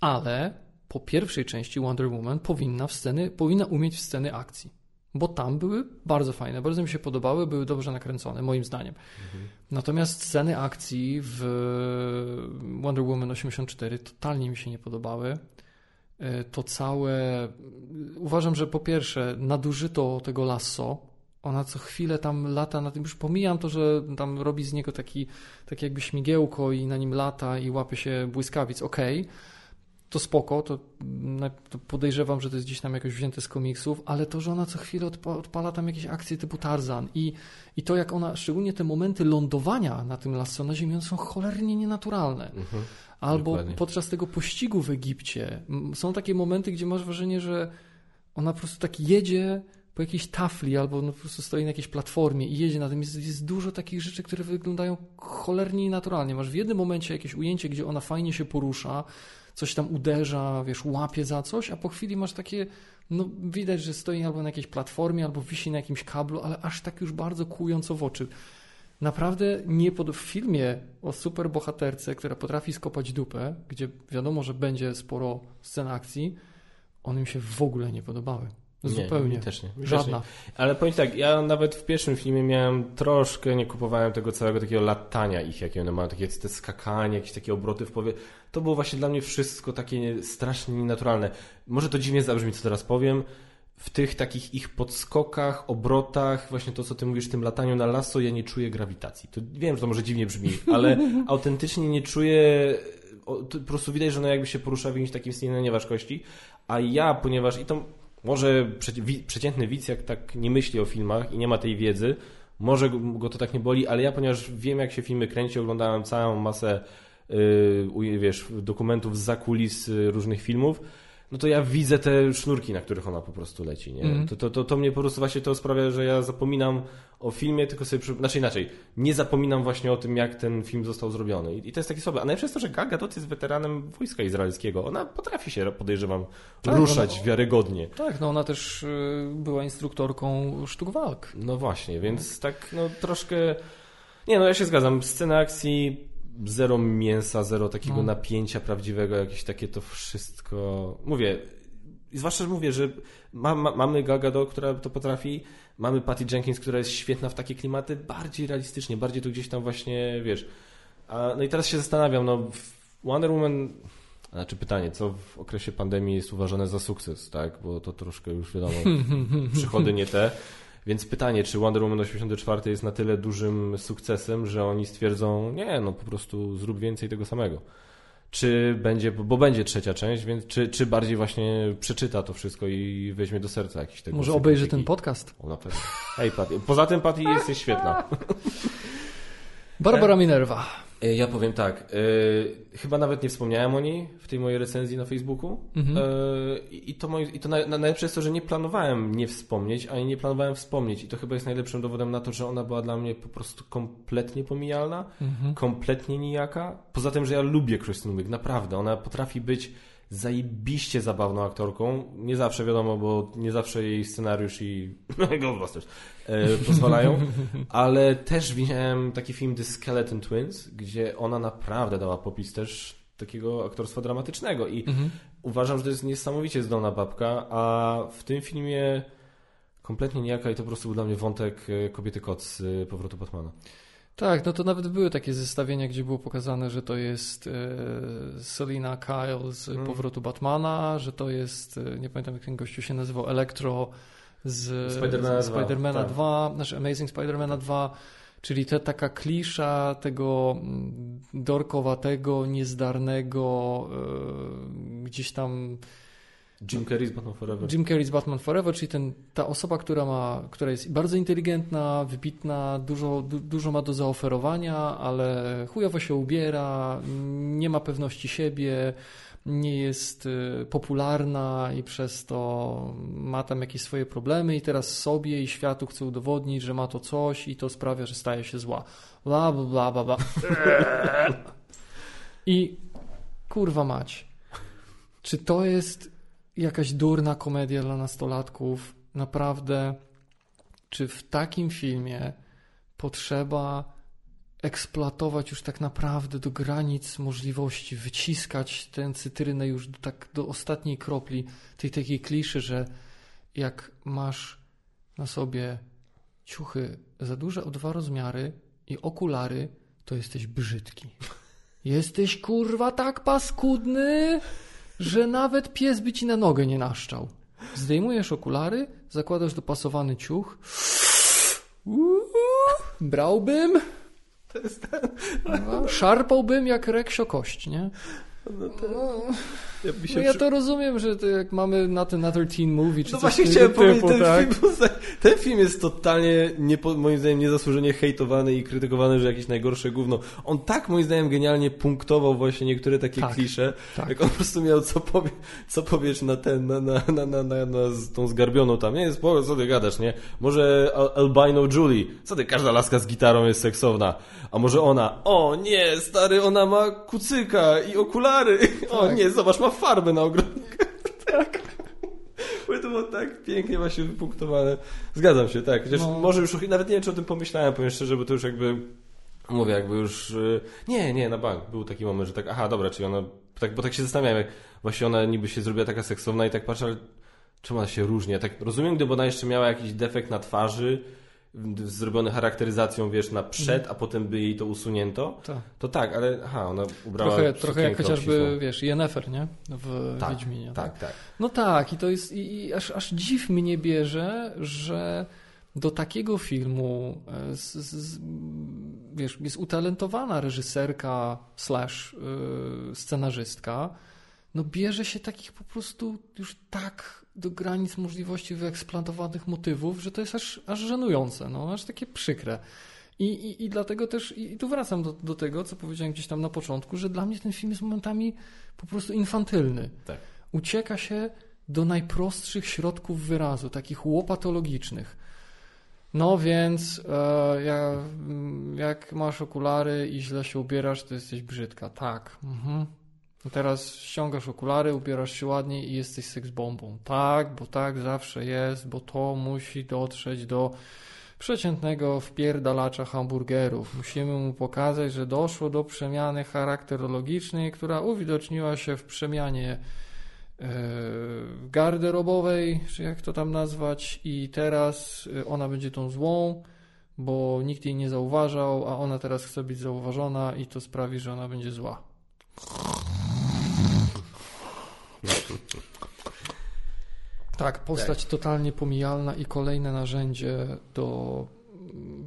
Ale po pierwszej części Wonder Woman powinna, w sceny, powinna umieć w sceny akcji. Bo tam były bardzo fajne, bardzo mi się podobały, były dobrze nakręcone, moim zdaniem. Mhm. Natomiast sceny akcji w Wonder Woman 84 totalnie mi się nie podobały. E, to całe. Uważam, że po pierwsze, nadużyto tego lasso. Ona co chwilę tam lata na tym, już pomijam to, że tam robi z niego taki, taki jakby śmigiełko i na nim lata i łapie się błyskawic, okej. Okay to spoko, to, to, podejrzewam, że to jest gdzieś tam jakoś wzięte z komiksów, ale to, że ona co chwilę odpa odpala tam jakieś akcje typu Tarzan i, i to jak ona, szczególnie te momenty lądowania na tym lasso na ziemi, one są cholernie nienaturalne. Mhm, Albo dokładnie. podczas tego pościgu w Egipcie są takie momenty, gdzie masz wrażenie, że ona po prostu tak jedzie po jakiejś tafli albo no po prostu stoi na jakiejś platformie i jedzie na tym. Jest, jest dużo takich rzeczy, które wyglądają cholernie naturalnie. Masz w jednym momencie jakieś ujęcie, gdzie ona fajnie się porusza, coś tam uderza, wiesz, łapie za coś, a po chwili masz takie, no widać, że stoi albo na jakiejś platformie, albo wisi na jakimś kablu, ale aż tak już bardzo kłująco w oczy. Naprawdę nie pod... w filmie o superbohaterce, która potrafi skopać dupę, gdzie wiadomo, że będzie sporo scen akcji, one mi się w ogóle nie podobały. Zupełnie. Nie, też nie. Żadna. Też nie. Ale powiem tak, ja nawet w pierwszym filmie miałem troszkę, nie kupowałem tego całego takiego latania ich, jakie one mają, takie te skakanie, jakieś takie obroty w powie. To było właśnie dla mnie wszystko takie strasznie nienaturalne. Może to dziwnie zabrzmi, co teraz powiem. W tych takich ich podskokach, obrotach, właśnie to, co ty mówisz, tym lataniu na lasso, ja nie czuję grawitacji. To wiem, że to może dziwnie brzmi, ale autentycznie nie czuję po prostu widać, że ona jakby się porusza w jakimś takim stanie nieważkości, a ja, ponieważ i to może przeciętny widz, jak tak nie myśli o filmach i nie ma tej wiedzy, może go to tak nie boli, ale ja, ponieważ wiem, jak się filmy kręci, oglądałem całą masę yy, wiesz, dokumentów z kulis y, różnych filmów, no to ja widzę te sznurki, na których ona po prostu leci. Nie? Mm. To, to, to, to mnie po prostu właśnie to sprawia, że ja zapominam o filmie, tylko sobie, przy... znaczy inaczej, nie zapominam właśnie o tym, jak ten film został zrobiony. I, i to jest takie słabe. A najlepsze jest to, że Gal Gadot jest weteranem wojska izraelskiego. Ona potrafi się, podejrzewam, tak, ruszać no, wiarygodnie. Tak, no ona też y, była instruktorką sztuk walk. No właśnie, więc tak no troszkę... Nie, no ja się zgadzam. Scena akcji zero mięsa, zero takiego no. napięcia prawdziwego, jakieś takie to wszystko. Mówię, zwłaszcza, że mówię, że ma, ma, mamy Gagado, która to potrafi, mamy Patty Jenkins, która jest świetna w takie klimaty, bardziej realistycznie, bardziej tu gdzieś tam właśnie, wiesz. A, no i teraz się zastanawiam, no Wonder Woman, znaczy pytanie, co w okresie pandemii jest uważane za sukces, tak? Bo to troszkę już wiadomo, przychody nie te. Więc pytanie, czy Wonder Woman 84 jest na tyle dużym sukcesem, że oni stwierdzą, nie, no po prostu zrób więcej tego samego. Czy będzie, bo będzie trzecia część, więc czy, czy bardziej właśnie przeczyta to wszystko i weźmie do serca jakiś tego. Może obejrzy ten podcast. O, na pewno. Hej, Patty. Poza tym Patty jesteś świetna. Barbara Minerva. E, ja powiem tak, e, chyba nawet nie wspomniałem o niej w tej mojej recenzji na Facebooku mhm. e, i to, moi, i to na, na, najlepsze jest to, że nie planowałem nie wspomnieć, ani nie planowałem wspomnieć i to chyba jest najlepszym dowodem na to, że ona była dla mnie po prostu kompletnie pomijalna, mhm. kompletnie nijaka. Poza tym, że ja lubię Kristen Wiig, naprawdę, ona potrafi być zajebiście zabawną aktorką. Nie zawsze wiadomo, bo nie zawsze jej scenariusz i Ghostbusters e, pozwalają, ale też widziałem taki film The Skeleton Twins, gdzie ona naprawdę dała popis też takiego aktorstwa dramatycznego i mhm. uważam, że to jest niesamowicie zdolna babka, a w tym filmie kompletnie niejaka i to po prostu był dla mnie wątek e, kobiety kot z e, powrotu Batmana. Tak, no to nawet były takie zestawienia, gdzie było pokazane, że to jest e, Selina Kyle z mm. powrotu Batmana, że to jest, e, nie pamiętam jak ten gościu się nazywał, Electro z Spidermana, Spidermana 2, 2 tak. znaczy Amazing Spidermana 2, czyli te, taka klisza tego mm, dorkowatego, niezdarnego, e, gdzieś tam Jim Carrey's Batman Forever. Jim Carrey's Batman Forever, czyli ten, ta osoba, która, ma, która jest bardzo inteligentna, wybitna, dużo, du, dużo ma do zaoferowania, ale chujowo się ubiera, nie ma pewności siebie, nie jest y, popularna i przez to ma tam jakieś swoje problemy i teraz sobie i światu chce udowodnić, że ma to coś i to sprawia, że staje się zła. Bla, bla, bla, bla. I kurwa mać. Czy to jest jakaś durna komedia dla nastolatków. Naprawdę, czy w takim filmie potrzeba eksploatować już tak naprawdę do granic możliwości, wyciskać tę cytrynę już do, tak do ostatniej kropli tej takiej kliszy, że jak masz na sobie ciuchy za duże o dwa rozmiary i okulary, to jesteś brzydki. Jesteś kurwa tak paskudny, że nawet pies by ci na nogę nie naszczał. Zdejmujesz okulary, zakładasz dopasowany ciuch. Uuu, brałbym. No, szarpałbym jak reksio kość, nie? No, to, ja, no ja to rozumiem, że to jak mamy na ten, na teen movie, czy no coś właśnie chciałem typu, powiedzieć, ten, tak? film, ten film jest totalnie, nie, moim zdaniem, niezasłużenie hejtowany i krytykowany, że jakieś najgorsze gówno. On tak, moim zdaniem, genialnie punktował właśnie niektóre takie tak, klisze, tak. jak on po prostu miał co, powie, co powiesz na ten, na, na, na, na, na, na tą zgarbioną tam. Nie, spoko, co ty gadasz, nie? Może Albino Julie, co ty, każda laska z gitarą jest seksowna. A może ona, o nie, stary, ona ma kucyka i okulary. O tak. nie, zobacz, ma farbę na ogrodniku. tak. Bo to było tak pięknie właśnie wypunktowane. Zgadzam się, tak. Chociaż no. może już nawet nie wiem, czy o tym pomyślałem, powiem szczerze, bo to już jakby mówię, jakby już y, nie, nie, na bank. Był taki moment, że tak, aha, dobra, czyli ona, tak, bo tak się zastanawiałem, jak właśnie ona niby się zrobiła taka seksowna i tak patrzę, ale czemu ona się różni? Ja tak rozumiem, gdyby ona jeszcze miała jakiś defekt na twarzy, zrobione charakteryzacją, wiesz, na przed, a potem by jej to usunięto, tak. to tak, ale aha, ona ubrała Trochę, trochę jak chociażby, obcisłą. wiesz, Yennefer, nie? W tak, Wiedźminie. Tak, tak, tak. No tak, i to jest, i, i aż, aż dziw mnie bierze, że do takiego filmu e, z, z, wiesz, jest utalentowana reżyserka slash yy, scenarzystka, no bierze się takich po prostu już tak do granic możliwości wyeksploatowanych motywów, że to jest aż, aż żenujące, no, aż takie przykre. I, i, i dlatego też, i tu wracam do, do tego, co powiedziałem gdzieś tam na początku, że dla mnie ten film jest momentami po prostu infantylny. Tak. Ucieka się do najprostszych środków wyrazu, takich łopatologicznych. No więc e, ja, jak masz okulary i źle się ubierasz, to jesteś brzydka. Tak. Mhm. Teraz ściągasz okulary, ubierasz się ładnie i jesteś seksbombą. Tak, bo tak zawsze jest, bo to musi dotrzeć do przeciętnego wpierdalacza hamburgerów. Musimy mu pokazać, że doszło do przemiany charakterologicznej, która uwidoczniła się w przemianie e, garderobowej, czy jak to tam nazwać, i teraz e, ona będzie tą złą, bo nikt jej nie zauważał, a ona teraz chce być zauważona i to sprawi, że ona będzie zła. Tak, postać tak. totalnie pomijalna i kolejne narzędzie do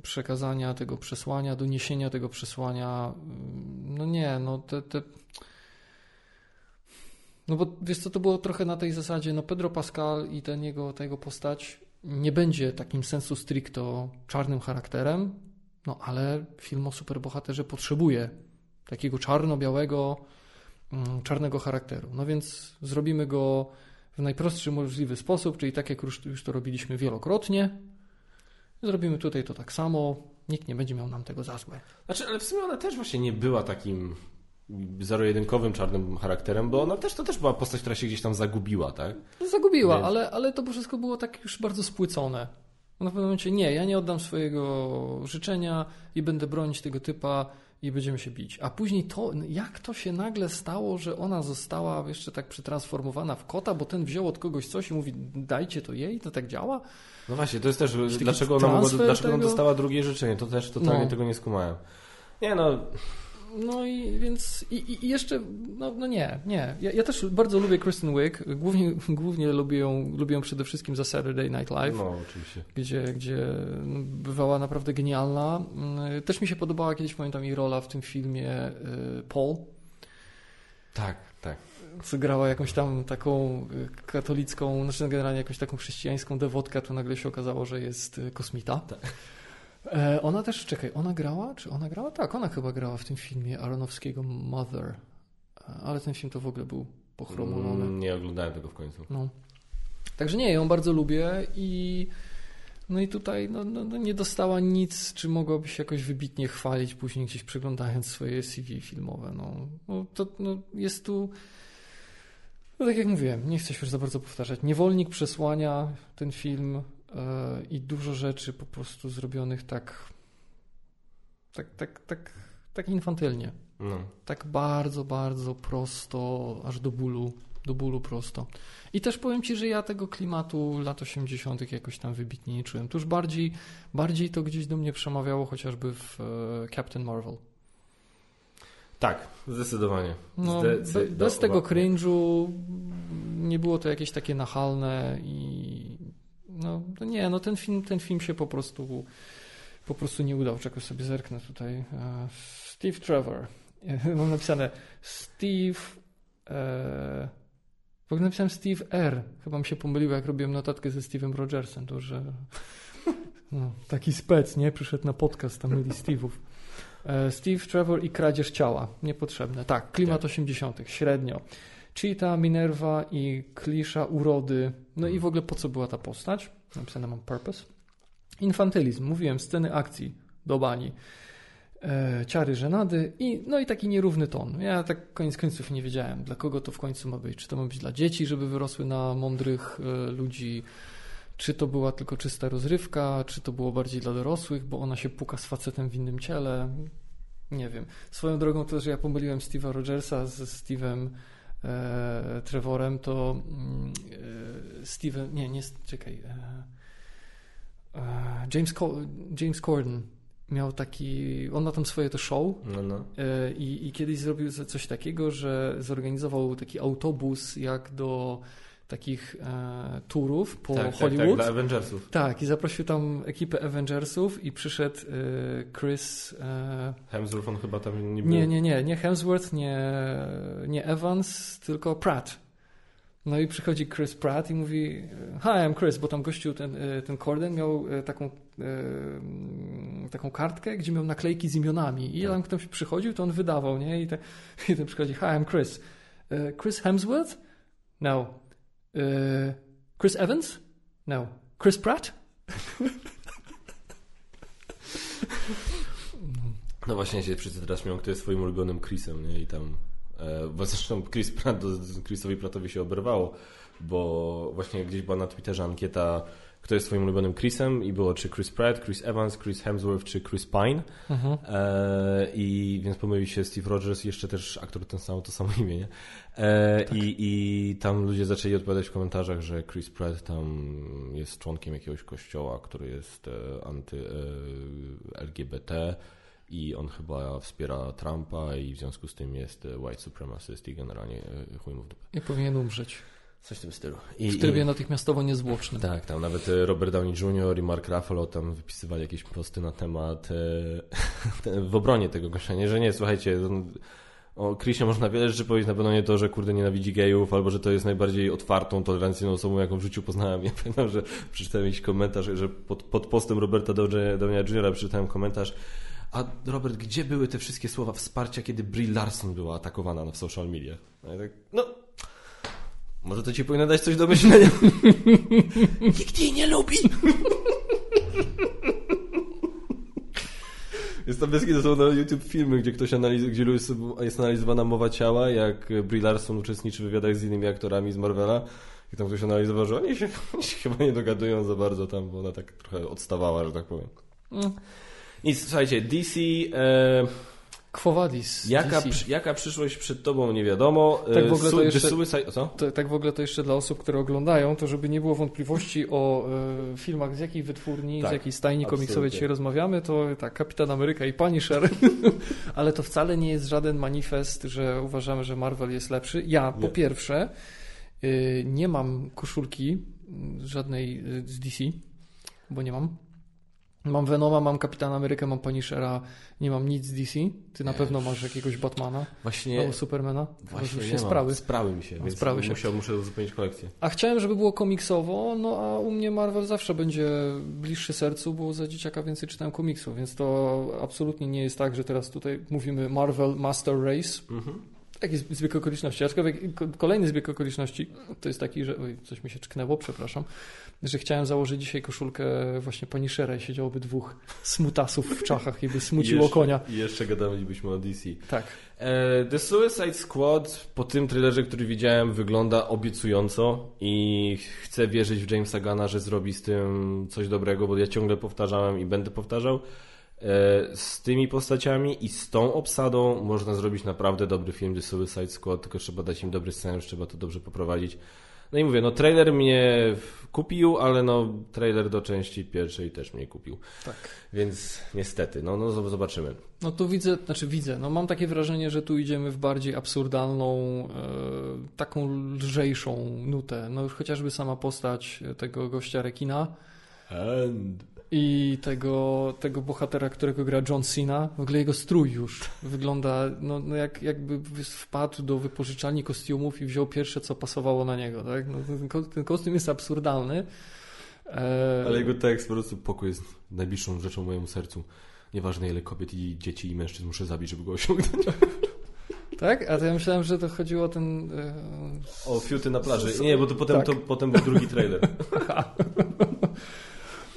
przekazania tego przesłania, do niesienia tego przesłania. No nie, no te, te... No bo wiesz co, to było trochę na tej zasadzie, no Pedro Pascal i ten jego, ta jego postać nie będzie takim sensu stricto czarnym charakterem, no ale film o superbohaterze potrzebuje takiego czarno-białego, Mm, czarnego charakteru. No więc zrobimy go w najprostszy możliwy sposób, czyli tak jak już, już to robiliśmy wielokrotnie. Zrobimy tutaj to tak samo. Nikt nie będzie miał nam tego za złe. Znaczy, ale w sumie ona też właśnie nie była takim zero-jedynkowym czarnym charakterem, bo ona też to też była postać, która się gdzieś tam zagubiła, tak? Zagubiła, Więc... ale, ale to wszystko było tak już bardzo spłycone. Na pewnym momencie nie, ja nie oddam swojego życzenia i będę bronić tego typa i będziemy się bić. A później to, jak to się nagle stało, że ona została jeszcze tak przetransformowana w kota, bo ten wziął od kogoś coś i mówi, dajcie to jej, to tak działa? No właśnie, to jest też, dlaczego ona, mogła, dlaczego ona dostała drugie życzenie, to też totalnie no. tego nie skumałem. Nie no, no i więc i, i jeszcze, no, no, nie, nie. Ja, ja, też bardzo lubię Kristen Wiig. Głównie, głównie lubię, ją, lubię ją przede wszystkim za Saturday Night Live. No, oczywiście. Gdzie, gdzie bywała naprawdę genialna. Mm, też mi się podobała kiedyś, pamiętam, jej rola w tym filmie y, Paul. Tak, tak. Co grała jakąś tam taką y, katolicką, znaczy generalnie jakąś taką chrześcijańską dewotkę, to nagle się okazało, że jest y, kosmita. Tak. E, ona też, czekaj, ona grała? Czy ona grała? Tak, ona chyba grała w tym filmie Aronowskiego Mother. E, ale ten film to w ogóle był pochromulony. Mm, nie oglądałem tego w końcu. No. Także nie, ją bardzo lubię i no i tutaj no, no, no, nie dostała nic, czy mogłaby się jakoś wybitnie chwalić później gdzieś przeglądając swoje CV filmowe. No, no to no, jest tu No tak jak mówiłem, nie chcę się już za bardzo powtarzać. Niewolnik przesłania ten film i dużo rzeczy po prostu zrobionych tak tak, tak, tak, tak infantylnie. No. Tak bardzo, bardzo prosto, aż do bólu, do bólu prosto. I też powiem Ci, że ja tego klimatu lat 80. jakoś tam wybitnie nie czułem. Tuż bardziej, bardziej to gdzieś do mnie przemawiało chociażby w e, Captain Marvel. Tak, zdecydowanie. No, bez do- tego cringe'u nie było to jakieś takie nachalne i no to nie, no ten film, ten film się po prostu po prostu nie udał. Czego sobie zerknę tutaj. E, Steve Trevor. Mam napisane Steve e, w ogóle napisałem Steve R. Chyba mi się pomyliło, jak robiłem notatkę ze Steve'em Rogersem, to że no, taki spec, nie? Przyszedł na podcast, tam mieli Steve'ów. E, Steve Trevor i kradzież ciała. Niepotrzebne. Tak, klimat 80. średnio. Cheetah, Minerva i klisza urody. No i w ogóle po co była ta postać? Napisane mam purpose. Infantylizm. Mówiłem, sceny akcji do bani. E, ciary żenady i no i taki nierówny ton. Ja tak koniec końców nie wiedziałem, dla kogo to w końcu ma być. Czy to ma być dla dzieci, żeby wyrosły na mądrych e, ludzi, czy to była tylko czysta rozrywka, czy to było bardziej dla dorosłych, bo ona się puka z facetem w innym ciele. Nie wiem. Swoją drogą to, że ja pomyliłem Steve'a Rogersa ze Steve'em Trevorem, to mm, e, Steven, nie, nie, czekaj. E, e, James, James Corden miał taki, on ma tam swoje to show No, no. e, i, i kiedyś zrobił coś takiego, że zorganizował taki autobus jak do takich e, turów po tak, tak, tak, Hollywood. dla Avengersów. Tak, i zaprosił tam ekipę Avengersów i przyszedł e, Chris. E, Hemsworth on chyba tam nie był. nie, nie, nie, nie Hemsworth, nie, nie Evans, tylko Pratt. No i przychodzi Chris Pratt i mówi: Hi, I'm Chris, bo tam gościu ten, e, ten Corden miał e, taką, e, taką kartkę, gdzie miał naklejki z imionami. I tam ktoś przychodził, to on wydawał, nie? I, te, i ten przychodzi: Hi, I'm Chris. Chris Hemsworth? No. E, Chris Evans? No. Chris Pratt? No właśnie się wszyscy teraz śmieją, kto jest swoim ulubionym Chrisem, nie? I tam... E, zresztą Chris Pratt, Chrisowi Prattowi się oberwało, bo właśnie gdzieś była na Twitterze ankieta, kto jest swoim ulubionym Chrisem i było czy Chris Pratt, Chris Evans, Chris Hemsworth czy Chris Pine. Mhm. E, I więc pomylił się Steve Rogers jeszcze też aktor ten sam, to samo imię, nie? E, i, I tam ludzie zaczęli odpowiadać w komentarzach, że Chris Pratt tam jest członkiem jakiegoś kościoła, który jest e, anty-LGBT i on chyba wspiera Trumpa i w związku z tym jest e, white supremacist i generalnie e, chuj mu w dupę. I powinien umrzeć. Coś w tym stylu. I, W trybie i, natychmiastowo niezwłocznym. tak, tam nawet e, Robert Downey Jr. i Mark Ruffalo tam wypisywali jakieś posty na temat e, w obronie tego gościa, nie, że nie, słuchajcie, o Chrisie można wiele rzeczy powiedzieć, na pewno nie to, że kurde nienawidzi gejów, albo że to jest najbardziej otwartą, tolerancyjną osobą, jaką w życiu poznałem. Ja pamiętam, że przeczytałem jakiś komentarz, że pod, pod postem Roberta Downey Jr. przeczytałem komentarz a Robert, gdzie były te wszystkie słowa wsparcia, kiedy Brie Larson była atakowana w social mediach? No, ja tak, no może to ci powinno dać coś do myślenia. Nikt jej nie lubi. Jest tam bez to są na YouTube filmy, gdzie ktoś analizuje, gdzie jest- analizowana mowa ciała, jak Brie Larson uczestniczy w wywiadach z innymi aktorami z Marvela. I tam ktoś analizował, że oni się, oni się chyba nie dogadują za bardzo tam, bo ona tak trochę odstawała, że tak powiem. Mm. I słuchajcie, DC, e, Quo Vadis. jaka, przy, jaka przyszłość przed tobą nie wiadomo. Tak w ogóle Su- to jeszcze- Suicide, co? To, tak w ogóle to jeszcze dla osób, które oglądają, to żeby nie było wątpliwości o e, filmach, z jakiej wytwórni, Tak, z jakiej stajni komiksowej absolutnie. dzisiaj rozmawiamy, to tak, Kapitan Ameryka i Punisher. Ale to wcale nie jest żaden manifest, że uważamy, że Marvel jest lepszy. Ja, po Nie. pierwsze, y, nie mam koszulki y, żadnej y, z DC, bo nie mam. Mam Venoma, mam Kapitana Amerykę, mam Punishera, nie mam nic z DC. Ty na pewno masz jakiegoś Batmana Właśnie, albo Supermana. właśnie się sprawy. Sprawy mi się, No, więc sprawy się. Musiał, muszę uzupełnić kolekcję. A chciałem, żeby było komiksowo, no a u mnie Marvel zawsze będzie bliższy sercu, bo za dzieciaka więcej czytałem komiksów, więc to absolutnie nie jest tak, że teraz tutaj mówimy Marvel Master Race, Mhm. Taki zbieg okoliczności. Aczkolwiek kolejny zbieg okoliczności to jest taki, że. Oj, coś mi się czknęło, przepraszam. Że chciałem założyć dzisiaj koszulkę właśnie Punishera i siedziałoby dwóch smutasów w czachach i by smuciło jeszcze, konia. I jeszcze gadalibyśmy o DC. Tak. E, The Suicide Squad po tym trailerze, który widziałem, wygląda obiecująco i chcę wierzyć w Jamesa Gana, że zrobi z tym coś dobrego, bo ja ciągle powtarzałem i będę powtarzał. E, z tymi postaciami i z tą obsadą można zrobić naprawdę dobry film The Suicide Squad, tylko trzeba dać im dobry scenariusz, trzeba to dobrze poprowadzić. No i mówię, no trailer mnie kupił, ale no trailer do części pierwszej też mnie kupił. Tak. Więc niestety, no, no zobaczymy. No tu widzę, znaczy widzę, no mam takie wrażenie, że tu idziemy w bardziej absurdalną, e, taką lżejszą nutę. No już chociażby sama postać tego gościa rekina. And... I tego, tego bohatera, którego gra John Cena, w ogóle jego strój już wygląda no, no jak, jakby wpadł do wypożyczalni kostiumów i wziął pierwsze, co pasowało na niego. Tak? No, ten, ten kostium jest absurdalny. E... Ale jego tekst po prostu pokój jest najbliższą rzeczą mojemu sercu. Nieważne ile kobiet i dzieci i mężczyzn muszę zabić, żeby go osiągnąć. Tak? A to ja myślałem, że to chodziło o ten... E... O fiuty na plaży. Nie, bo to potem, tak. to potem był drugi trailer.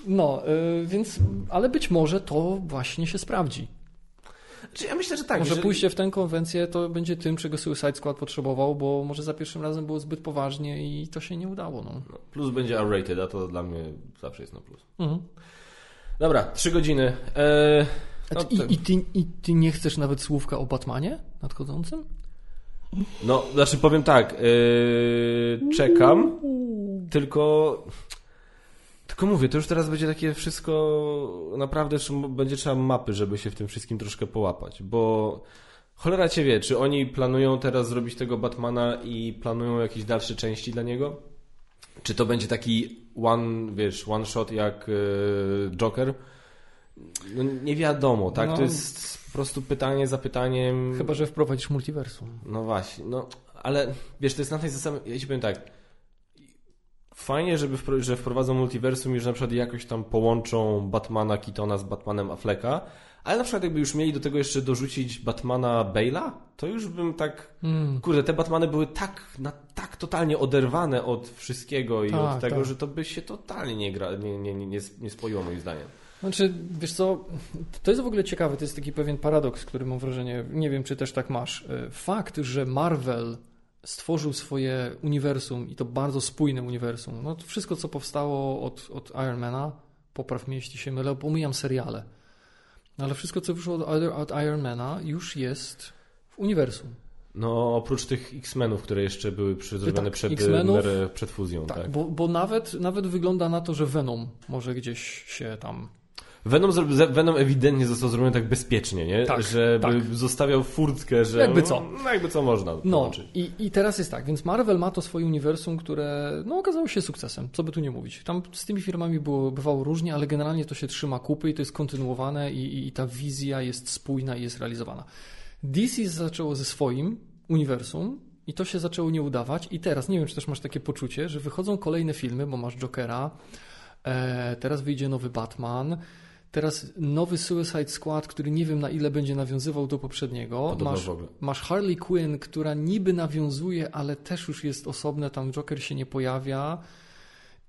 No, yy, więc, ale być może to właśnie się sprawdzi. Czy ja myślę, że tak. Może jeżeli... pójście w tę konwencję to będzie tym, czego Suicide Squad potrzebował, bo może za pierwszym razem było zbyt poważnie i to się nie udało. No. no plus będzie R-rated, a to dla mnie zawsze jest na plus. Mhm. Dobra, trzy godziny. Eee, no, I, i, ty, I ty nie chcesz nawet słówka o Batmanie nadchodzącym? No, znaczy powiem tak. Yy, czekam, tylko tylko mówię, to już teraz będzie takie wszystko, naprawdę będzie trzeba mapy, żeby się w tym wszystkim troszkę połapać, bo cholera cię wie, czy oni planują teraz zrobić tego Batmana i planują jakieś dalsze części dla niego? Czy to będzie taki one, wiesz, one shot jak yy, Joker? No, nie wiadomo, tak? No, to jest po prostu pytanie za pytaniem. Chyba, że wprowadzisz multiversum. No właśnie, no ale wiesz, to jest na tej zasadzie, ja ci powiem tak, fajnie, żeby że wprowadzą multiversum i że na przykład jakoś tam połączą Batmana Keatona z Batmanem Afflecka, ale na przykład jakby już mieli do tego jeszcze dorzucić Batmana Bale'a, to już bym tak... Mm. Kurde, te Batmany były tak, na, tak totalnie oderwane od wszystkiego i tak, od tego, tak. że to by się totalnie nie, gra, nie, nie, nie, nie spoiło moim zdaniem. Znaczy, wiesz co, to jest w ogóle ciekawe, to jest taki pewien paradoks, który mam wrażenie, nie wiem czy też tak masz. E, fakt, że Marvel stworzył swoje uniwersum i to bardzo spójne uniwersum. No, wszystko, co powstało od, od Ironmana, popraw mnie, jeśli się mylę, pomijam seriale. No, ale wszystko, co wyszło od, od Ironmana, już jest w uniwersum. No, oprócz tych X-Menów, które jeszcze były zrobione tak, przed, przed fuzją. Tak, tak. Bo, bo nawet, nawet wygląda na to, że Venom może gdzieś się tam Venom, Venom ewidentnie został zrobiony tak bezpiecznie, nie? Tak, Żeby tak. zostawiał furtkę, że... Jakby co. No, jakby co można No i, i teraz jest tak, więc Marvel ma to swoje uniwersum, które no, okazało się sukcesem, co by tu nie mówić. Tam z tymi firmami było, bywało różnie, ale generalnie to się trzyma kupy i to jest kontynuowane i, i, i ta wizja jest spójna i jest realizowana. DC zaczęło ze swoim uniwersum, i to się zaczęło nie udawać. I teraz, nie wiem, czy też masz takie poczucie, że wychodzą kolejne filmy, bo masz Jokera, e, teraz wyjdzie nowy Batman, Teraz nowy Suicide Squad, który nie wiem na ile będzie nawiązywał do poprzedniego. masz, masz Harley Quinn, która niby nawiązuje, ale też już jest osobne, tam Joker się nie pojawia.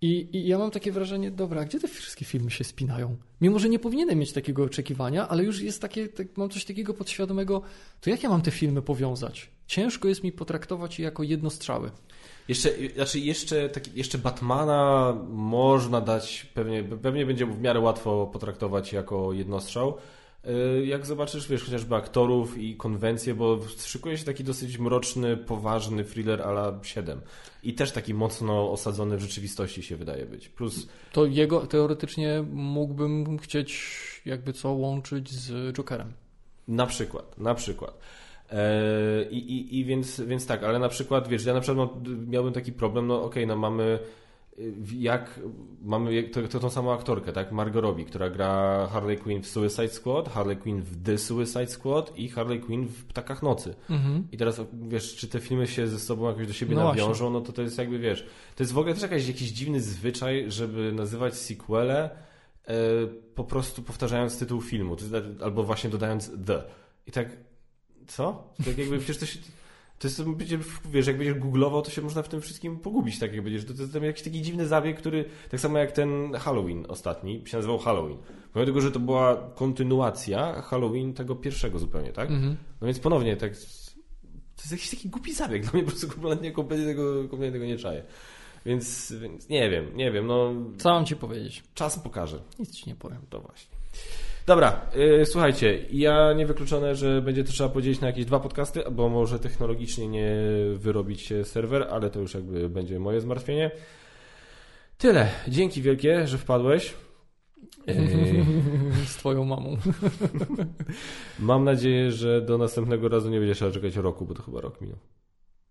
I, I, ja mam takie wrażenie, dobra, gdzie te wszystkie filmy się spinają? Mimo, że nie powinienem mieć takiego oczekiwania, ale już jest takie, tak, mam coś takiego podświadomego, to jak ja mam te filmy powiązać? Ciężko jest mi potraktować je jako jednostrzały. Jeszcze, znaczy jeszcze, taki, jeszcze Batmana można dać, pewnie, pewnie będzie w miarę łatwo potraktować jako jednostrzał. Y, jak zobaczysz, wiesz, chociażby aktorów i konwencje, bo szykuje się taki dosyć mroczny, poważny thriller ala 7. I też taki mocno osadzony w rzeczywistości się wydaje być. Plus... To jego teoretycznie mógłbym chcieć jakby co łączyć z Jokerem. Na przykład, na przykład. E, I, i, I więc, więc tak, ale na przykład, wiesz, ja na przykład miałbym taki problem, no okej, okay, no mamy jak mamy to, to tą samą aktorkę, tak? Margot Robbie, która gra Harley Quinn w Suicide Squad, Harley Quinn w The Suicide Squad i Harley Quinn w Ptakach Nocy. Mhm. I teraz wiesz, czy te filmy się ze sobą jakoś do siebie no nawiążą, właśnie. no to to jest jakby, wiesz, to jest w ogóle też jakaś, jakiś dziwny zwyczaj, żeby nazywać sequele e, po prostu powtarzając tytuł filmu, albo właśnie dodając The. I tak co? Tak jakby przecież to się... To jest, wiesz, jak będziesz googlował, to się można w tym wszystkim pogubić, tak jak będziesz. To, to jest tam jakiś taki dziwny zabieg, który, tak samo jak ten Halloween ostatni, się nazywał Halloween. Pomimo tego, że to była kontynuacja Halloween tego pierwszego zupełnie, tak? Mhm. No więc ponownie, tak, to jest jakiś taki głupi zabieg, no mnie po prostu kompletnie, kompletnie, tego, kompletnie tego nie czaję. Więc, więc nie wiem, nie wiem, no Co mam ci powiedzieć? czas pokaże. Nic ci nie powiem. To właśnie. Dobra, yy, słuchajcie, ja niewykluczone, że będzie to trzeba podzielić na jakieś dwa podcasty, bo może technologicznie nie wyrobić się serwer, ale to już jakby będzie moje zmartwienie. Tyle. Dzięki wielkie, że wpadłeś. Yy, Z twoją mamą. mam nadzieję, że do następnego razu nie będzie trzeba czekać roku, bo to chyba rok minął.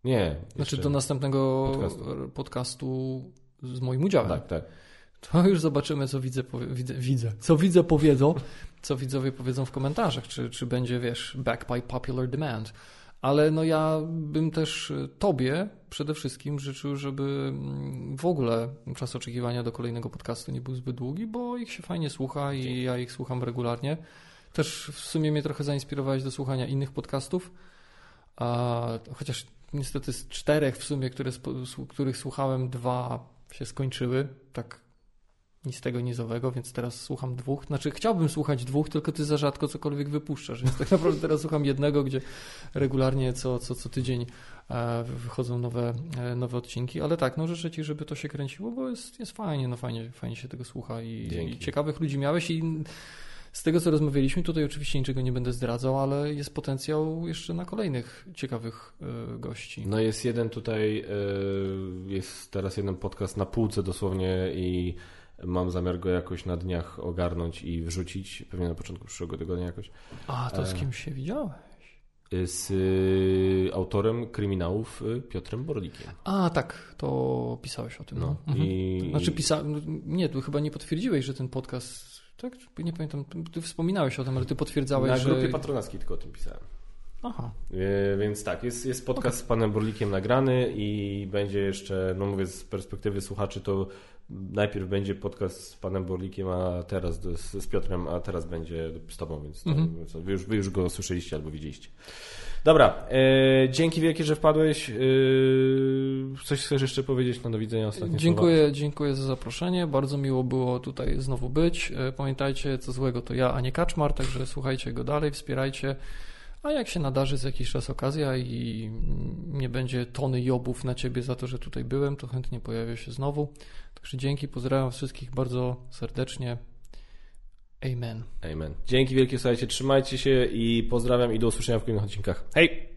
Nie. Znaczy do następnego podcastu. podcastu, z moim udziałem. Tak, tak. To już zobaczymy, co widzę, widzę, widzę. Co widzę powiedzą, co widzowie powiedzą w komentarzach, czy, czy będzie, wiesz, back by popular demand. Ale no ja bym też tobie przede wszystkim życzył, żeby mm, w ogóle czas oczekiwania do kolejnego podcastu nie był zbyt długi, bo ich się fajnie słucha i ja ich słucham regularnie. Też w sumie mnie trochę zainspirowałeś do słuchania innych podcastów, a, chociaż niestety z czterech w sumie, które, których słuchałem, dwa się skończyły, tak nic tego nizowego, więc teraz słucham dwóch. Znaczy chciałbym słuchać dwóch, tylko ty za rzadko cokolwiek wypuszczasz, więc tak naprawdę teraz słucham jednego, gdzie regularnie co, co, co tydzień e, wychodzą nowe, e, nowe odcinki, ale tak, no życzę ci, żeby to się kręciło, bo jest, jest fajnie, no fajnie, fajnie się tego słucha i, i ciekawych ludzi miałeś i z tego, co rozmawialiśmy, tutaj oczywiście niczego nie będę zdradzał, ale jest potencjał jeszcze na kolejnych ciekawych e, gości. No jest jeden tutaj, jest teraz jeden podcast na półce dosłownie i mam zamiar go jakoś na dniach ogarnąć i wrzucić, pewnie na początku przyszłego tygodnia jakoś, A, to z e, kim się widziałeś? y, z y, autorem kryminałów y, Piotrem Borlikiem. A, tak, to pisałeś o tym. No, No. Mhm. i- Znaczy, pisa... no, nie, tu chyba nie potwierdziłeś, że ten podcast. Tak, nie pamiętam, ty wspominałeś o tym, ale ty potwierdzałeś, Na że. grupie patronackiej tylko o tym pisałem. Aha. Y, Więc tak, jest, jest podcast z panem Borlikiem nagrany i będzie jeszcze, no mówię z perspektywy słuchaczy, to najpierw będzie podcast z panem Borlikiem, a teraz z, z Piotrem, a teraz będzie z tobą, więc to, Mhm. więc wy, już, wy już go słyszeliście albo widzieliście. Dobra, e, dzięki wielkie, że wpadłeś. E, coś chcesz jeszcze powiedzieć na do widzenia ostatnie Dziękuję, dziękuję za zaproszenie. Bardzo miło było tutaj znowu być. E, Pamiętajcie, co złego to ja, a nie Kaczmar, także słuchajcie go dalej, wspierajcie. A jak się nadarzy za jakiś czas okazja i nie będzie tony jobów na ciebie za to, że tutaj byłem, to chętnie pojawię się znowu. Także dzięki, pozdrawiam wszystkich bardzo serdecznie. Amen. Amen. Dzięki wielkie, słuchajcie, trzymajcie się i pozdrawiam i do usłyszenia w kolejnych odcinkach. Hej!